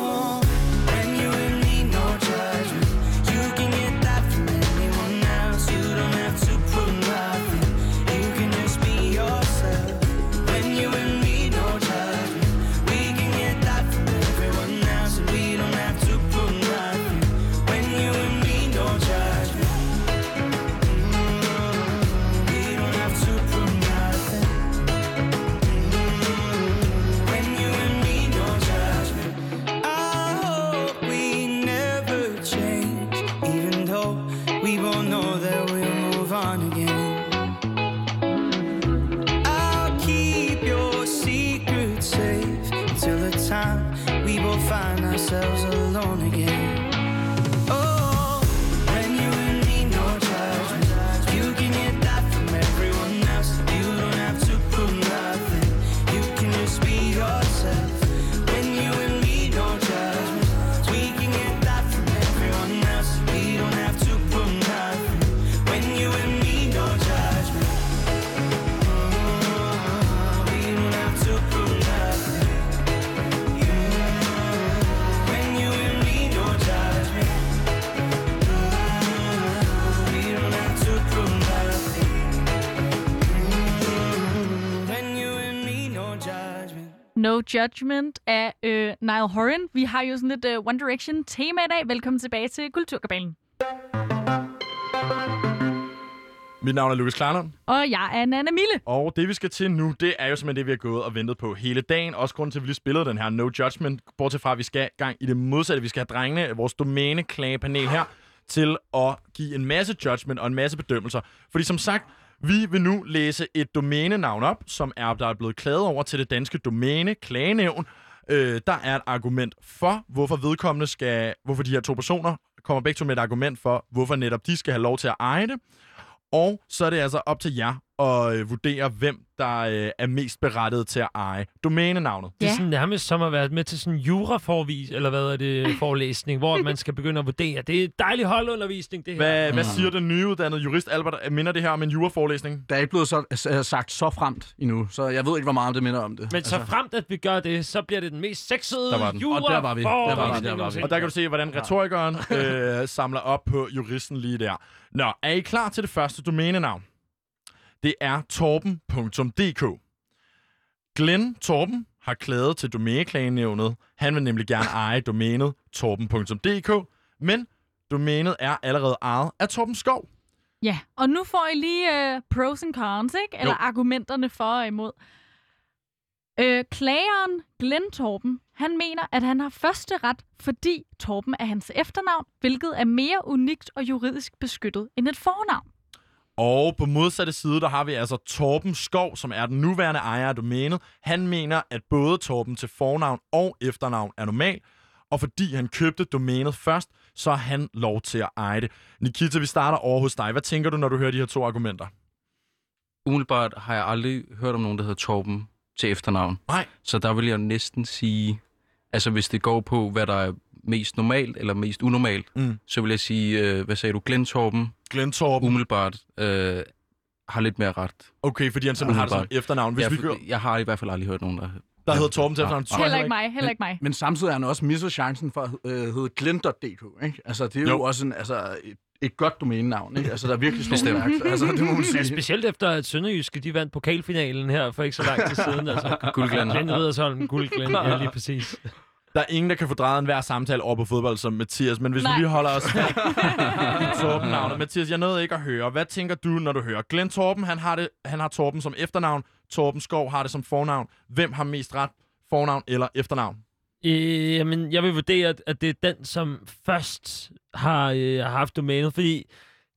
Speaker 5: No Judgment
Speaker 1: af øh, Niall Horan. Vi har jo sådan lidt øh, One Direction tema i dag. Velkommen tilbage til Kulturkabalen.
Speaker 2: Mit navn er Lukas Klarlund,
Speaker 1: Og jeg er Nana Mille.
Speaker 2: og det vi skal til nu, det er jo simpelthen det, vi har gået og ventet på hele dagen. Også grunden til, at vi lige spillede den her No Judgment, bortset fra, at vi skal gang i det modsatte. Vi skal have drengene, vores domæneklagepanel her, til at give en masse judgment og en masse bedømmelser. Fordi som sagt, vi vil nu læse et domænenavn op, som er, der er blevet klaget over til det danske domæne klagenævn. Øh, der er et argument for, hvorfor vedkommende skal, hvorfor de her to personer kommer begge to med et argument for, hvorfor netop de skal have lov til at eje det. Og så er det altså op til jer at øh, vurdere, hvem der øh, er mest berettiget til at eje domænenavnet.
Speaker 7: Det er sådan nærmest som at være med til sådan en juraforvis, eller hvad er det, forelæsning, hvor man skal begynde at vurdere. Det er dejlig holdundervisning, det her.
Speaker 2: Hvad, hvad siger den nyuddannede jurist Albert? Minder det her om en juraforelæsning?
Speaker 9: Der er ikke blevet så, øh, sagt så fremt endnu, så jeg ved ikke, hvor meget det minder om det.
Speaker 7: Men så fremt, at vi gør det, så bliver det den mest sexede
Speaker 9: Der var den.
Speaker 7: jura
Speaker 9: Og der var vi. Der var vi, der var vi.
Speaker 2: Og der kan du se, hvordan retorikeren øh, samler op på juristen lige der. Nå, er I klar til det første domænenavn? Det er torben.dk. Glenn Torben har klaget til domæneklagenævnet. Han vil nemlig gerne eje domænet torben.dk, men domænet er allerede ejet af Torben Skov.
Speaker 1: Ja, og nu får I lige uh, pros and cons, ikke? Eller
Speaker 2: Jo.
Speaker 1: argumenterne for og imod. Øh, klageren Glenn Torben, han mener, at han har første ret, fordi Torben er hans efternavn, hvilket er mere unikt og juridisk beskyttet end et fornavn.
Speaker 2: Og på modsatte side, der har vi altså Torben Skov, som er den nuværende ejer af domænet. Han mener, at både Torben til fornavn og efternavn er normal, og fordi han købte domænet først, så har han lov til at eje det. Nikita, vi starter over hos dig. Hvad tænker du, når du hører de her to argumenter?
Speaker 9: Umiddelbart har jeg aldrig hørt om nogen, der hedder Torben til efternavn.
Speaker 2: Nej.
Speaker 9: Så der vil jeg næsten sige, altså hvis det går på, hvad der er mest normalt eller mest unormalt,
Speaker 2: Mm.
Speaker 9: så vil jeg sige, øh, hvad sagde du, Glenn Torben?
Speaker 2: Glenn Torben.
Speaker 9: Umiddelbart øh, har lidt mere ret.
Speaker 2: Okay, fordi han simpelthen har det som efternavn. Hvis
Speaker 9: ja,
Speaker 2: vi gør,
Speaker 9: Jeg har i hvert fald aldrig hørt nogen, der...
Speaker 2: der hedder Torben til efternavn. jeg
Speaker 1: Heller ikke mig, heller ikke mig.
Speaker 11: Men samtidig har han også misset chancen for at øh, hedde Glint.dk, ikke? Altså, det er jo,
Speaker 2: Jo.
Speaker 11: også en, altså, et, et godt domænenavn, ikke? Altså, der er virkelig stort værk. Altså, det må man
Speaker 7: Ja,
Speaker 11: sige.
Speaker 7: specielt efter, at Sønderjyske de vandt pokalfinalen her for ikke så lang tid siden. Altså.
Speaker 9: Guldglænd.
Speaker 7: Glenn Riddersholm, guldglænd. Ja, lige præcis.
Speaker 2: Der er ingen, der kan få drejet en hver samtale over på fodbold som Mathias, men hvis
Speaker 1: Nej.
Speaker 2: vi lige holder os i Torben navnet. Mathias, jeg nåede ikke at høre. Hvad tænker du, når du hører Glenn Torben? Han har, det, han har Torben som efternavn. Torben Skov har det som fornavn. Hvem har mest ret? Fornavn eller efternavn?
Speaker 7: Øh, jamen, jeg vil vurdere, at- at det er den, som først har, øh, haft domænet, fordi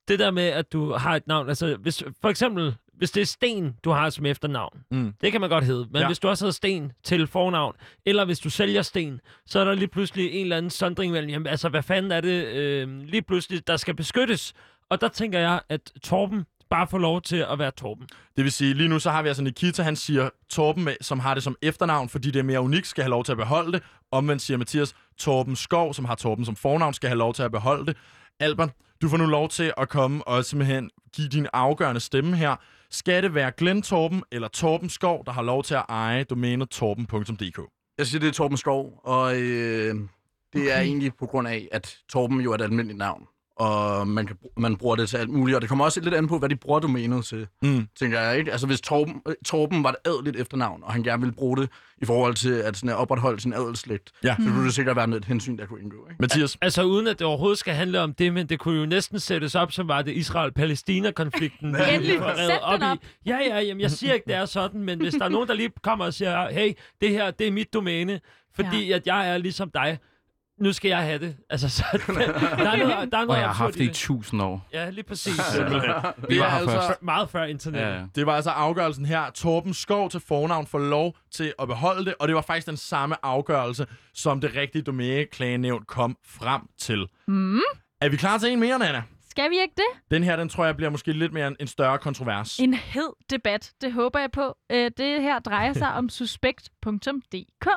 Speaker 7: det der med, at du har et navn, altså hvis, for eksempel, hvis det er Sten, du har som efternavn,
Speaker 2: Mm.
Speaker 7: det kan man godt hedde, men
Speaker 2: Ja.
Speaker 7: hvis du også hedder Sten til fornavn, eller hvis du sælger Sten, så er der lige pludselig en eller anden sondring mellem, jamen, altså hvad fanden er det øh, lige pludselig, der skal beskyttes? Og der tænker jeg, at Torben bare får lov til at være Torben.
Speaker 2: Det vil sige, lige nu så har vi altså Nikita, han siger Torben, som har det som efternavn, fordi det er mere unikt, skal have lov til at beholde det. Omvendt siger Mathias, Torben Skov, som har Torben som fornavn, skal have lov til at beholde det. Albert, du får nu lov til at komme og simpelthen give din afgørende stemme her. Skal det være Glenn Torben eller Torben Skov, der har lov til at eje domænet torben.dk?
Speaker 11: Jeg siger, det er Torben Skov, og øh, det okay. er egentlig på grund af, at Torben jo er et almindeligt navn. Og man, kan, man bruger det til alt muligt, og det kommer også lidt an på, hvad de bruger domænet til,
Speaker 2: Mm.
Speaker 11: tænker jeg. Ikke? Altså hvis Torben, øh, Torben var et adeligt efternavn, og han gerne ville bruge det i forhold til at, sådan, at opretholde sin adelslægt,
Speaker 2: Ja.
Speaker 11: så kunne det sikkert være et hensyn, der kunne indgå. Ikke?
Speaker 2: Mathias?
Speaker 7: Altså uden at det overhovedet skal handle om det, men det kunne jo næsten sættes op, som var det Israel-Palæstina-konflikten.
Speaker 1: Endelig, sæt den op.
Speaker 7: i. Ja, ja, jamen, jeg siger ikke, det er sådan, men hvis der er nogen, der lige kommer og siger, hey, det her, det er mit domæne, fordi ja. at jeg er ligesom dig, nu skal jeg have det. Altså, så, der er noget, der er noget
Speaker 9: Og jeg har haft det i tusind år.
Speaker 7: Ja, lige præcis.
Speaker 9: Vi
Speaker 2: Det
Speaker 9: var
Speaker 2: er altså-
Speaker 9: først.
Speaker 7: Før- Meget før internet.
Speaker 9: Ja, ja.
Speaker 2: Det var altså afgørelsen her. Torben Skov til fornavn får lov til at beholde det, og det var faktisk den samme afgørelse, som det rigtige domæneklagenævn kom frem til.
Speaker 1: Mm.
Speaker 2: Er vi klar til en mere, Nana?
Speaker 1: Skal vi ikke det?
Speaker 2: Den her, den tror jeg bliver måske lidt mere en, en større kontrovers.
Speaker 1: En hed debat, det håber jeg på. Øh, Det her drejer sig om suspekt.dk.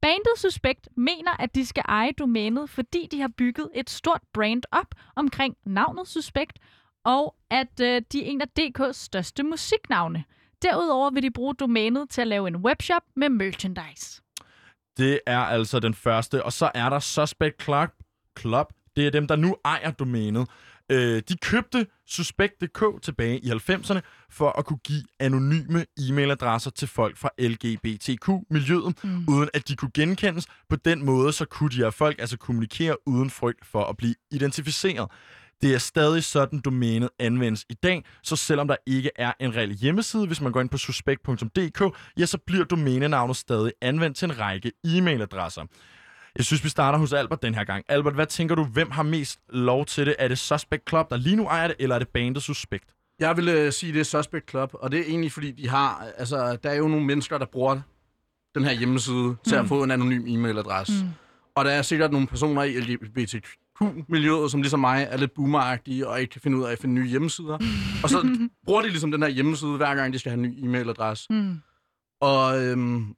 Speaker 1: Bandet Suspekt mener, at de skal eje domænet, fordi de har bygget et stort brand op omkring navnet Suspekt, og at øh, de er en af DK's største musiknavne. Derudover vil de bruge domænet til at lave en webshop med merchandise.
Speaker 2: Det er altså den første. Og så er der Suspect Club. Club. Det er dem, der nu ejer domænet. Øh, de købte Suspect.dk tilbage i 90'erne for at kunne give anonyme e-mailadresser til folk fra LGBTQ-miljøet, mm. uden at de kunne genkendes. På den måde så kunne de her folk altså kommunikere uden frygt for at blive identificeret. Det er stadig sådan, domænet anvendes i dag, så selvom der ikke er en reel hjemmeside, hvis man går ind på suspekt.dk, ja, så bliver domænenavnet stadig anvendt til en række e-mailadresser. Jeg synes, vi starter hos Albert den her gang. Albert, hvad tænker du, hvem har mest lov til det? Er det Suspect Club, der lige nu ejer det, eller er det bandet Suspect?
Speaker 11: Jeg vil øh, sige, det er Suspect Club, og det er egentlig, fordi de har... Altså, der er jo nogle mennesker, der bruger den her hjemmeside til at få en anonym e-mailadresse. Mm. Og der er sikkert nogle personer i Q-miljøet, som ligesom mig er lidt boomeragtige og ikke kan finde ud af at finde nye hjemmesider. og så bruger de ligesom den her hjemmeside, hver gang de skal have en ny e-mailadresse.
Speaker 1: Mm.
Speaker 11: Og øhm,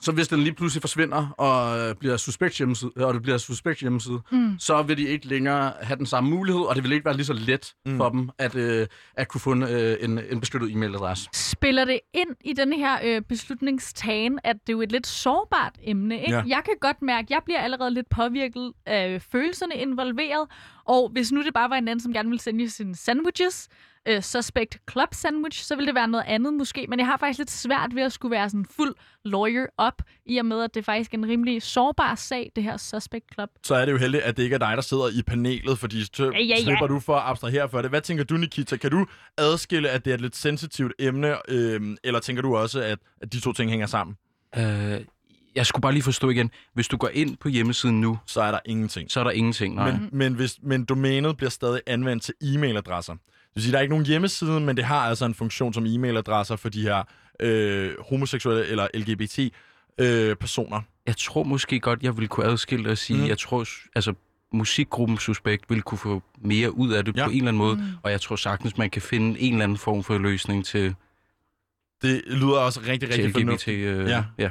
Speaker 11: så hvis den lige pludselig forsvinder og øh, bliver suspekt hjemmeside, og det bliver suspekt hjemmeside,
Speaker 1: Mm.
Speaker 11: så vil de ikke længere have den samme mulighed, og det vil ikke være lige så let mm. for dem at, øh, at kunne få en, øh, en, en beskyttet e-mailadresse.
Speaker 1: Spiller det ind i den her øh, beslutningstagen, at det er jo et lidt sårbart emne, ikke?
Speaker 11: Ja.
Speaker 1: Jeg kan godt mærke, at jeg bliver allerede lidt påvirket af følelserne involveret, og hvis nu det bare var en anden, som gerne ville sende sine sandwiches, øh, suspect club sandwich, så ville det være noget andet måske, men jeg har faktisk lidt svært ved at skulle være sådan fuld lawyer op, i og med, at det faktisk er en rimelig sårbar sag, det her suspect club.
Speaker 2: Så er det jo heldigt, at det ikke er dig, der sidder i panelet, fordi så
Speaker 1: Ja, ja, ja.
Speaker 2: slipper du for at abstrahere for det. Hvad tænker du, Nikita? Kan du adskille, at det er et lidt sensitivt emne, øh, eller tænker du også, at, at de to ting hænger sammen?
Speaker 12: Øh, jeg skulle bare lige forstå igen. Hvis du går ind på hjemmesiden nu,
Speaker 2: så er der ingenting.
Speaker 12: Så er der ingenting, nej.
Speaker 2: Men, men, hvis, men domænet bliver stadig anvendt til e-mailadresser. Det vil sige, der er ikke nogen hjemmeside, men det har altså en funktion som e-mailadresser for de her øh, homoseksuelle eller LGBT-personer. Øh, personer.
Speaker 12: Jeg tror måske godt, jeg ville kunne adskille det og sige,
Speaker 2: Mm.
Speaker 12: jeg tror, altså musikgruppen Suspekt ville kunne få mere ud af det
Speaker 2: Ja.
Speaker 12: på en eller anden måde,
Speaker 2: Mm.
Speaker 12: og jeg tror sagtens, man kan finde en eller anden form for løsning til,
Speaker 2: Det lyder også rigtig, rigtig fornuftigt.
Speaker 12: Øh,
Speaker 2: Ja.
Speaker 12: ja.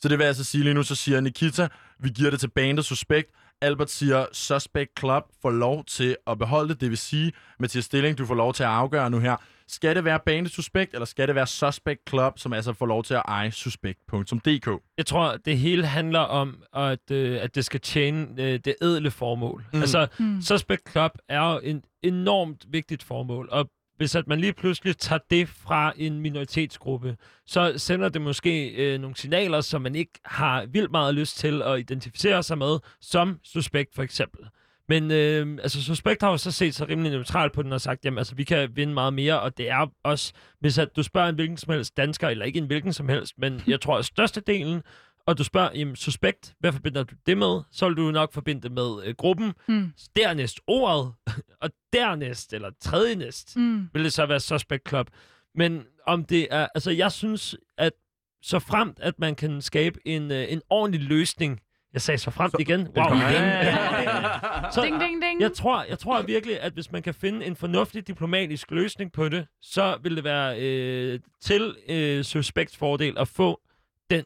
Speaker 2: Så det vil altså sige lige nu, så siger Nikita, vi giver det til bandet Suspekt. Albert siger, Suspect Club får lov til at beholde det. Det vil sige, Mathias Stilling, du får lov til at afgøre nu her. Skal det være bandet Suspekt, eller skal det være Suspect Club, som altså får lov til at eje suspekt.dk?
Speaker 7: Jeg tror, det hele handler om, at, øh, at det skal tjene øh, det edle formål.
Speaker 2: Mm.
Speaker 7: Altså,
Speaker 2: Mm.
Speaker 7: mm. Suspect Club er jo en enormt vigtigt formål, og hvis at man lige pludselig tager det fra en minoritetsgruppe, så sender det måske øh, nogle signaler, som man ikke har vildt meget lyst til at identificere sig med, som Suspekt for eksempel. Men øh, altså, Suspekt har jo så set sig rimelig neutral på den og sagt, jamen altså, vi kan vinde meget mere, og det er også, hvis at du spørger en hvilken som helst dansker, eller ikke en hvilken som helst, men jeg tror, at størstedelen, og du spørger, jamen, Suspekt, hvad forbinder du det med? Så vil du nok forbinde det med øh, gruppen,
Speaker 1: Mm.
Speaker 7: dernæst ordet, og dernæst, eller tredje næst,
Speaker 1: Mm.
Speaker 7: vil det så være Suspect Club. Men om det er, altså jeg synes, at så fremt, at man kan skabe en, øh, en ordentlig løsning, jeg sagde så fremt igen, wow,
Speaker 2: kom
Speaker 7: igen.
Speaker 2: igen.
Speaker 1: Ding, ding, ding.
Speaker 7: Jeg tror, jeg tror virkelig, at hvis man kan finde en fornuftig diplomatisk løsning på det, så vil det være øh, til øh, Suspects fordel at få den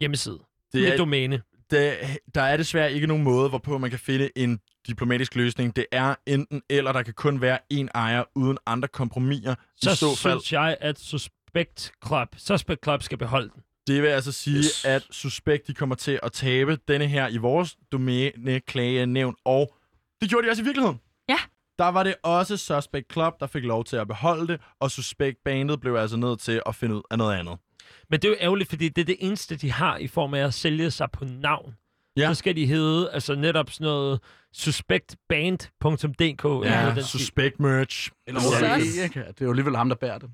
Speaker 7: hjemmeside. Det, det domæne.
Speaker 2: Det, der er desværre ikke nogen måde, hvorpå man kan finde en diplomatisk løsning. Det er enten eller, der kan kun være en ejer uden andre kompromiser.
Speaker 7: Så,
Speaker 2: I så fald,
Speaker 7: synes jeg, at Suspect Club, Suspect Club skal beholde den.
Speaker 2: det vil altså sige, yes. at Suspekt de kommer til at tabe denne her i vores domæne klagenævn, og det gjorde de også i virkeligheden.
Speaker 1: Ja.
Speaker 2: Der var det også Suspect Club, der fik lov til at beholde det, og Suspect Bandet blev altså nødt til at finde ud af noget andet.
Speaker 7: Men det er jo ærgerligt, fordi det er det eneste, de har i form af at sælge sig på navn.
Speaker 2: Ja.
Speaker 7: Så skal de hedde altså netop sådan noget suspectband.dk. eller
Speaker 2: Ja,
Speaker 7: den
Speaker 2: Suspect Merch.
Speaker 11: Eller ikke? Det er jo alligevel ham, der bærer det.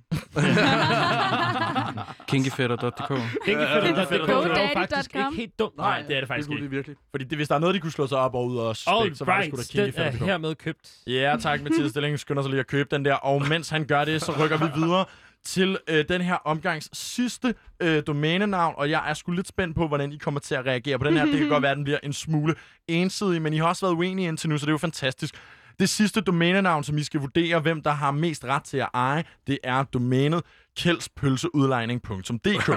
Speaker 12: Kinkyfætter.dk
Speaker 7: Kinkefætter.dk
Speaker 1: GoDaddy.com.
Speaker 7: det er jo faktisk ikke helt dumt. Nej, det er det faktisk
Speaker 11: det
Speaker 7: ikke.
Speaker 11: Det virkelig.
Speaker 2: Fordi det, hvis der er noget, de kunne slå sig op og ud og Suspect,
Speaker 7: All
Speaker 2: så var det
Speaker 7: right,
Speaker 2: sgu da
Speaker 7: den er hermed købt.
Speaker 2: Ja, tak. Mathias Stilling skynder sig lige at købe den der. Og mens han gør det, så rykker vi videre til øh, den her omgangs sidste øh, domænenavn, og jeg er sgu lidt spændt på, hvordan I kommer til at reagere på den her. Det kan godt være, at den bliver en smule ensidig, men I har også været uenige indtil nu, så det er jo fantastisk. Det sidste domænenavn, som I skal vurdere, hvem der har mest ret til at eje, det er domænet kjeldspølseudlejning.dk.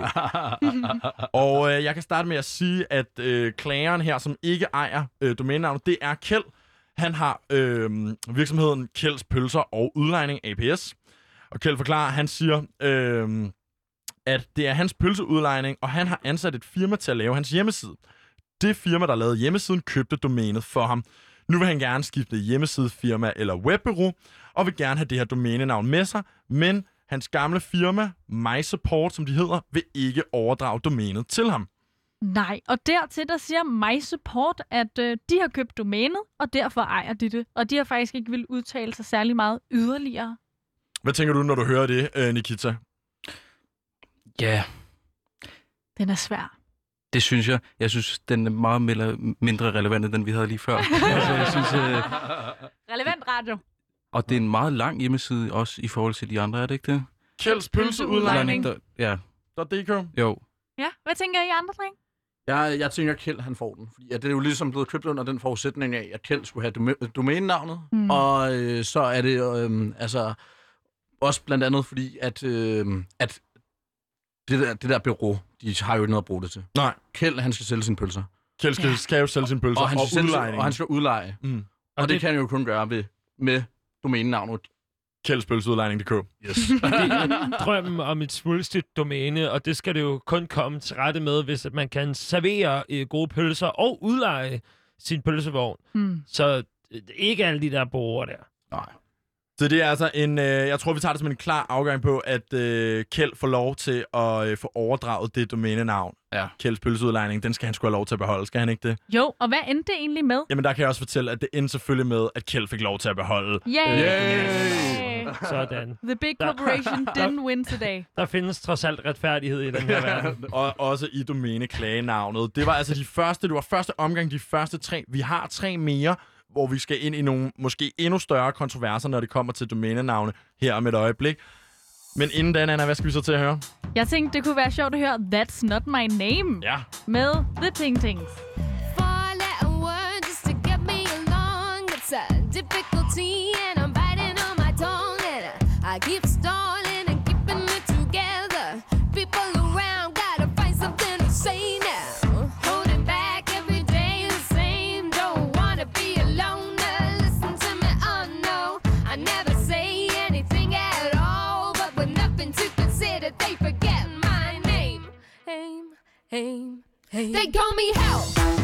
Speaker 2: og øh, jeg kan starte med at sige, at øh, klageren her, som ikke ejer øh, domænenavnet, det er Kjeld. Han har øh, virksomheden Kjelds Pølser og Udlejning APS. Og Kjeld forklarer, han siger, øh, at det er hans pølseudlejning, og han har ansat et firma til at lave hans hjemmeside. Det firma, der lavede hjemmesiden, købte domænet for ham. Nu vil han gerne skifte hjemmesidefirma eller webbureau, og vil gerne have det her domænenavn med sig, men hans gamle firma, MySupport, som de hedder, vil ikke overdrage domænet til ham.
Speaker 1: Nej, og dertil der siger MySupport, at øh, de har købt domænet, og derfor ejer de det. Og de har faktisk ikke vil udtale sig særlig meget yderligere.
Speaker 2: Hvad tænker du, når du hører det, øh, Nikita?
Speaker 12: Ja,
Speaker 1: Den er svær.
Speaker 12: det synes jeg. Jeg synes, den er meget mindre, relevant, end den vi havde lige før. altså, jeg synes, øh,
Speaker 1: Relevant radio.
Speaker 12: og det er en meget lang hjemmeside også i forhold til de andre, er det ikke det?
Speaker 2: Kjelds Pølseudlejning.
Speaker 12: Der- Ja,
Speaker 2: .dk.
Speaker 12: jo.
Speaker 1: Ja, hvad tænker I andre, dreng?
Speaker 11: Jeg, jeg tænker, at Kjeld han får den. Fordi at det er jo ligesom blevet købt under den forudsætning af, at Kjeld skulle have domæ- domænenavnet.
Speaker 1: Mm.
Speaker 11: Og øh, så er det øh, altså også blandt andet fordi, at, øh, at det, der, det der bureau, de har jo ikke noget at bruge det til.
Speaker 2: Nej.
Speaker 11: Kjeld, han skal sælge sine pølser.
Speaker 2: Kjeld skal, skal jo sælge sine pølser
Speaker 11: og, han
Speaker 2: og
Speaker 11: skal
Speaker 2: udlejning.
Speaker 11: og han skal udleje.
Speaker 2: Mm.
Speaker 11: Og, og det, det kan han jo kun gøre ved, med domænenavnet.
Speaker 2: Kjeldspølseudlejning.dk.
Speaker 11: Yes.
Speaker 7: drømmen om et svulstigt domæne, og det skal det jo kun komme til rette med, hvis at man kan servere øh, gode pølser og udleje sin pølsevogn.
Speaker 1: Mm.
Speaker 7: Så øh, ikke alle de der borgere der.
Speaker 11: Nej.
Speaker 2: Så det er altså en, øh, jeg tror, vi tager det som en klar afgang på, at øh, Kjeld får lov til at øh, få overdraget det domænenavn.
Speaker 11: Ja.
Speaker 2: Kjelds pølseudlejning, den skal han sgu have lov til at beholde, skal han ikke det?
Speaker 1: Jo, og hvad endte det egentlig med?
Speaker 2: Jamen der kan jeg også fortælle, at det endte selvfølgelig med, at Kjeld fik lov til at beholde.
Speaker 1: Yay!
Speaker 2: Yay!
Speaker 7: Sådan.
Speaker 1: The big corporation didn't win today.
Speaker 7: Der findes trods alt retfærdighed i den her verden.
Speaker 2: og også i domæneklagenavnet. Det var altså de første, det var første omgang, de første tre. Vi har tre mere, hvor vi skal ind i nogle måske endnu større kontroverser, når det kommer til domænenavne her om et øjeblik. Men inden den, Anna, hvad skal vi så til at høre?
Speaker 1: Jeg tænkte, det kunne være sjovt at høre That's Not My Name
Speaker 2: Ja.
Speaker 1: med The Ting Tings.
Speaker 13: Four-letter word just Aim, aim. They call me Hell.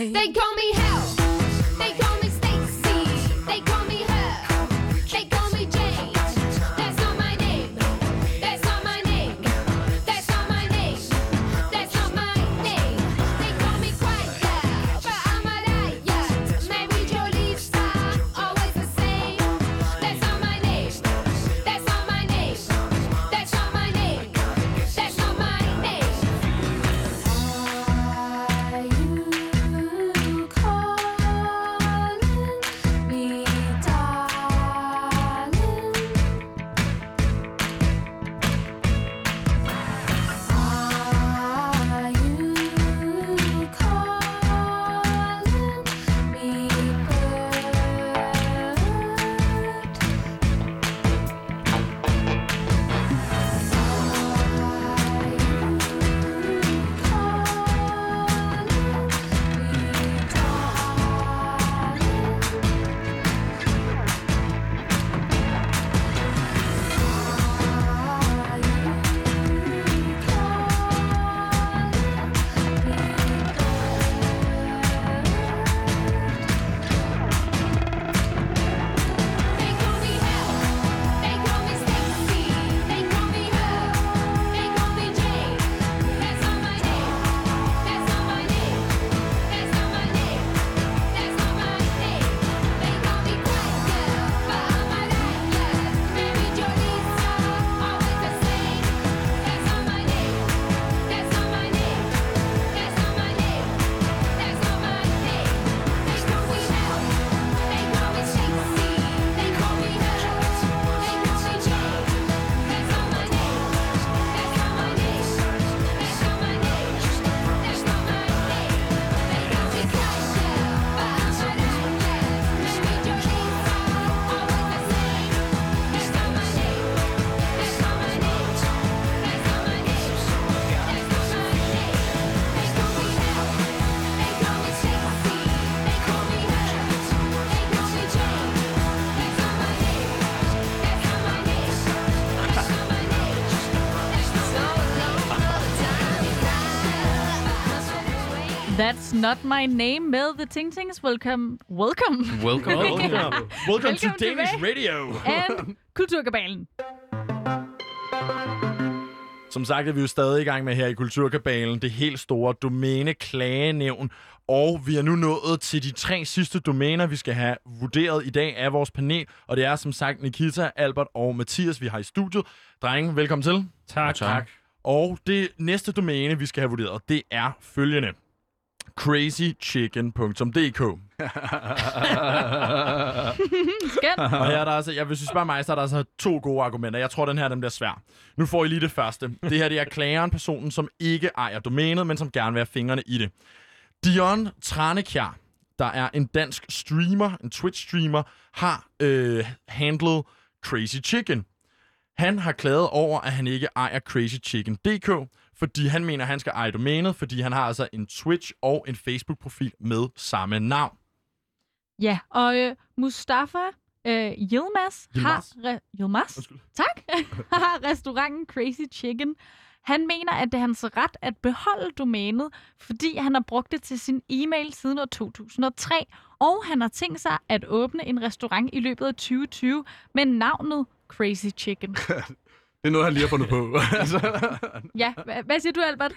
Speaker 13: They call me hell. Not My Name
Speaker 1: med The Ting Tings. Welcome. Welcome.
Speaker 12: Welcome.
Speaker 2: Welcome, Welcome to Danish
Speaker 1: tilbage.
Speaker 2: Radio.
Speaker 1: And Kulturkabalen.
Speaker 2: Som sagt er vi jo stadig i gang med her i Kulturkabalen, det helt store domæne-klagenævn. Og vi er nu nået til de tre sidste domæner, vi skal have vurderet i dag af vores panel. Og det er som sagt Nikita, Albert og Mathias, vi har i studiet. Drenge, velkommen til.
Speaker 7: Tak.
Speaker 12: Tak.
Speaker 2: Og det næste domæne, vi skal have vurderet, det er følgende. crazychicken.dk
Speaker 1: Skønt.
Speaker 2: Og her er der altså, jeg vil synes bare mig, så er der altså to gode argumenter. Jeg tror, den her den bliver svær. Nu får I lige det første. Det her det er klageren, personen, som ikke ejer domænet, men som gerne vil have fingrene i det. Dion Tranekjær, der er en dansk streamer, en Twitch-streamer, har øh, handlet Crazy Chicken. Han har klaget over, at han ikke ejer crazychicken.dk, fordi han mener, at han skal eje domænet, fordi han har altså en Twitch og en Facebook-profil med samme navn.
Speaker 1: Ja, og øh, Mustafa øh, Yilmaz har...
Speaker 2: Yilmaz?
Speaker 1: Re- Yilmaz?
Speaker 2: Undskyld.
Speaker 1: Tak. har restauranten Crazy Chicken. Han mener, at det er hans ret at beholde domænet, fordi han har brugt det til sin e-mail siden år 2003, og han har tænkt sig at åbne en restaurant i løbet af 2020 med navnet Crazy Chicken.
Speaker 11: Det er noget, han lige har fundet på. altså,
Speaker 1: Ja, hva- hvad siger du, Albert?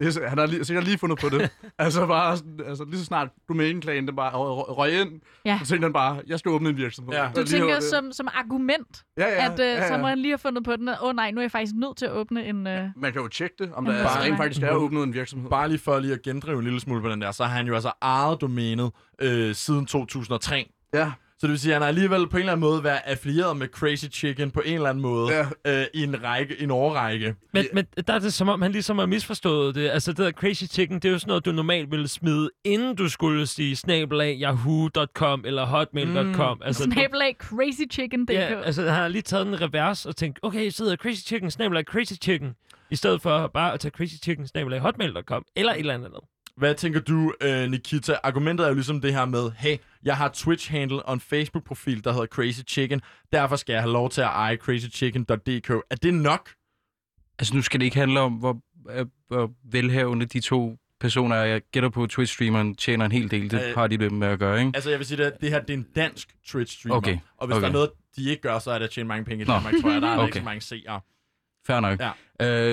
Speaker 11: det er, så- han har lige, sikkert lige fundet på det. altså, bare sådan, altså, lige så snart domæneklagen den bare røg, ind,
Speaker 1: Ja.
Speaker 11: så tænkte han bare, jeg skal åbne en virksomhed.
Speaker 2: Ja.
Speaker 1: Du tænker
Speaker 11: det-
Speaker 1: som, som argument,
Speaker 11: ja, ja,
Speaker 1: at øh,
Speaker 11: ja,
Speaker 1: så
Speaker 11: ja.
Speaker 1: må han lige have fundet på den. Åh oh, nej, nu er jeg faktisk nødt til at åbne en... Øh...
Speaker 11: Man kan jo tjekke det, om der er,
Speaker 1: restaurant.
Speaker 11: rent faktisk er åbnet en virksomhed.
Speaker 2: Bare lige for lige at gendrive en lille smule på den der, så har han jo altså ejet domænet øh, siden 2003.
Speaker 11: Ja.
Speaker 2: Så det vil sige, at han har alligevel på en eller anden måde været affilieret med Crazy Chicken på en eller anden måde
Speaker 11: Ja.
Speaker 2: øh, i en række, en årrække.
Speaker 7: Men, men der er det som om, han ligesom har misforstået det. Altså, det der Crazy Chicken, det er jo sådan noget, du normalt ville smide, inden du skulle sige snabelag yahoo.com eller hotmail.com. Mm. Altså,
Speaker 1: Snabelag crazychicken.dk.
Speaker 7: Ja, altså han har lige taget en revers og tænkt, okay, så hedder Crazy Chicken, snabelag Crazy Chicken, i stedet for bare at tage Crazy Chicken, snabelag hotmail.com, eller et eller andet. andet.
Speaker 2: Hvad tænker du, øh, Nikita? Argumentet er jo ligesom det her med, hey, jeg har Twitch-handle og en Facebook-profil, der hedder Crazy Chicken. Derfor skal jeg have lov til at eje crazychicken.dk. Er det nok?
Speaker 12: Altså, nu skal det ikke handle om, hvor, øh, hvor velhavende de to personer er. Jeg gætter på, Twitch-streameren tjener en hel del. Det
Speaker 2: Øh,
Speaker 12: har de det med at gøre, ikke?
Speaker 2: Altså, jeg vil sige, at det her det er en dansk Twitch-streamer.
Speaker 12: Okay,
Speaker 2: Og hvis
Speaker 12: okay.
Speaker 2: der er noget, de ikke gør, så er det at tjene mange penge i. Danmark, tror jeg. Der er okay. ikke så mange seere.
Speaker 12: Fair nok.
Speaker 2: Ja.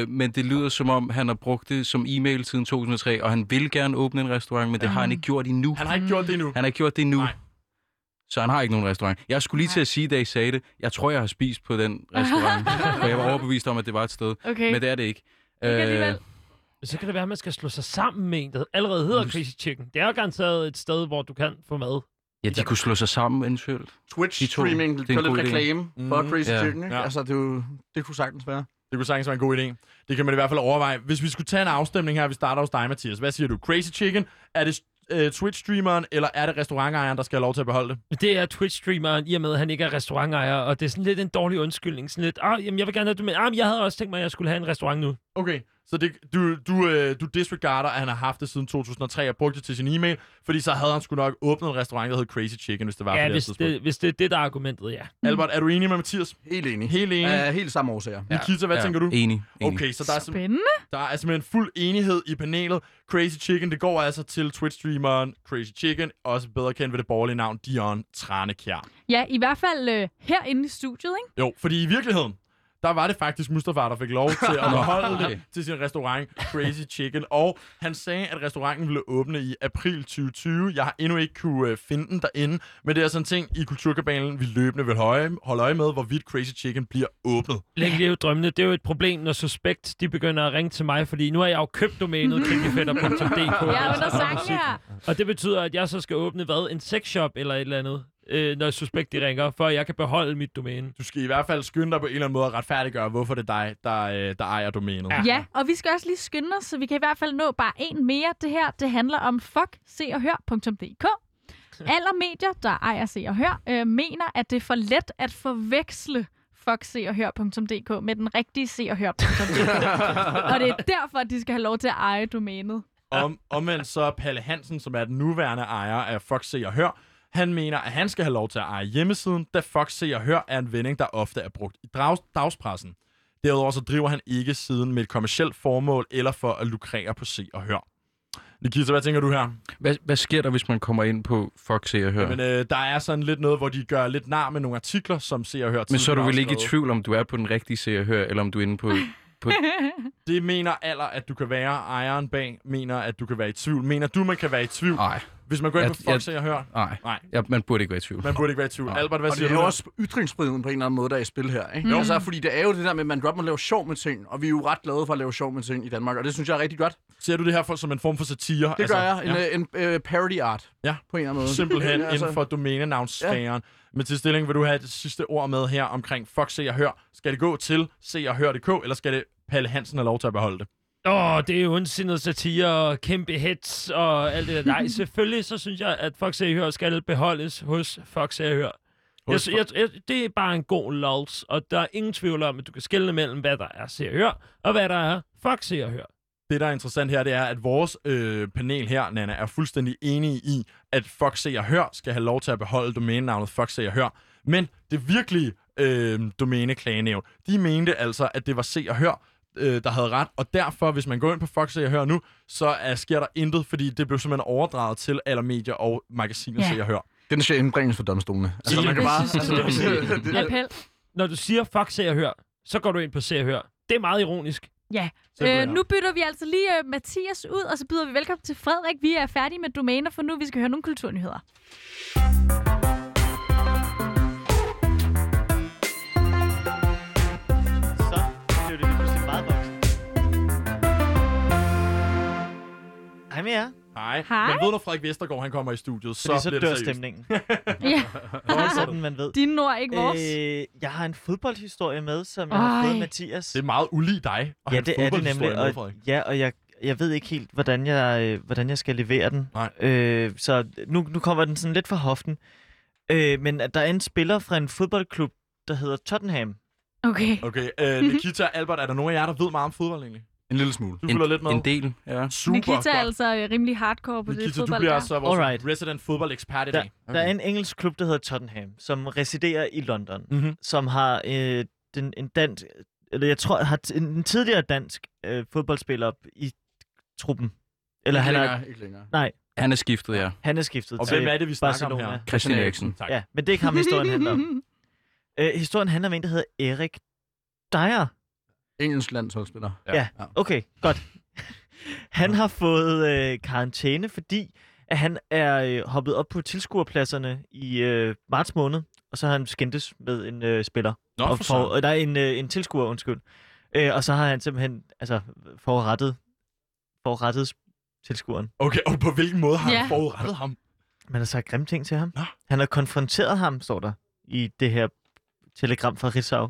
Speaker 12: Øh, men det lyder som om, han har brugt det som e-mail siden 2003, og han vil gerne åbne en restaurant, men det har han ikke gjort endnu.
Speaker 2: Han har ikke gjort det endnu.
Speaker 12: Han har ikke gjort det endnu.
Speaker 2: Nej.
Speaker 12: Så han har ikke nogen restaurant. Jeg skulle lige til at sige, da I sagde det, jeg tror, jeg har spist på den restaurant, for jeg var overbevist om, at det var et sted.
Speaker 1: Okay.
Speaker 12: Men det er det ikke. Øh,
Speaker 1: Ikke alligevel.
Speaker 7: Så kan det være, at man skal slå sig sammen med en, der allerede hedder Crazy Chicken. Det er jo garanteret et sted, hvor du kan få mad.
Speaker 12: ja, de kunne slå sig sammen eventuelt.
Speaker 11: Twitch-streaming,
Speaker 12: Det
Speaker 11: det
Speaker 12: er
Speaker 11: lidt reklame for
Speaker 2: Mhm.
Speaker 11: Crazy
Speaker 12: Ja.
Speaker 11: Chicken, ikke?
Speaker 2: Ja.
Speaker 11: Altså, det, jo, det kunne sagtens være.
Speaker 2: Det kunne sagtens være en god idé. Det kan man i hvert fald overveje. Hvis vi skulle tage en afstemning her, vi starter hos dig, Mathias. Hvad siger du? Crazy Chicken? Er det øh, Twitch-streameren, eller er det restaurantejeren, der skal have lov til at beholde det?
Speaker 7: Det er Twitch-streameren, i og med, at han ikke er restaurantejer, og det er sådan lidt en dårlig undskyldning. Sådan lidt, ah, jamen, jeg vil gerne have det, men ah, men jeg havde også tænkt mig, at jeg skulle have en restaurant nu.
Speaker 2: Okay, så det, du, du, øh, du disregarder, at han har haft det siden 2003 og brugt det til sin e-mail, fordi så havde han sgu nok åbnet en restaurant, der hed Crazy Chicken, hvis det var på
Speaker 7: Ja,
Speaker 2: det her
Speaker 7: hvis
Speaker 2: tidspunkt.
Speaker 7: det, hvis det er det, der er argumentet, ja.
Speaker 2: Albert, er du enig med Mathias?
Speaker 11: Helt enig.
Speaker 2: Helt enig.
Speaker 11: Af helt samme årsager.
Speaker 2: Nikita, hvad
Speaker 12: Ja,
Speaker 2: tænker du?
Speaker 12: Enig. enig.
Speaker 2: Okay, så der er,
Speaker 1: Spændende.
Speaker 2: der er simpelthen fuld enighed i panelet. Crazy Chicken, det går altså til Twitch-streameren Crazy Chicken, også bedre kendt ved det borgerlige navn Dion Tranekjær.
Speaker 1: Ja, i hvert fald øh, herinde i studiet, ikke?
Speaker 2: Jo, fordi i virkeligheden, der var det faktisk Mustafa, der fik lov til at beholde det til sin restaurant Crazy Chicken. Og han sagde, at restauranten ville åbne i april 2020. Jeg har endnu ikke kunne øh, finde den derinde, men det er sådan en ting i Kulturkabalen, vi løbende vil holde øje, holde øje med, hvorvidt Crazy Chicken bliver åbnet.
Speaker 7: Læg lige drømmene. Det er jo et problem, når Suspekt de begynder at ringe til mig, fordi nu har jeg jo købt domænet kringefætter.dk.
Speaker 1: Jeg er under sangen her.
Speaker 7: Og det betyder, at jeg så skal åbne, hvad, en sexshop eller et eller andet, øh, når Suspekt de ringer, for at jeg kan beholde mit domæne.
Speaker 2: Du skal i hvert fald skynde dig på en eller anden måde at retfærdiggøre, hvorfor det er dig, der, øh, der ejer domænet.
Speaker 7: Ja.
Speaker 1: Ja, og vi skal også lige skynde os, så vi kan i hvert fald nå bare en mere. Det her, det handler om fuck, se og hør.dk. Alle medier, der ejer se og hør, øh, mener, at det er for let at forveksle fuck, se og hør.dk med den rigtige se og hør.dk. og det er derfor, at de skal have lov til at eje domænet.
Speaker 2: Om, omvendt så er Palle Hansen, som er den nuværende ejer af Fox Se og Hør, han mener, at han skal have lov til at eje hjemmesiden, da Fox Se og Hør er en vending, der ofte er brugt i drags, dagspressen. Derudover så driver han ikke siden med et kommersielt formål eller for at lukrere på Se og Hør. Nikita, hvad tænker du her?
Speaker 12: Hvad, hvad sker der, hvis man kommer ind på Fox Se og Hør?
Speaker 2: Men øh, der er sådan lidt noget, hvor de gør lidt nar med nogle artikler, som ser og hører
Speaker 12: Men så er du vel ikke i tvivl om, du er på den rigtige Se og Hør, eller om du er inde på... på
Speaker 2: Det mener aller, at du kan være ejeren bag, mener, at du kan være i tvivl. Mener du, man kan være i tvivl?
Speaker 12: Nej.
Speaker 2: Hvis man går ind
Speaker 12: Jeg-
Speaker 2: på Fox jeg, og hører?
Speaker 12: Nej,
Speaker 2: Nej.
Speaker 12: ja, man burde ikke være i tvivl.
Speaker 2: Man burde ikke være i tvivl.
Speaker 12: Nej.
Speaker 2: Albert, hvad
Speaker 11: og
Speaker 2: siger
Speaker 11: det er
Speaker 2: du?
Speaker 11: jo også ytringsfriheden på en eller anden måde, der er i spil her. Ikke?
Speaker 1: Jo.
Speaker 11: Altså, fordi det er jo det der med, at man godt må lave sjov med ting, og vi er jo ret glade for at lave sjov med ting i Danmark, og det synes jeg er rigtig godt.
Speaker 2: Ser du det her for, som en form for satire?
Speaker 11: Det gør jeg. En,
Speaker 2: ja.
Speaker 11: ja. en, en uh, parody art,
Speaker 2: Ja.
Speaker 11: på en eller anden måde.
Speaker 2: Simpelthen
Speaker 11: Ja,
Speaker 2: inden for domænenavnsfæren. Ja. Men til stilling vil du have det sidste ord med her omkring Fox Se og Hør. Skal det gå til Se og Hør.dk, eller skal det Palle Hansen have lov til at beholde det?
Speaker 7: Åh, det er jo ondsindet satire og kæmpe hits og alt det der. Nej, selvfølgelig så synes jeg, at Fox Hør skal beholdes hos Fox Hør. Jeg, jeg, jeg, det er bare en god lols, og der er ingen tvivl om, at du kan skelne mellem, hvad der er Se og Hør, og hvad der er Fox Se og Hør.
Speaker 2: Det, der er interessant her, det er, at vores øh, panel her, Nana, er fuldstændig enige i, at Fox Se og Hør skal have lov til at beholde domænenavnet Fox Se og Hør. Men det virkelige øh, domæneklagenævn, de mente altså, at det var Se og Hør, øh, der havde ret. Og derfor, hvis man går ind på Fox Se og Hør nu, så er, sker der intet, fordi det blev simpelthen overdraget til alle medier og magasiner
Speaker 1: Ja.
Speaker 2: Se og Hør.
Speaker 11: Den skal indbringes for domstolene. Altså, man kan bare... Altså,
Speaker 7: det. Når du siger Fox Se og Hør, så går du ind på Se og Hør. Det er meget ironisk.
Speaker 1: Ja. Øh, nu bytter vi altså lige uh, Mathias ud, og så byder vi velkommen til Frederik. Vi er færdige med domæner, for nu vi skal høre nogle kulturnyheder.
Speaker 14: Hej med jer.
Speaker 2: Hej.
Speaker 1: Hej.
Speaker 2: Man ved, når Frederik Vestergaard han kommer i studiet, så,
Speaker 14: Fordi så
Speaker 2: bliver
Speaker 14: dør
Speaker 2: det seriøst.
Speaker 14: stemningen.
Speaker 1: Ja.
Speaker 14: Det er sådan, man ved.
Speaker 1: Din ord, ikke vores.
Speaker 14: Øh, jeg har en fodboldhistorie med, som jeg har fået
Speaker 1: Ej.
Speaker 14: Mathias.
Speaker 2: Det er meget ulig dig. at
Speaker 14: ja,
Speaker 2: have en
Speaker 14: det er det nemlig.
Speaker 2: med,
Speaker 14: Og, ja, og jeg, jeg ved ikke helt, hvordan jeg, øh, hvordan jeg skal levere den.
Speaker 2: Nej.
Speaker 14: Øh, så nu, nu kommer den sådan lidt fra hoften. Øh, men at der er en spiller fra en fodboldklub, der hedder Tottenham.
Speaker 1: Okay.
Speaker 2: Okay, øh, Nikita og Albert, er der nogen af jer, der ved meget om fodbold egentlig?
Speaker 11: En lille smule.
Speaker 2: Du følger lidt med.
Speaker 12: En del, ja.
Speaker 2: Super
Speaker 1: Nikita er
Speaker 2: godt.
Speaker 1: altså øh, rimelig hardcore på det
Speaker 2: Nikita, du
Speaker 1: fodbold
Speaker 2: bliver
Speaker 1: der.
Speaker 2: altså vores
Speaker 14: Alright.
Speaker 2: resident fodboldekspert i
Speaker 14: Der,
Speaker 2: dag.
Speaker 14: der er en engelsk klub, der hedder Tottenham, som residerer i London,
Speaker 2: Mhm.
Speaker 14: som har øh, den, en dansk, eller jeg tror, har t- en, en tidligere dansk øh, fodboldspiller i truppen. Eller
Speaker 11: Ikke
Speaker 14: han er,
Speaker 11: længere, ikke længere.
Speaker 14: nej,
Speaker 12: Han er skiftet, ja.
Speaker 14: han er skiftet
Speaker 2: Og
Speaker 14: til
Speaker 2: hvem er det, vi snakker om
Speaker 14: Barcelona.
Speaker 2: her?
Speaker 12: Christian Eriksen.
Speaker 2: Tak.
Speaker 14: Ja, men det er ikke ham, historien handler om. Øh, historien handler om en, der hedder Erik Dyer.
Speaker 11: Engelsk landsholdsspiller.
Speaker 14: Ja. Okay, godt. Han har fået øh, karantæne, fordi at han er øh, hoppet op på tilskuerpladserne i øh, marts måned, og så har han skændtes med en øh, spiller.
Speaker 2: Nå,
Speaker 14: og
Speaker 2: for
Speaker 14: for, øh, der er en, øh, en tilskuer, undskyld. Øh, og så har han simpelthen altså, forrettet, forrettet tilskueren.
Speaker 2: Okay, og på hvilken måde har
Speaker 1: Ja.
Speaker 2: han forudrettet ham?
Speaker 14: Man har sagt grimme ting til ham.
Speaker 2: Nå.
Speaker 14: Han har konfronteret ham, står der, i det her telegram fra Ritzau.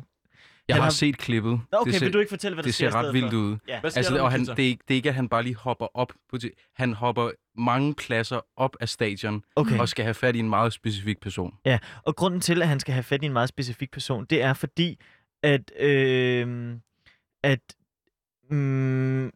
Speaker 12: Jeg har
Speaker 14: har-
Speaker 12: set klippet.
Speaker 14: Nå, okay,
Speaker 12: det ser,
Speaker 14: vil du ikke fortælle, hvad der
Speaker 12: det
Speaker 14: sker
Speaker 12: ser
Speaker 14: i
Speaker 12: ret vildt
Speaker 14: for?
Speaker 12: ud.
Speaker 14: Ja.
Speaker 12: Altså, og han, det, er ikke, det er ikke, at han bare lige hopper op. På, ti- han hopper mange pladser op af stadion
Speaker 14: Okay.
Speaker 12: og skal have fat i en meget specifik person.
Speaker 14: Ja, og grunden til, at han skal have fat i en meget specifik person, det er fordi, at, øh, at øh,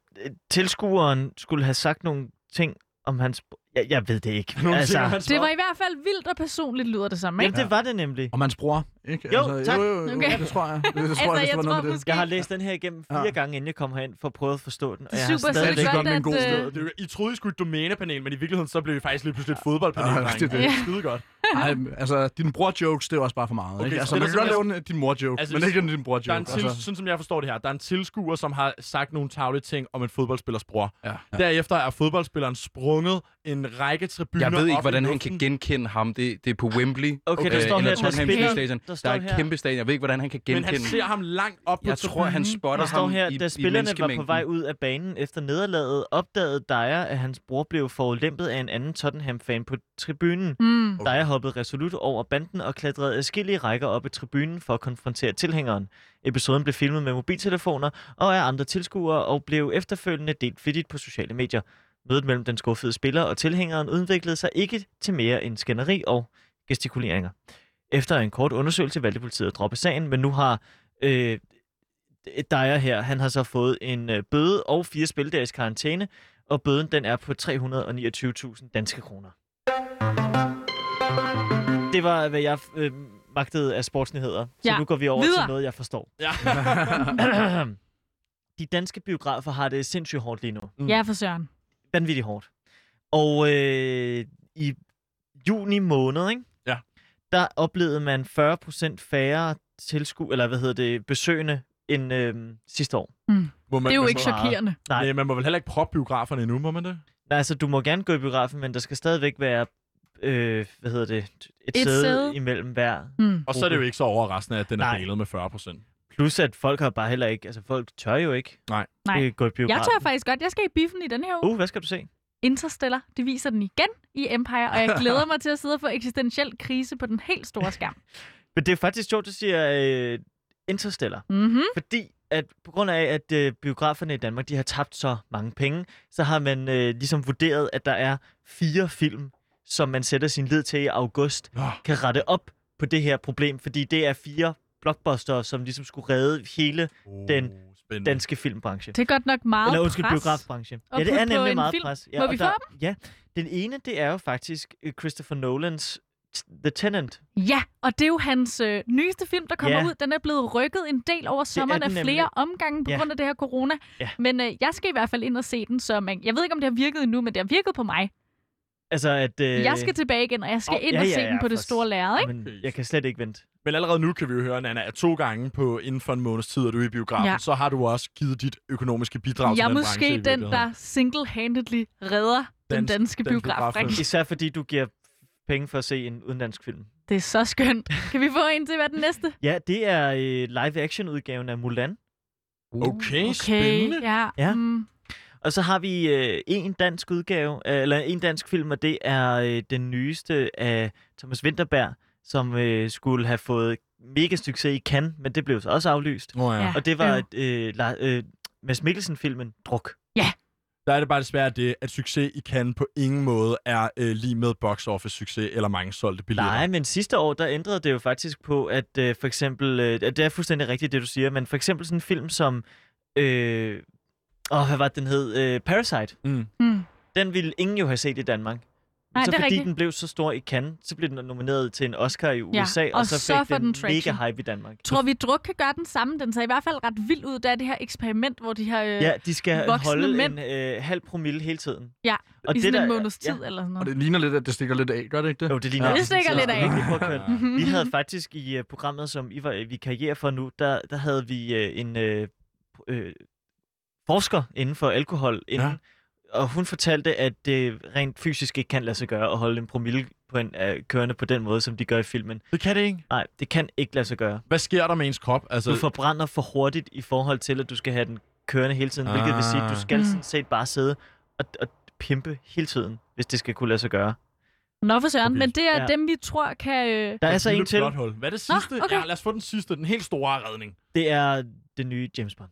Speaker 14: tilskueren skulle have sagt nogle ting om hans... Jeg, jeg ved det ikke.
Speaker 2: Nogle
Speaker 14: altså,
Speaker 2: hans
Speaker 1: Det var i hvert fald vildt og personligt, lyder det som, ikke?
Speaker 14: Jamen, det var det nemlig.
Speaker 11: Og hans bror, ikke?
Speaker 14: Jo, tak.
Speaker 11: Jo, jo, jo,
Speaker 1: Okay.
Speaker 11: det tror jeg. Det, det tror
Speaker 1: Altså,
Speaker 11: jeg,
Speaker 1: jeg
Speaker 11: det var
Speaker 1: tror
Speaker 11: noget
Speaker 1: måske-
Speaker 14: Jeg har læst den her igennem fire
Speaker 11: Ja.
Speaker 14: gange, inden jeg kom herind, for at prøve at forstå den. Og
Speaker 1: Det er
Speaker 14: jeg har
Speaker 1: super, så det er
Speaker 11: godt god
Speaker 1: at...
Speaker 11: sted.
Speaker 1: øh,
Speaker 2: Det jo- I troede, I skulle et domænepanel, men i virkeligheden så blev vi faktisk lige pludselig et fodboldpanel.
Speaker 11: Ja, det er det.
Speaker 1: Ja.
Speaker 2: Skide godt.
Speaker 11: Ej, altså, din bror-jokes, det er også bare for meget.
Speaker 2: Okay,
Speaker 11: ikke?
Speaker 2: så
Speaker 11: Altså,
Speaker 2: det
Speaker 11: man
Speaker 2: er
Speaker 11: kan godt lave en, din mor-joke,
Speaker 2: Altså,
Speaker 11: men
Speaker 2: hvis-
Speaker 11: ikke en din
Speaker 2: Der er en
Speaker 11: bror-joke.
Speaker 2: til,
Speaker 11: Altså,
Speaker 2: sådan som jeg forstår det her, der er en tilskuer, som har sagt nogle tavlige ting om en fodboldspillers bror.
Speaker 11: Ja.
Speaker 2: Derefter er fodboldspilleren sprunget en række tribuner
Speaker 12: Jeg ved ikke, hvordan han kan genkende ham. Det, det er på Wembley.
Speaker 14: Okay, der
Speaker 12: øh,
Speaker 14: står
Speaker 12: eller
Speaker 14: her, der
Speaker 12: Tottenham
Speaker 14: spiller-
Speaker 12: Stadion.
Speaker 14: der
Speaker 12: Der,
Speaker 14: står
Speaker 12: er et
Speaker 14: her-
Speaker 12: kæmpe stadion. Jeg ved ikke, hvordan han kan
Speaker 2: Men
Speaker 12: genkende
Speaker 2: han ser ham langt op på
Speaker 12: Jeg tror, han spotter
Speaker 14: Der står
Speaker 12: ham
Speaker 14: her,
Speaker 12: i,
Speaker 14: da spillerne var på vej ud af banen efter nederlaget, opdagede Dyer, at hans bror blev forulæmpet af en anden Tottenham-fan på tribunen.
Speaker 1: Mm.
Speaker 14: Okay. Dyer hoppede resolut over banden og klatrede adskillige rækker op i tribunen for at konfrontere tilhængeren. Episoden blev filmet med mobiltelefoner og af andre tilskuere og blev efterfølgende delt flittigt på sociale medier. Mødet mellem den skuffede spiller og tilhængeren udviklede sig ikke til mere end skænderi og gestikuleringer. Efter en kort undersøgelse valgte politiet at droppe sagen, men nu har øh, Dyer her, han har så fået en øh, bøde og fire spildages karantæne, og bøden den er på 329.000 danske kroner. Det var, hvad jeg øh, magtede af sportsnyheder. Så
Speaker 1: Ja.
Speaker 14: nu går vi over
Speaker 1: Videre.
Speaker 14: til noget, jeg forstår.
Speaker 2: Ja.
Speaker 14: De danske biografer har det sindssygt hårdt lige nu.
Speaker 1: Ja, for søren.
Speaker 14: Vanvittigt hårdt. Og øh, i juni måned, ikke?
Speaker 2: Ja.
Speaker 14: der oplevede man 40% færre tilsku eller hvad hedder det, besøgende end øh, sidste år.
Speaker 1: Mm.
Speaker 2: Må
Speaker 1: Det er jo ikke chokerende.
Speaker 14: Nej.
Speaker 2: Nej, man må vel heller ikke proppe biograferne endnu, må man det?
Speaker 14: Nej, altså du må gerne gå i biografen, men der skal stadigvæk være, øh, hvad hedder det, et,
Speaker 1: Et
Speaker 14: sæde,
Speaker 1: sæde.
Speaker 14: imellem hver.
Speaker 1: Mm.
Speaker 2: Og så er det jo ikke så overraskende, at den er
Speaker 14: Nej.
Speaker 2: delet med 40 procent.
Speaker 14: Plus at folk har bare heller ikke, altså folk tør jo ikke
Speaker 2: Nej.
Speaker 1: Nej.
Speaker 14: øh, gå i biografen.
Speaker 1: Jeg tør faktisk godt. Jeg skal i biffen i den her uge.
Speaker 14: Uh, hvad skal du se?
Speaker 1: Interstellar. De viser den igen i Empire, og jeg glæder mig til at sidde og få eksistentiel krise på den helt store skærm.
Speaker 14: Men det er faktisk sjovt, du siger øh, Interstellar.
Speaker 1: Mm-hmm.
Speaker 14: Fordi at på grund af, at øh, biograferne i Danmark de har tabt så mange penge, så har man øh, ligesom vurderet, at der er fire film, som man sætter sin lid til i august,
Speaker 2: Nå.
Speaker 14: kan rette op på det her problem. Fordi det er fire blockbuster, som ligesom skulle redde hele
Speaker 2: Oh,
Speaker 14: den
Speaker 2: spændende.
Speaker 14: danske filmbranche.
Speaker 1: Det er godt nok meget
Speaker 14: Eller undskyld,
Speaker 1: pres.
Speaker 14: biografbranche. Ja, det er nemlig meget
Speaker 1: film.
Speaker 14: pres. Ja,
Speaker 1: Må vi
Speaker 14: der,
Speaker 1: få
Speaker 14: Ja, den ene, det er jo faktisk øh, Christopher Nolans The Tenant.
Speaker 1: Ja, og det er jo hans øh, nyeste film, der kommer
Speaker 14: Ja.
Speaker 1: ud. Den er blevet rykket en del over sommeren af flere
Speaker 14: nemlig.
Speaker 1: omgange på
Speaker 14: Ja.
Speaker 1: grund af det her corona.
Speaker 14: Ja.
Speaker 1: Men øh, jeg skal i hvert fald ind og se den, så man, jeg ved ikke, om det har virket endnu, men det har virket på mig.
Speaker 14: Altså, at... Øh,
Speaker 1: Jeg skal tilbage igen, og jeg skal
Speaker 14: Åh,
Speaker 1: ind
Speaker 14: ja,
Speaker 1: og
Speaker 14: ja,
Speaker 1: se
Speaker 14: ja,
Speaker 1: den på det store lærred, ikke?
Speaker 14: Men jeg kan slet ikke vente.
Speaker 2: Men allerede nu kan vi jo høre, Nana, at to gange på inden for en måneds tid, at du er i biografen,
Speaker 1: Ja.
Speaker 2: så har du også givet dit økonomiske bidrag
Speaker 1: Jeg er
Speaker 2: til den branche. i
Speaker 1: måske den, der single-handedly redder den
Speaker 2: Dansk-
Speaker 1: danske
Speaker 2: dansk
Speaker 1: biografbranche.
Speaker 14: Især fordi du giver penge for at se en udenlandsk film.
Speaker 1: Det er så skønt. Kan vi få en til, hvad den næste?
Speaker 14: Ja, det er øh, live-action-udgaven af Mulan.
Speaker 2: Okay,
Speaker 1: Okay,
Speaker 2: spændende.
Speaker 1: ja.
Speaker 14: Ja.
Speaker 1: Mm.
Speaker 14: Og så har vi øh, en dansk udgave, øh, eller en dansk film, og det er øh, den nyeste af Thomas Winterberg, som øh, skulle have fået mega succes i Cannes, men det blev så også aflyst.
Speaker 2: Oh, ja.
Speaker 1: Ja.
Speaker 2: ja.
Speaker 14: Og det var øh, la, øh, Mads Mikkelsen-filmen Druk.
Speaker 2: Der er det bare desværre det, at succes i Cannes på ingen måde er øh, lige med box office succes eller mange solgte billetter.
Speaker 14: Nej, men sidste år, der ændrede det jo faktisk på, at øh, for eksempel, øh, det er fuldstændig rigtigt, det du siger, men for eksempel sådan en film som, øh, åh, hvad var det, den hed? Øh, Parasite.
Speaker 2: Mm.
Speaker 1: Mm.
Speaker 14: Den ville ingen jo have set i Danmark.
Speaker 1: Nej,
Speaker 14: så
Speaker 1: det er
Speaker 14: fordi
Speaker 1: rigtigt.
Speaker 14: den blev så stor i Cannes, så blev den nomineret til en Oscar i USA,
Speaker 1: og
Speaker 14: og så
Speaker 1: så
Speaker 14: fik den,
Speaker 1: den traction.
Speaker 14: mega hype i Danmark.
Speaker 1: Tror vi, druk kan gøre den samme? Den ser i hvert fald ret vild ud. Der er det her eksperiment, hvor de har øh,
Speaker 14: Ja, de skal holde
Speaker 1: mænd.
Speaker 14: en øh, halv promille hele tiden.
Speaker 1: Ja,
Speaker 14: og
Speaker 1: i
Speaker 14: det
Speaker 1: sådan
Speaker 14: der-
Speaker 1: en måneds tid
Speaker 14: ja.
Speaker 1: eller sådan
Speaker 11: Og
Speaker 1: noget.
Speaker 11: det ligner lidt, at det stikker lidt af, gør det ikke det?
Speaker 14: Jo, det ligner
Speaker 11: Ja.
Speaker 1: Det stikker lidt af.
Speaker 14: Påkørt. Vi havde faktisk i uh, programmet, som I var vikarierer for nu, der, der havde vi uh, en uh, uh, forsker inden for alkohol inden,
Speaker 2: Ja.
Speaker 14: og hun fortalte, at det rent fysisk ikke kan lade sig gøre at holde en promille på en, uh, kørende på den måde, som de gør i filmen.
Speaker 2: Det kan det ikke.
Speaker 14: Nej, det kan ikke lade sig gøre.
Speaker 2: Hvad sker der med ens krop? Altså,
Speaker 14: Du forbrænder for hurtigt i forhold til, at du skal have den kørende hele tiden, hvilket vil sige, at du skal
Speaker 1: Mm.
Speaker 14: sådan set bare sidde og, og pimpe hele tiden, hvis det skal kunne lade sig gøre.
Speaker 1: Nå for søren,
Speaker 2: Okay.
Speaker 1: men det er
Speaker 14: Ja.
Speaker 1: dem, vi tror kan... Øh...
Speaker 14: Der er så
Speaker 2: lille
Speaker 14: en til.
Speaker 2: Hvad er det sidste?
Speaker 1: Nå, okay.
Speaker 2: Ja, lad os få den sidste. Den helt store redning.
Speaker 14: Det er den nye James Bond.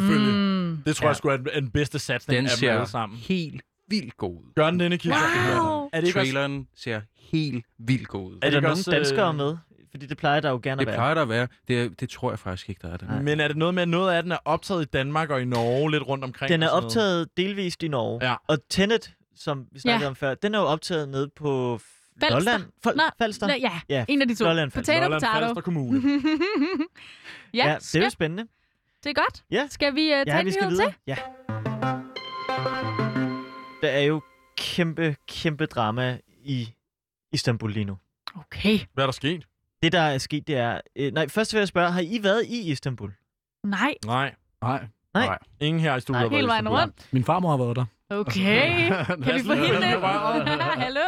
Speaker 2: Selvfølgelig.
Speaker 1: Mm.
Speaker 2: Det tror
Speaker 12: Ja.
Speaker 2: jeg sgu er den, den bedste satsning
Speaker 12: Den
Speaker 2: af dem
Speaker 12: ser
Speaker 2: alle sammen.
Speaker 12: helt vildt god ud.
Speaker 2: Gør den denne, Kisser?
Speaker 1: Wow.
Speaker 2: Er det ikke også...
Speaker 12: Traileren ser helt vildt god ud.
Speaker 14: Er
Speaker 2: det
Speaker 14: der nogle
Speaker 2: også,
Speaker 14: danskere
Speaker 2: øh,
Speaker 14: med? Fordi det plejer der jo gerne
Speaker 12: Det
Speaker 14: at være.
Speaker 12: plejer der at være. Det, det tror jeg faktisk ikke, der er det.
Speaker 14: Nej.
Speaker 2: Men er det noget med, at noget af den er optaget i Danmark og i Norge lidt rundt omkring?
Speaker 14: Den er
Speaker 2: sådan noget?
Speaker 14: optaget delvist i Norge.
Speaker 2: Ja.
Speaker 14: Og Tenet, som vi snakkede
Speaker 1: Ja.
Speaker 14: om før, den er jo optaget nede på
Speaker 1: Falster.
Speaker 14: Lolland. Fal-
Speaker 1: Nå,
Speaker 14: Falster?
Speaker 1: Ja, ja,
Speaker 14: Ja,
Speaker 1: en af de to.
Speaker 14: Lolland Falster.
Speaker 1: Potato,
Speaker 2: Lolland
Speaker 1: potato.
Speaker 2: Falster Kommune.
Speaker 1: ja,
Speaker 14: ja,
Speaker 1: ja
Speaker 14: det er jo spændende.
Speaker 1: Det er godt.
Speaker 14: Ja.
Speaker 1: Skal vi uh, tage
Speaker 14: Ja, vi skal videre.
Speaker 1: til?
Speaker 14: Ja. Der er jo kæmpe, kæmpe drama i Istanbul lige nu.
Speaker 1: Okay.
Speaker 2: Hvad er der sket?
Speaker 14: Det, der er sket, det er... Øh, nej, først vil jeg spørge, har I været i Istanbul?
Speaker 1: Nej.
Speaker 2: Nej.
Speaker 11: Nej.
Speaker 14: Nej.
Speaker 2: Ingen her i studiet har været
Speaker 1: Hele
Speaker 2: i
Speaker 1: vejen
Speaker 2: Istanbul.
Speaker 1: rundt.
Speaker 11: Min farmor har været der.
Speaker 1: Okay. kan vi få hende ind? Hallo?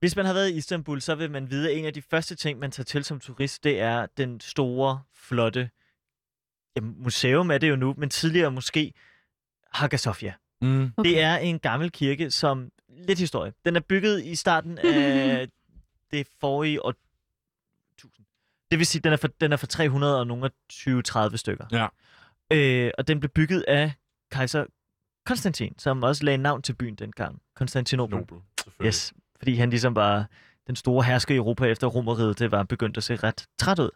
Speaker 14: Hvis man har været i Istanbul, så vil man vide, at en af de første ting, man tager til som turist, det er den store, flotte jamen, museum er det jo nu, men tidligere måske Hagia Sophia.
Speaker 2: Mm.
Speaker 1: Okay.
Speaker 14: Det er en gammel kirke, som... Lidt historie. Den er bygget i starten af det forrige år... 1000. Det vil sige, den er for, den er for 300 og nogle 20-30 stykker.
Speaker 2: Ja.
Speaker 14: Øh, og den blev bygget af kejser Konstantin, som også lagde navn til byen dengang. Konstantinopel.
Speaker 2: Nobel.
Speaker 14: Yes, fordi han ligesom var den store hersker i Europa efter Romeriet, det var begyndt at se ret træt ud.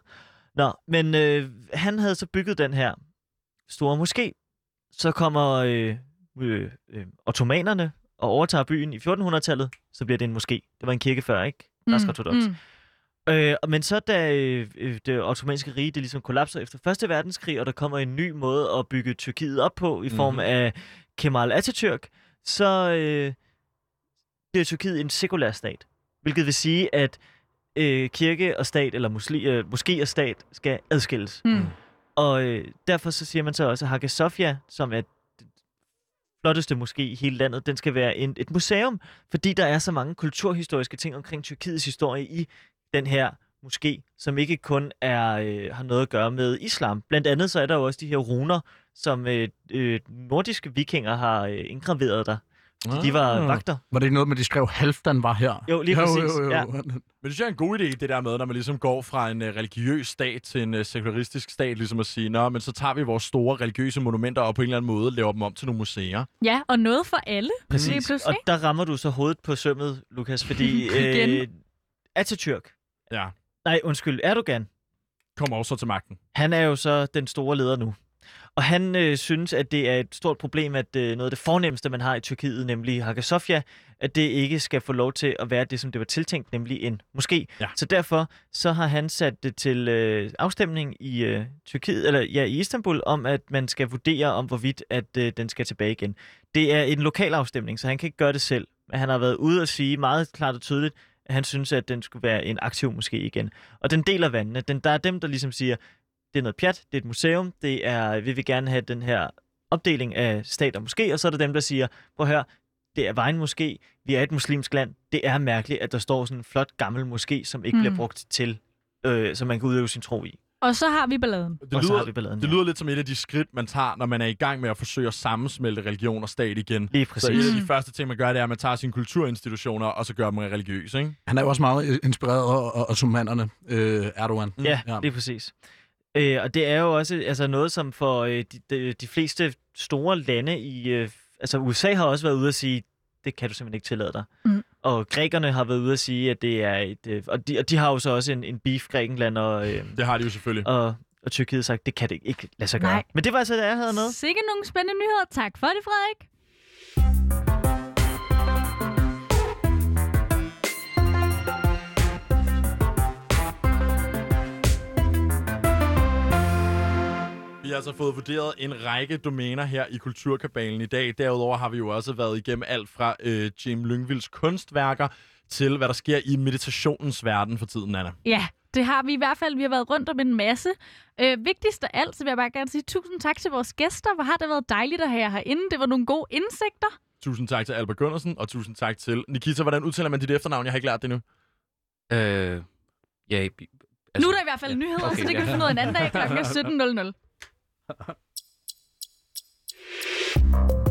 Speaker 14: Nå, men øh, han havde så bygget den her store moské. Så kommer øh, øh, øh, ottomanerne og overtager byen i 1400-tallet, så bliver det en moské. Det var en kirke før, ikke? Græsk ortodox.
Speaker 1: mm.
Speaker 14: Øh, men så da øh, det ottomanske rige det ligesom kollapser efter Første Verdenskrig, og der kommer en ny måde at bygge Tyrkiet op på i form
Speaker 2: Mhm.
Speaker 14: af Kemal Atatürk, så, øh, bliver Tyrkiet en sekulær stat. Hvilket vil sige, at øh, kirke og stat, eller musli, øh, moské og stat, skal adskilles.
Speaker 1: Mm.
Speaker 14: Og øh, derfor så siger man så også, at Hagia Sophia, som er den flotteste moské i hele landet, den skal være en, et museum, fordi der er så mange kulturhistoriske ting omkring Tyrkiets historie i den her moské, som ikke kun er øh, har noget at gøre med islam. Blandt andet så er der jo også de her runer, som øh, øh, nordiske vikinger har øh, indgraveret der. Fordi de var
Speaker 11: Ah.
Speaker 14: vagter.
Speaker 11: Var det ikke noget med, at de skrev, Halfdan var her?
Speaker 14: Jo, lige præcis, ja.
Speaker 2: Men det synes jeg er en god idé, det der med, når man ligesom går fra en uh, religiøs stat til en uh, sekularistisk stat, ligesom at sige, nå, men så tager vi vores store religiøse monumenter og på en eller anden måde laver dem om til nogle museer.
Speaker 1: Ja, og noget for alle.
Speaker 14: Præcis.
Speaker 1: pludselig,
Speaker 14: Og der rammer du så hovedet på sømmet, Lukas, fordi øh, Atatürk,
Speaker 2: Ja.
Speaker 14: nej undskyld, Erdogan,
Speaker 2: Kommer også til magten.
Speaker 14: han er jo så den store leder nu. Og han øh, synes, at det er et stort problem, at øh, noget af det fornemmeste, man har i Tyrkiet, nemlig Hagia Sophia, at det ikke skal få lov til at være det, som det var tiltænkt, nemlig en moské.
Speaker 2: Ja.
Speaker 14: Så derfor så har han sat det til øh, afstemning i øh, Tyrkiet, eller ja, i Istanbul, om at man skal vurdere om, hvorvidt at øh, den skal tilbage igen. Det er en lokal afstemning, så han kan ikke gøre det selv. Men han har været ude og sige meget klart og tydeligt, at han synes, at den skulle være en aktiv moské igen. Og den deler vandene. Den, der er dem, der ligesom siger, det er noget pjat, det er et museum, det er, vi vil gerne have den her opdeling af stat og moské, og så er der dem, der siger, prøv at høre, det er vejen moské, vi er et muslimsk land, det er mærkeligt, at der står sådan en flot gammel moské, som ikke
Speaker 1: Mm.
Speaker 14: bliver brugt til, øh, som man kan udøve sin tro i.
Speaker 1: Og så har vi balladen.
Speaker 2: Det
Speaker 14: Og så
Speaker 2: lyder,
Speaker 14: har vi balladen,
Speaker 2: det
Speaker 14: ja.
Speaker 2: lyder lidt som et af de skridt, man tager, når man er i gang med at forsøge at sammensmelte religion og stat igen.
Speaker 14: Lige
Speaker 2: Så
Speaker 14: præcis.
Speaker 2: et af de
Speaker 1: Mm.
Speaker 2: første ting, man gør, det er, at man tager sine kulturinstitutioner, og så gør dem religiøse, ikke?
Speaker 11: Han er jo også meget inspireret af osmanerne, øh, Erdogan.
Speaker 14: Ja,
Speaker 11: Ja.
Speaker 14: ja, lige præcis. Øh, og det er jo også altså noget, som for øh, de, de, de fleste store lande i... Øh, altså USA har også været ude at sige, det kan du simpelthen ikke tillade dig.
Speaker 1: Mm.
Speaker 14: Og grækerne har været ude at sige, at det er et... Øh, og, de, og de har jo så også en, en beef, Grækenland og, øh,
Speaker 2: Det har de jo selvfølgelig.
Speaker 14: og, og Tyrkiet sagt, det kan det ikke lade sig gøre.
Speaker 1: Nej.
Speaker 14: Men det var altså det, jeg havde med.
Speaker 1: Sikke nogle spændende nyheder. Tak for det, Frederik.
Speaker 2: Vi har altså fået vurderet en række domæner her i Kulturkabalen i dag. Derudover har vi jo også været igennem alt fra øh, Jim Lyngvilds kunstværker til, hvad der sker i meditationens verden for tiden, Anna.
Speaker 1: Ja, det har vi i hvert fald. Vi har været rundt om en masse. Øh, vigtigst af alt, så vil jeg bare gerne sige tusind tak til vores gæster. Hvor har det været dejligt at have jer herinde. Det var nogle gode indsigter.
Speaker 2: Tusind tak til Albert Gundersen, og tusind tak til Nikita. Hvordan udtaler man dit efternavn? Jeg har ikke lært det nu.
Speaker 12: Øh, ja,
Speaker 1: Altså, nu er der i hvert fald ja. nyheder, okay, så det kan vi finde ud af en anden dag kl. 17.00. Ha ha.